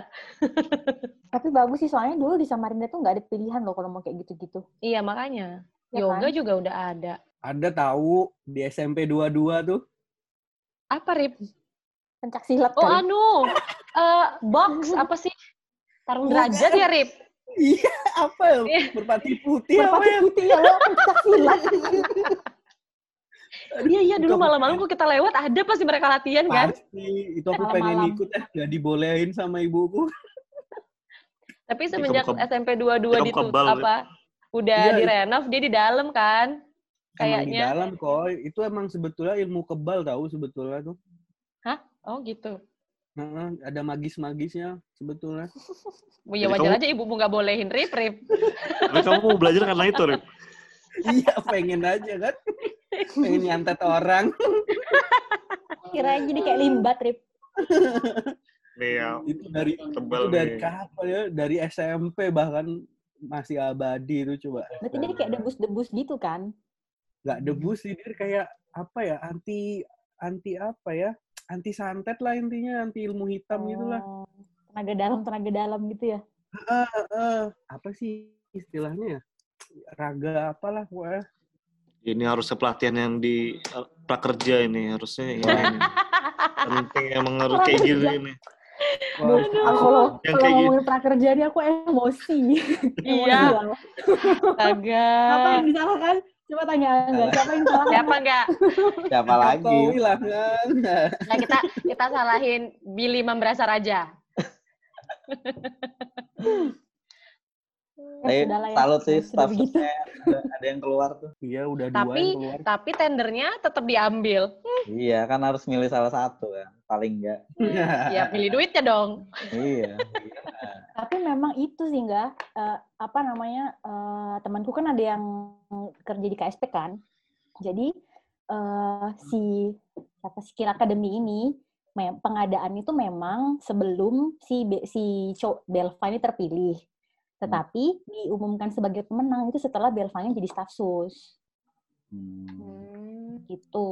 Tapi bagus sih, soalnya dulu di Samarinda tuh nggak ada pilihan loh kalau mau kayak gitu-gitu. iya makanya. Ya Yoga kan? juga udah ada. Ada tahu di SMP 22 tuh. Apa Rip? Pencak silat Oh kali. anu, eh box apa sih? Tarung derajat ya Rip? Iya, apa ya? Iya. Merpati putih apa Merpati ya? putih ya lo, pencak silat. Iya iya dulu malam-malam kok kita lewat ada pasti mereka latihan kan? Pasti. Itu aku pengen Malam-malam. ikut ya. Gak dibolehin sama ibuku. Tapi semenjak buka- SMP 22 itu ditutup apa? Udah Iya, direnov dia di dalam kan? Emang di Kayaknya. dalam kok. Itu emang sebetulnya ilmu kebal tahu sebetulnya tuh. Oh gitu. Heeh, ada magis-magisnya sebetulnya. Ya wajar kamu- aja ibumu nggak bolehin Rip Rip. Tapi kamu mau belajar karena itu, Rip. Iya, pengen aja kan. Pengen nyantet orang. Kirain jadi kayak limbat, Rip. Iya. Itu dari Tebal itu dari nih. kapan ya? Dari SMP bahkan masih abadi itu coba. Berarti dia kayak debus-debus gitu kan? nggak debus sih dia kayak apa ya anti anti apa ya anti santet lah intinya anti ilmu hitam gitu lah Oh, Tenaga dalam, tenaga dalam gitu ya. Ah, ah. apa sih istilahnya ya raga apalah pokoknya Ini harusnya pelatihan yang di eh, prakerja ini harusnya ini. ini. Penting emang harus kayak gini ini. Wah, kalau Yang kalau gitu. ngomongin prakerja ini aku emosi. Iya. Astaga. Siapa yang disalahkan? Coba tanya enggak, siapa yang salah? Siapa enggak? Siapa lagi? Kan Nah, kita kita salahin Billy Membrasa Raja. Tapi ya. salut sih staff begitu. ada, ada yang keluar tuh. iya udah dua Tapi yang keluar tapi tendernya tetap diambil. Iya, kan harus milih salah satu kan. Paling enggak. Ya pilih duitnya dong. Iya. Tapi memang itu sih enggak eh, apa namanya eh, temanku kan ada yang kerja di KSP kan. Jadi eh, si apa skill academy ini pengadaan itu memang sebelum si si Belva ini terpilih. Tetapi diumumkan sebagai pemenang itu setelah Belvanya jadi staf sus Hmm. gitu.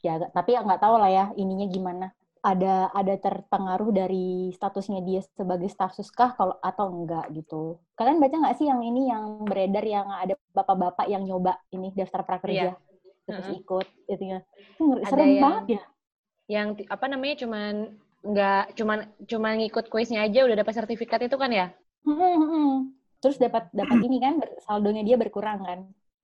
Ya agak- tapi ya nggak tahu lah ya ininya gimana. Ada ada terpengaruh dari statusnya dia sebagai staf sus kah kalau atau enggak gitu. Kalian baca nggak sih yang ini yang beredar yang ada bapak-bapak yang nyoba ini daftar prakerja terus Mm-mm. ikut itunya. Serem yang- banget ya. Yang apa namanya cuman nggak cuman cuman ngikut kuisnya aja udah dapat sertifikat itu kan ya? Mm-mm. Terus dapat dapat ini kan ber- saldonya dia berkurang kan.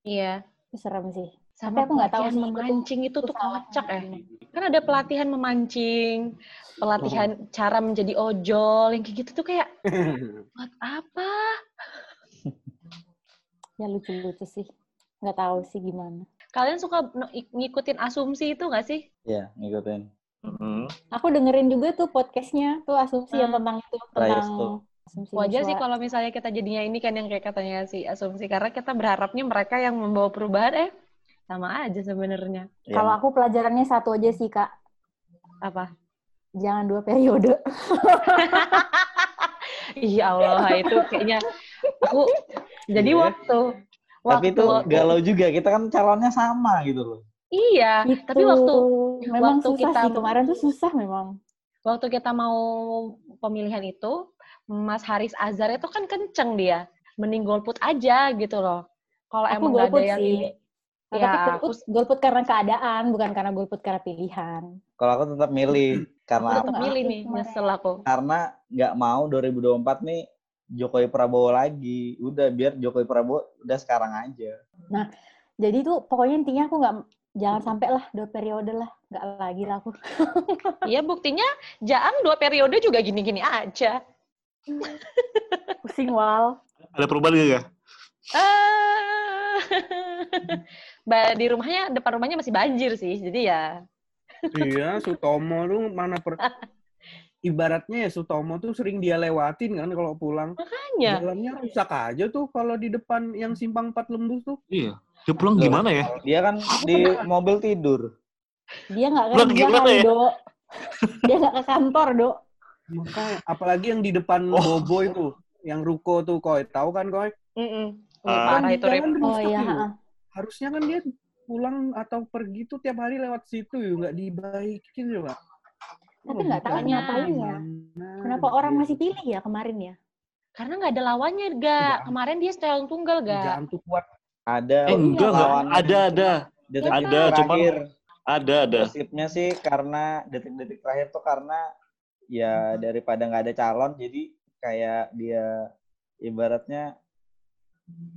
Iya. Itu serem sih. Tapi Sama aku nggak tahu sih, itu tuh memancing itu tuh susah kocak ya. gimana. Kan ada pelatihan memancing, pelatihan cara menjadi ojol, yang kayak gitu tuh kayak buat apa? Ya lucu-lucu sih. Nggak tahu sih gimana. Kalian suka ngikutin asumsi itu nggak sih? Iya, ngikutin. Mhm. Aku dengerin juga tuh podcastnya tuh asumsi yang Hmm. tentang itu tentang tuh. Asumsi Wajar sih kalau misalnya kita jadinya ini kan yang kayak katanya si asumsi karena kita berharapnya mereka yang membawa perubahan eh sama aja sebenarnya. Iya. Kalau aku pelajarannya satu aja sih kak, Apa? jangan dua periode. Iya Allah itu kayaknya aku jadi Iya. waktu Tapi waktu itu galau juga. Kita kan calonnya sama gitu loh. iya Gitu. tapi waktu memang waktu susah kita- sih kemarin tuh susah memang. waktu kita mau pemilihan itu Mas Haris Azhar itu kan kenceng dia mending golput aja gitu loh kalau Aku emang gak ada golput yang sih. Nah, Ya, tapi aku golput, golput karena keadaan, bukan karena golput karena pilihan. Kalau aku tetap milih aku karena tetap nggak milih nih nyesel aku karena nggak mau 2024 nih Jokowi Prabowo lagi. Udah biar Jokowi Prabowo udah sekarang aja. Jadi tuh pokoknya intinya aku nggak jangan sampai lah dua periode lah, nggak lagi lah aku. Iya buktinya Jaang dua periode juga gini-gini aja Pusing wal. Ada perubahan gak? Gak? Ah. Ba- di rumahnya depan rumahnya masih banjir sih jadi ya iya, Sutomo tuh mana per... Ibaratnya ya Sutomo tuh sering dia lewatin kan kalau pulang. makanya Jalannya rusak aja tuh kalau di depan yang simpang empat lembus tuh. Iya. Dia pulang Loh. gimana ya? Dia kan di mobil tidur. Dia nggak kerja ya? Dok. Dia nggak ke kantor, Dok. Makanya, apalagi yang di depan Oh. Bobo itu, yang ruko tuh, Koy. Tahu kan? Mm-mm. Wih, Ah. parah itu. Jalan Oh iya, ha-ha. Harusnya kan dia pulang atau pergi tuh tiap hari lewat situ yuk, nggak dibaikin ya, Pak. Tapi nggak tahu ngapain ya. Kenapa orang masih pilih ya kemarin ya? karena nggak ada lawannya ga Udah. kemarin dia calon tunggal ga Jangan tuh kuat. Ada Eh, enggak, enggak. Ada, ada. detik Ada, cuman. Ada, ada. Gosipnya sih karena detik-detik terakhir tuh karena ya daripada nggak ada calon jadi kayak dia ibaratnya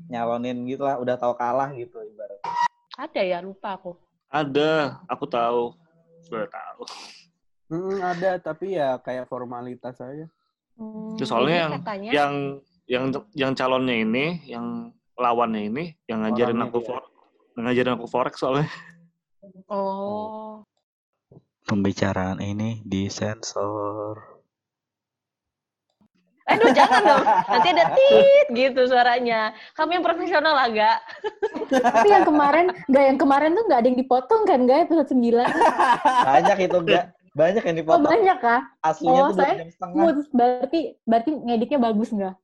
nyalonin gitu lah udah tahu kalah gitu ibaratnya. ada ya lupa aku Ada. Aku tahu. Sudah tahu. Hmm, ada, tapi ya kayak formalitas aja. Hmm, Terus soalnya yang katanya yang yang yang calonnya ini, yang lawannya ini, yang ngajarin Orangnya aku for, ngajarin aku forex soalnya. oh Pembicaraan ini disensor. aduh jangan dong nanti ada tit gitu suaranya kamu yang profesional agak Tapi yang kemarin, nggak yang kemarin tuh nggak ada yang dipotong kan, nggak episode 9? Banyak itu enggak banyak yang Oh dipotong. banyak kah? Aslinya Oh, tuh dua saya jam setengah. Mood, berarti berarti ngeditnya bagus nggak?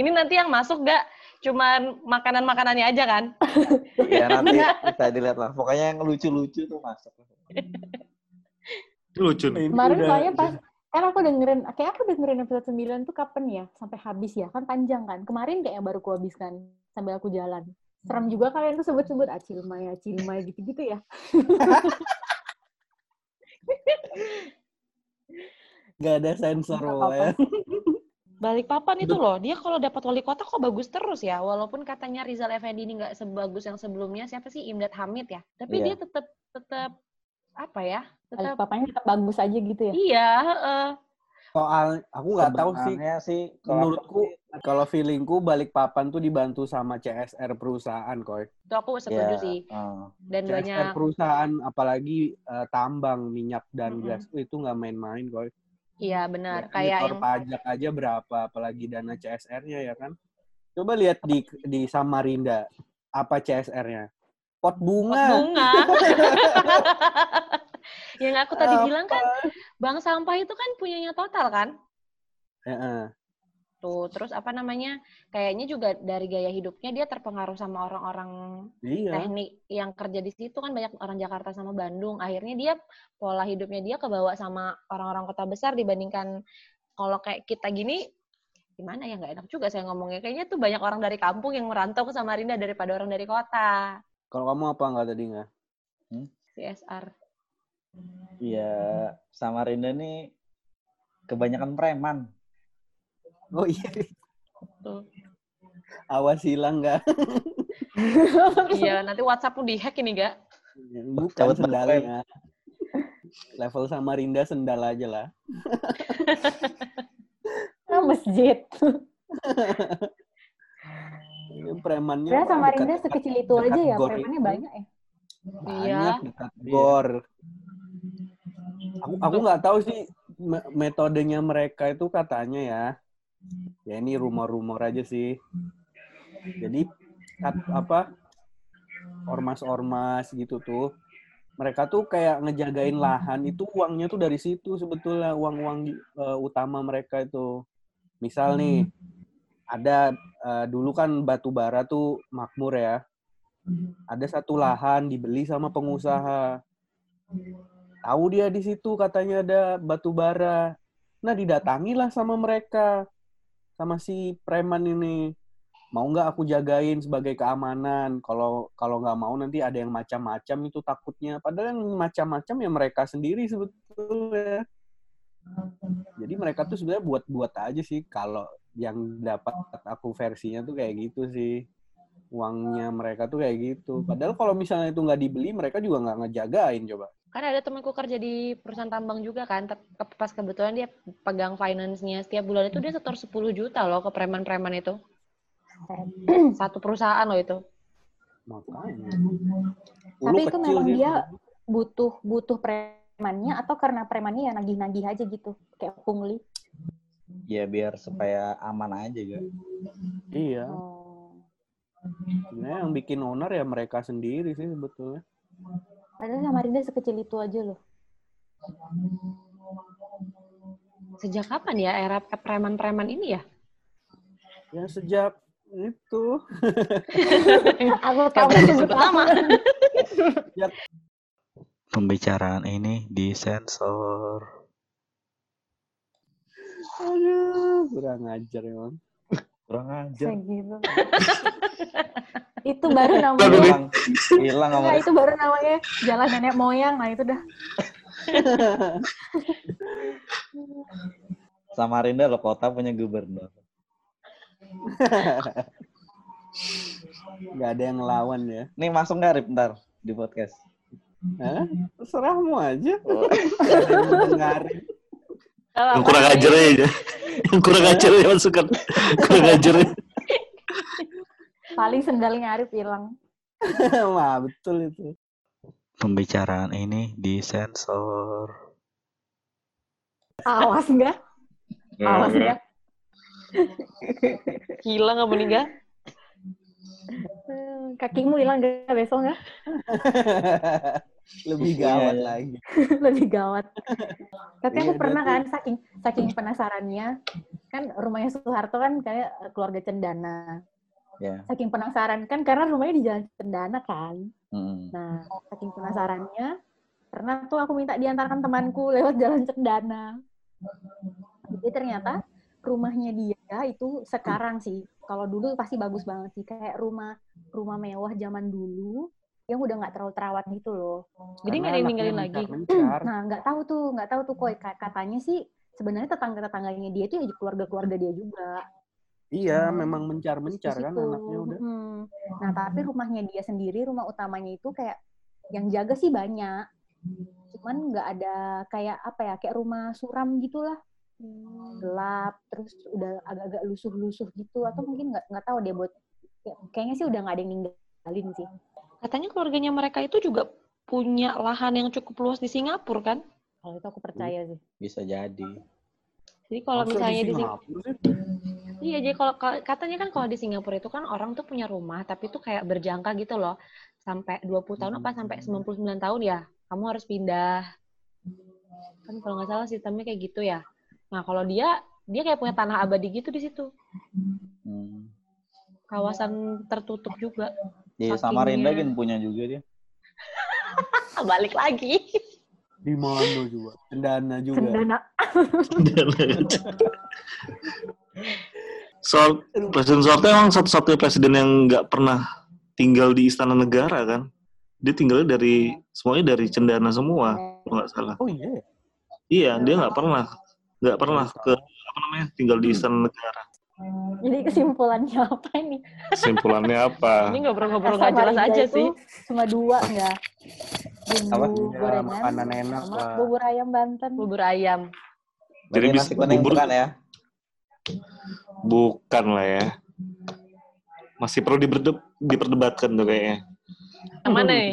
ini nanti yang masuk gak cuman makanan makanannya aja kan Ya nanti bisa dilihat lah. Pokoknya yang lucu-lucu tuh masuk. Itu lucu nih. Kemarin Udah- soalnya pas kan aku dengerin, kayak aku dengerin episode 9 tuh kapan ya? Sampai habis ya, kan panjang kan. Kemarin kayak baru aku habiskan sambil aku jalan. Serem juga kalian tuh sebut-sebut acilmay, acilmay gitu-gitu ya. Nggak ada sensor ya. Balik papan itu loh dia kalau dapat wali kota kok bagus terus ya walaupun katanya Rizal Effendi ini nggak sebagus yang sebelumnya siapa sih Imdad Hamid ya tapi Iya. dia tetap tetap apa ya Balik tetap papanya tetap bagus aja gitu ya. iya heeh. Soal, aku nggak tahu sih. Sih kalau Menurutku, kalau feelingku balik papan tuh dibantu sama CSR perusahaan, Koy. itu aku setuju Ya, sih oh. dan CSR banyak perusahaan, apalagi eh, tambang, minyak, dan Mm-mm. gas itu nggak main-main, Koy. Iya benar Ya, kayak yang pajak aja berapa, apalagi dana CSR-nya ya kan. Coba lihat di di Samarinda, apa CSR-nya? Pot pot bunga. bunga yang aku tadi bilang kan bank sampah itu kan punyanya total kan Heeh. Tuh terus apa namanya kayaknya juga dari gaya hidupnya dia terpengaruh sama orang-orang Iya. teknik yang kerja di situ kan banyak orang Jakarta sama Bandung akhirnya dia pola hidupnya dia kebawa sama orang-orang kota besar dibandingkan kalau kayak kita gini gimana ya nggak enak juga saya ngomongnya kayaknya tuh banyak orang dari kampung yang merantau ke Samarinda daripada orang dari kota Kalau kamu apa nggak tadi nggak? CSR Iya, Samarinda nih kebanyakan preman. Oh iya. tuh Awas hilang nggak? iya, nanti WhatsApp lu dihack ini, gak? Bukan Cabut sendalnya. Level Samarinda sendal aja lah. Ah, masjid. Ini premannya Ya Samarinda dekat- sekecil itu aja ya, premannya banyak ya. Iya. Banyak dekat gor. Aku aku nggak tahu sih me- metodenya mereka itu katanya ya. Ya ini rumor-rumor aja sih. Jadi apa ormas-ormas gitu tuh mereka tuh kayak ngejagain lahan itu uangnya tuh dari situ sebetulnya uang-uang eh, utama mereka itu. Misal nih ada eh, dulu kan batu bara tuh makmur ya. Ada satu lahan dibeli sama pengusaha. Tahu dia di situ katanya ada batu bara. Nah didatangilah sama mereka sama si preman ini. Mau nggak aku jagain sebagai keamanan? Kalau kalau nggak mau nanti ada yang macam-macam itu takutnya. Padahal yang macam-macam ya mereka sendiri sebetulnya. Jadi mereka tuh sebenarnya buat-buat aja sih. Kalau yang dapat aku versinya tuh kayak gitu sih. Uangnya mereka tuh kayak gitu. Padahal kalau misalnya itu nggak dibeli mereka juga nggak ngejagain coba Kan ada temanku kerja di perusahaan tambang juga kan, pas kebetulan dia pegang finance-nya setiap bulan itu dia setor 10 juta loh ke preman-preman itu. Satu perusahaan loh itu. makanya Tapi itu memang dia butuh butuh premannya atau karena premannya ya nagih-nagih aja gitu, kayak pungli. Ya biar supaya aman aja gak. iya Oh. sebenarnya yang bikin owner ya mereka sendiri sih sebetulnya Padahal Samarinda sekecil itu aja loh. Sejak kapan ya era preman-preman ini ya? ya sejak itu Aku tahu sebut nama. Pembicaraan ini disensor. aduh kurang ajar emang Kurang. Kayak gitu. itu baru namanya Hilang, Enggak, itu baru namanya jalan nenek moyang. Nah, itu dah. Samarinda lo kota punya gubernur. nggak ada yang ngelawan ya Nih masuk nggak Rip ntar di podcast? Hah? terserahmu aja ada yang kurang ajar aja. Yang kurang ajar ya masukkan. Kurang ajar. Paling sendalnya Arif hilang. wah betul itu Pembicaraan ini disensor. Awas enggak? Awas enggak? Hilang apa nih, Gak? Hmm, Kakimu hilang enggak besok enggak? lebih Iya, gawat iya. lagi Lebih gawat. Tapi aku Iya, pernah kan saking saking penasarannya kan rumahnya Soeharto kan kayak keluarga cendana. Ya. Saking penasaran kan karena rumahnya di jalan cendana kan. Mm. Nah, saking penasarannya, pernah tuh aku minta diantarkan temanku lewat jalan cendana. Jadi ternyata rumahnya dia itu sekarang sih, kalau dulu pasti bagus banget sih, kayak rumah rumah mewah zaman dulu yang udah nggak terlalu terawat gitu loh. Jadi nggak ada yang ninggalin lagi. mencar Nah, nggak tahu tuh, nggak tahu tuh kok katanya sih sebenarnya tetangga-tetangganya dia tuh ya keluarga-keluarga dia juga. iya Hmm. memang mencar mencar kan anaknya udah Mm. Nah, tapi rumahnya dia sendiri, rumah utamanya itu kayak yang jaga sih banyak. Cuman nggak ada kayak apa ya, kayak rumah suram gitulah. Gelap, terus udah agak-agak lusuh-lusuh gitu. Atau mungkin nggak nggak tahu deh buat ya, kayaknya sih udah nggak ada yang ninggalin sih. Katanya keluarganya mereka itu juga punya lahan yang cukup luas di Singapura kan? Kalau itu aku percaya sih. Bisa jadi. Jadi kalau Masa misalnya di, Sing- Singapura sih? Iya, jadi kalau ka- katanya kan kalau di Singapura itu kan orang tuh punya rumah tapi tuh kayak berjangka gitu loh. Sampai 20 tahun apa sampai 99 tahun ya, kamu harus pindah. Kan kalau nggak salah sistemnya kayak gitu ya. Nah, kalau dia dia kayak punya tanah abadi gitu di situ. Hmm. Kawasan tertutup juga. Di Sakingnya- Samarinda kan punya juga dia. Balik lagi. di mana juga cendana juga Cendana. Soal Presiden Soeharto emang satu-satunya presiden yang nggak pernah tinggal di istana negara kan? Dia tinggalnya dari semuanya dari cendana semua, kalau nggak salah. oh iya ya? Iya, dia nggak pernah nggak pernah ke apa namanya tinggal di istana negara. Jadi kesimpulannya apa ini? Kesimpulannya apa? Ini ngobrol-ngobrol nggak jelas aja itu sih. Cuma dua enggak? Apa? Bumbu Ya, gorengan makanan enak sama lah. bubur ayam Banten. Bubur ayam. Jadi Berarti bis- nasi kuning bubur- bukan ya? Bukan lah ya. Masih perlu diberde- diperdebatkan tuh kayaknya. Yang mana nih?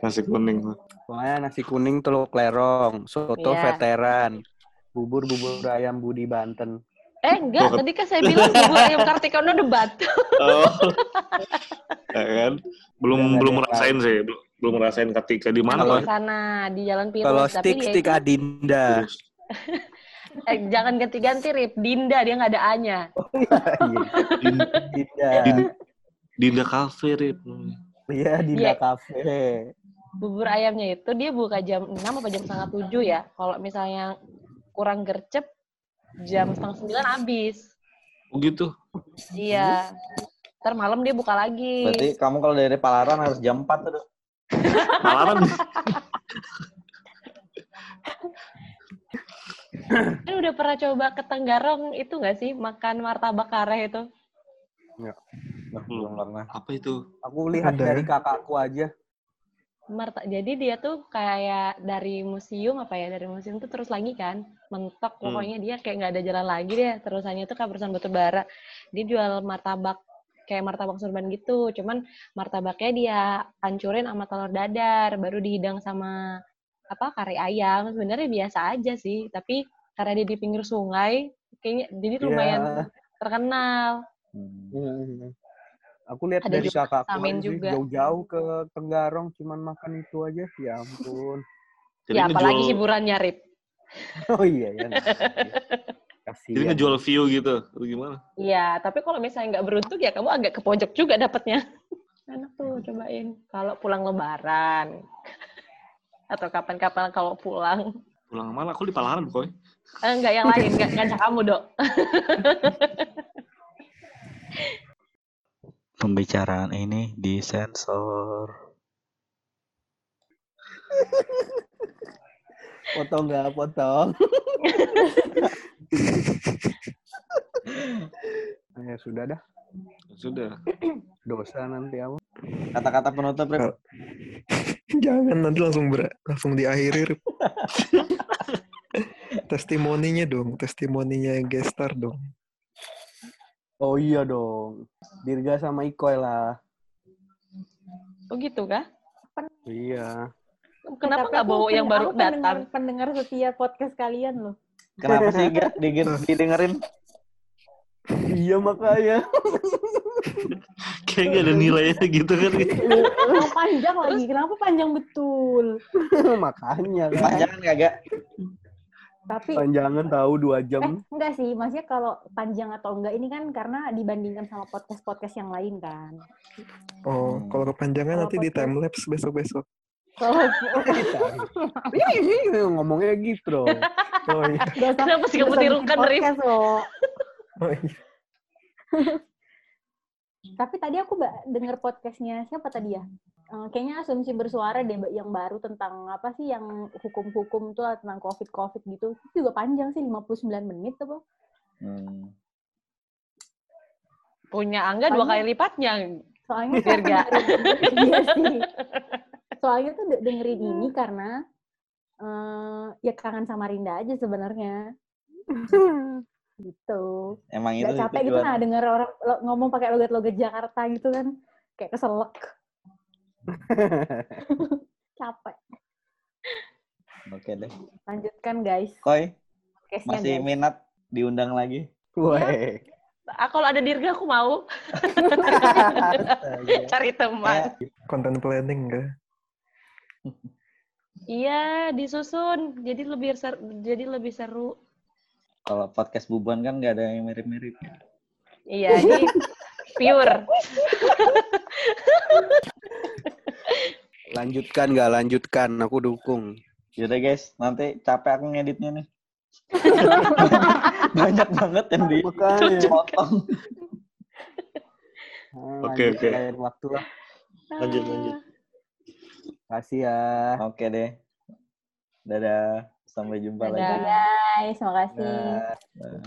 Nasi kuning. Pokoknya nasi kuning telur klerong, soto Iya. veteran, bubur bubur ayam Budi Banten. Eh enggak, tadi kan saya bilang bubur ayam Kartika Uno debat. Oh. ya kan? Belum Udah nggak belum ada ngerasain sih, belum belum ngerasain ketika di mana Kalau- Pak? sana di Jalan Pirus. Kalau Tapi stick dia stick Adinda. eh, jangan ganti-ganti Rip. Dinda dia nggak ada A-nya. Dinda. Din- Dinda Cafe, Rip. Iya, Dinda Iya. Cafe. Bubur ayamnya itu dia buka jam 6 apa jam setengah 7 ya. Kalau misalnya kurang gercep jam setengah 9 habis. Oh gitu. Iya. Ntar malam dia buka lagi. Berarti kamu kalau dari Palaran harus jam 4 tuh. Malaran. Kan udah pernah coba ke Tenggarong itu nggak sih makan martabak kareh itu? Belum pernah. Apa itu? Aku lihat Ada. dari kakakku aja. Marta jadi dia tuh kayak dari museum apa ya dari museum tuh terus lagi kan mentok Hmm. pokoknya dia kayak nggak ada jalan lagi deh terusannya tuh kayak perusahaan batu bara dia jual martabak kayak martabak sorban gitu cuman martabaknya dia hancurin sama telur dadar baru dihidang sama apa kari ayam sebenarnya biasa aja sih tapi karena dia di pinggir sungai kayaknya jadi lumayan Iya. terkenal Hmm. Aku lihat dari juga kakakku jauh-jauh ke Tenggarong cuman makan itu aja. Ya ampun. Jadi ya apalagi ngejual, hiburannya Rip Oh iya ya. Kasihan. jadi ngejual view gitu. Atau gimana? Iya, tapi kalau misalnya nggak beruntung ya kamu agak ke pojok juga dapatnya. Enak tuh, cobain. Kalau pulang lebaran. Atau kapan-kapan kalau pulang. Pulang mana? Aku di Palaran, Koy. Eh, enggak yang lain, enggak ngajak kamu, Dok. Pembicaraan ini disensor. Potong nggak potong. ya sudah dah. Sudah. Dosa nanti aku. Kata-kata penutup, Rip. Jangan nanti langsung ber langsung diakhiri. Rip. testimoninya dong, testimoninya yang guest star dong. Oh iya dong. Dirga sama Ikoy lah. Oh gitu kah? Iya. Kenapa Tapi nggak bawa yang pen- baru aku pendengar, datang? pendengar setia podcast kalian loh. Kenapa sih gak didengerin? iya makanya. Kayak gak ada nilainya gitu kan. Yang panjang lagi, kenapa panjang betul? makanya kan. Panjangan kagak? Tapi Panjangan tahu dua eh jam. enggak sih, maksudnya kalau panjang atau enggak ini kan karena dibandingkan sama podcast-podcast yang lain kan. Oh, Hmm. kalau kepanjangan Kalau nanti di podcast- time lapse besok-besok. Kalau Ih, ngomongnya gitu dong. Oh iya. Kenapa sih kamu tirukan, podcast loh. Oh iya. Tapi tadi aku denger podcastnya siapa tadi ya? Eh, kayaknya asumsi bersuara deh Mbak, yang baru tentang apa sih yang hukum-hukum tuh tentang covid-covid gitu. Itu juga panjang sih 59 menit apa? Hmm. Punya Angga dua kali lipatnya. Soalnya kan Dirga. dengerin- iya sih. Soalnya tuh de- dengerin ini karena eh ya kangen sama Rinda aja sebenarnya. gitu. Emang itu Gak capek gitu tujuan. nah denger orang lo- ngomong pakai logat-logat Jakarta gitu kan. Kayak keselak. capek. Oke deh. Lanjutkan guys. Koi, Podcastnya masih guys. minat diundang lagi? Weh. Ah, kalau ada Dirga aku mau cari teman. Eh, Content planning enggak? Iya, disusun. Jadi lebih seru, jadi lebih seru. Kalau podcast bubuan kan nggak ada yang mirip-mirip. Iya, ini pure. Lanjutkan nggak lanjutkan, aku dukung. Yaudah guys, nanti capek aku ngeditnya nih. Banyak banget yang dipotong. Nah, Oke, lanjut oke. waktu lah. Lanjut, lanjut. Kasih ya. Oke deh. Dadah. Sampai jumpa Dadah. lagi. Guys, makasih. Nah.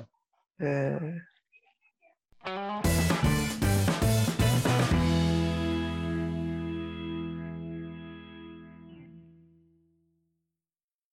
Nah.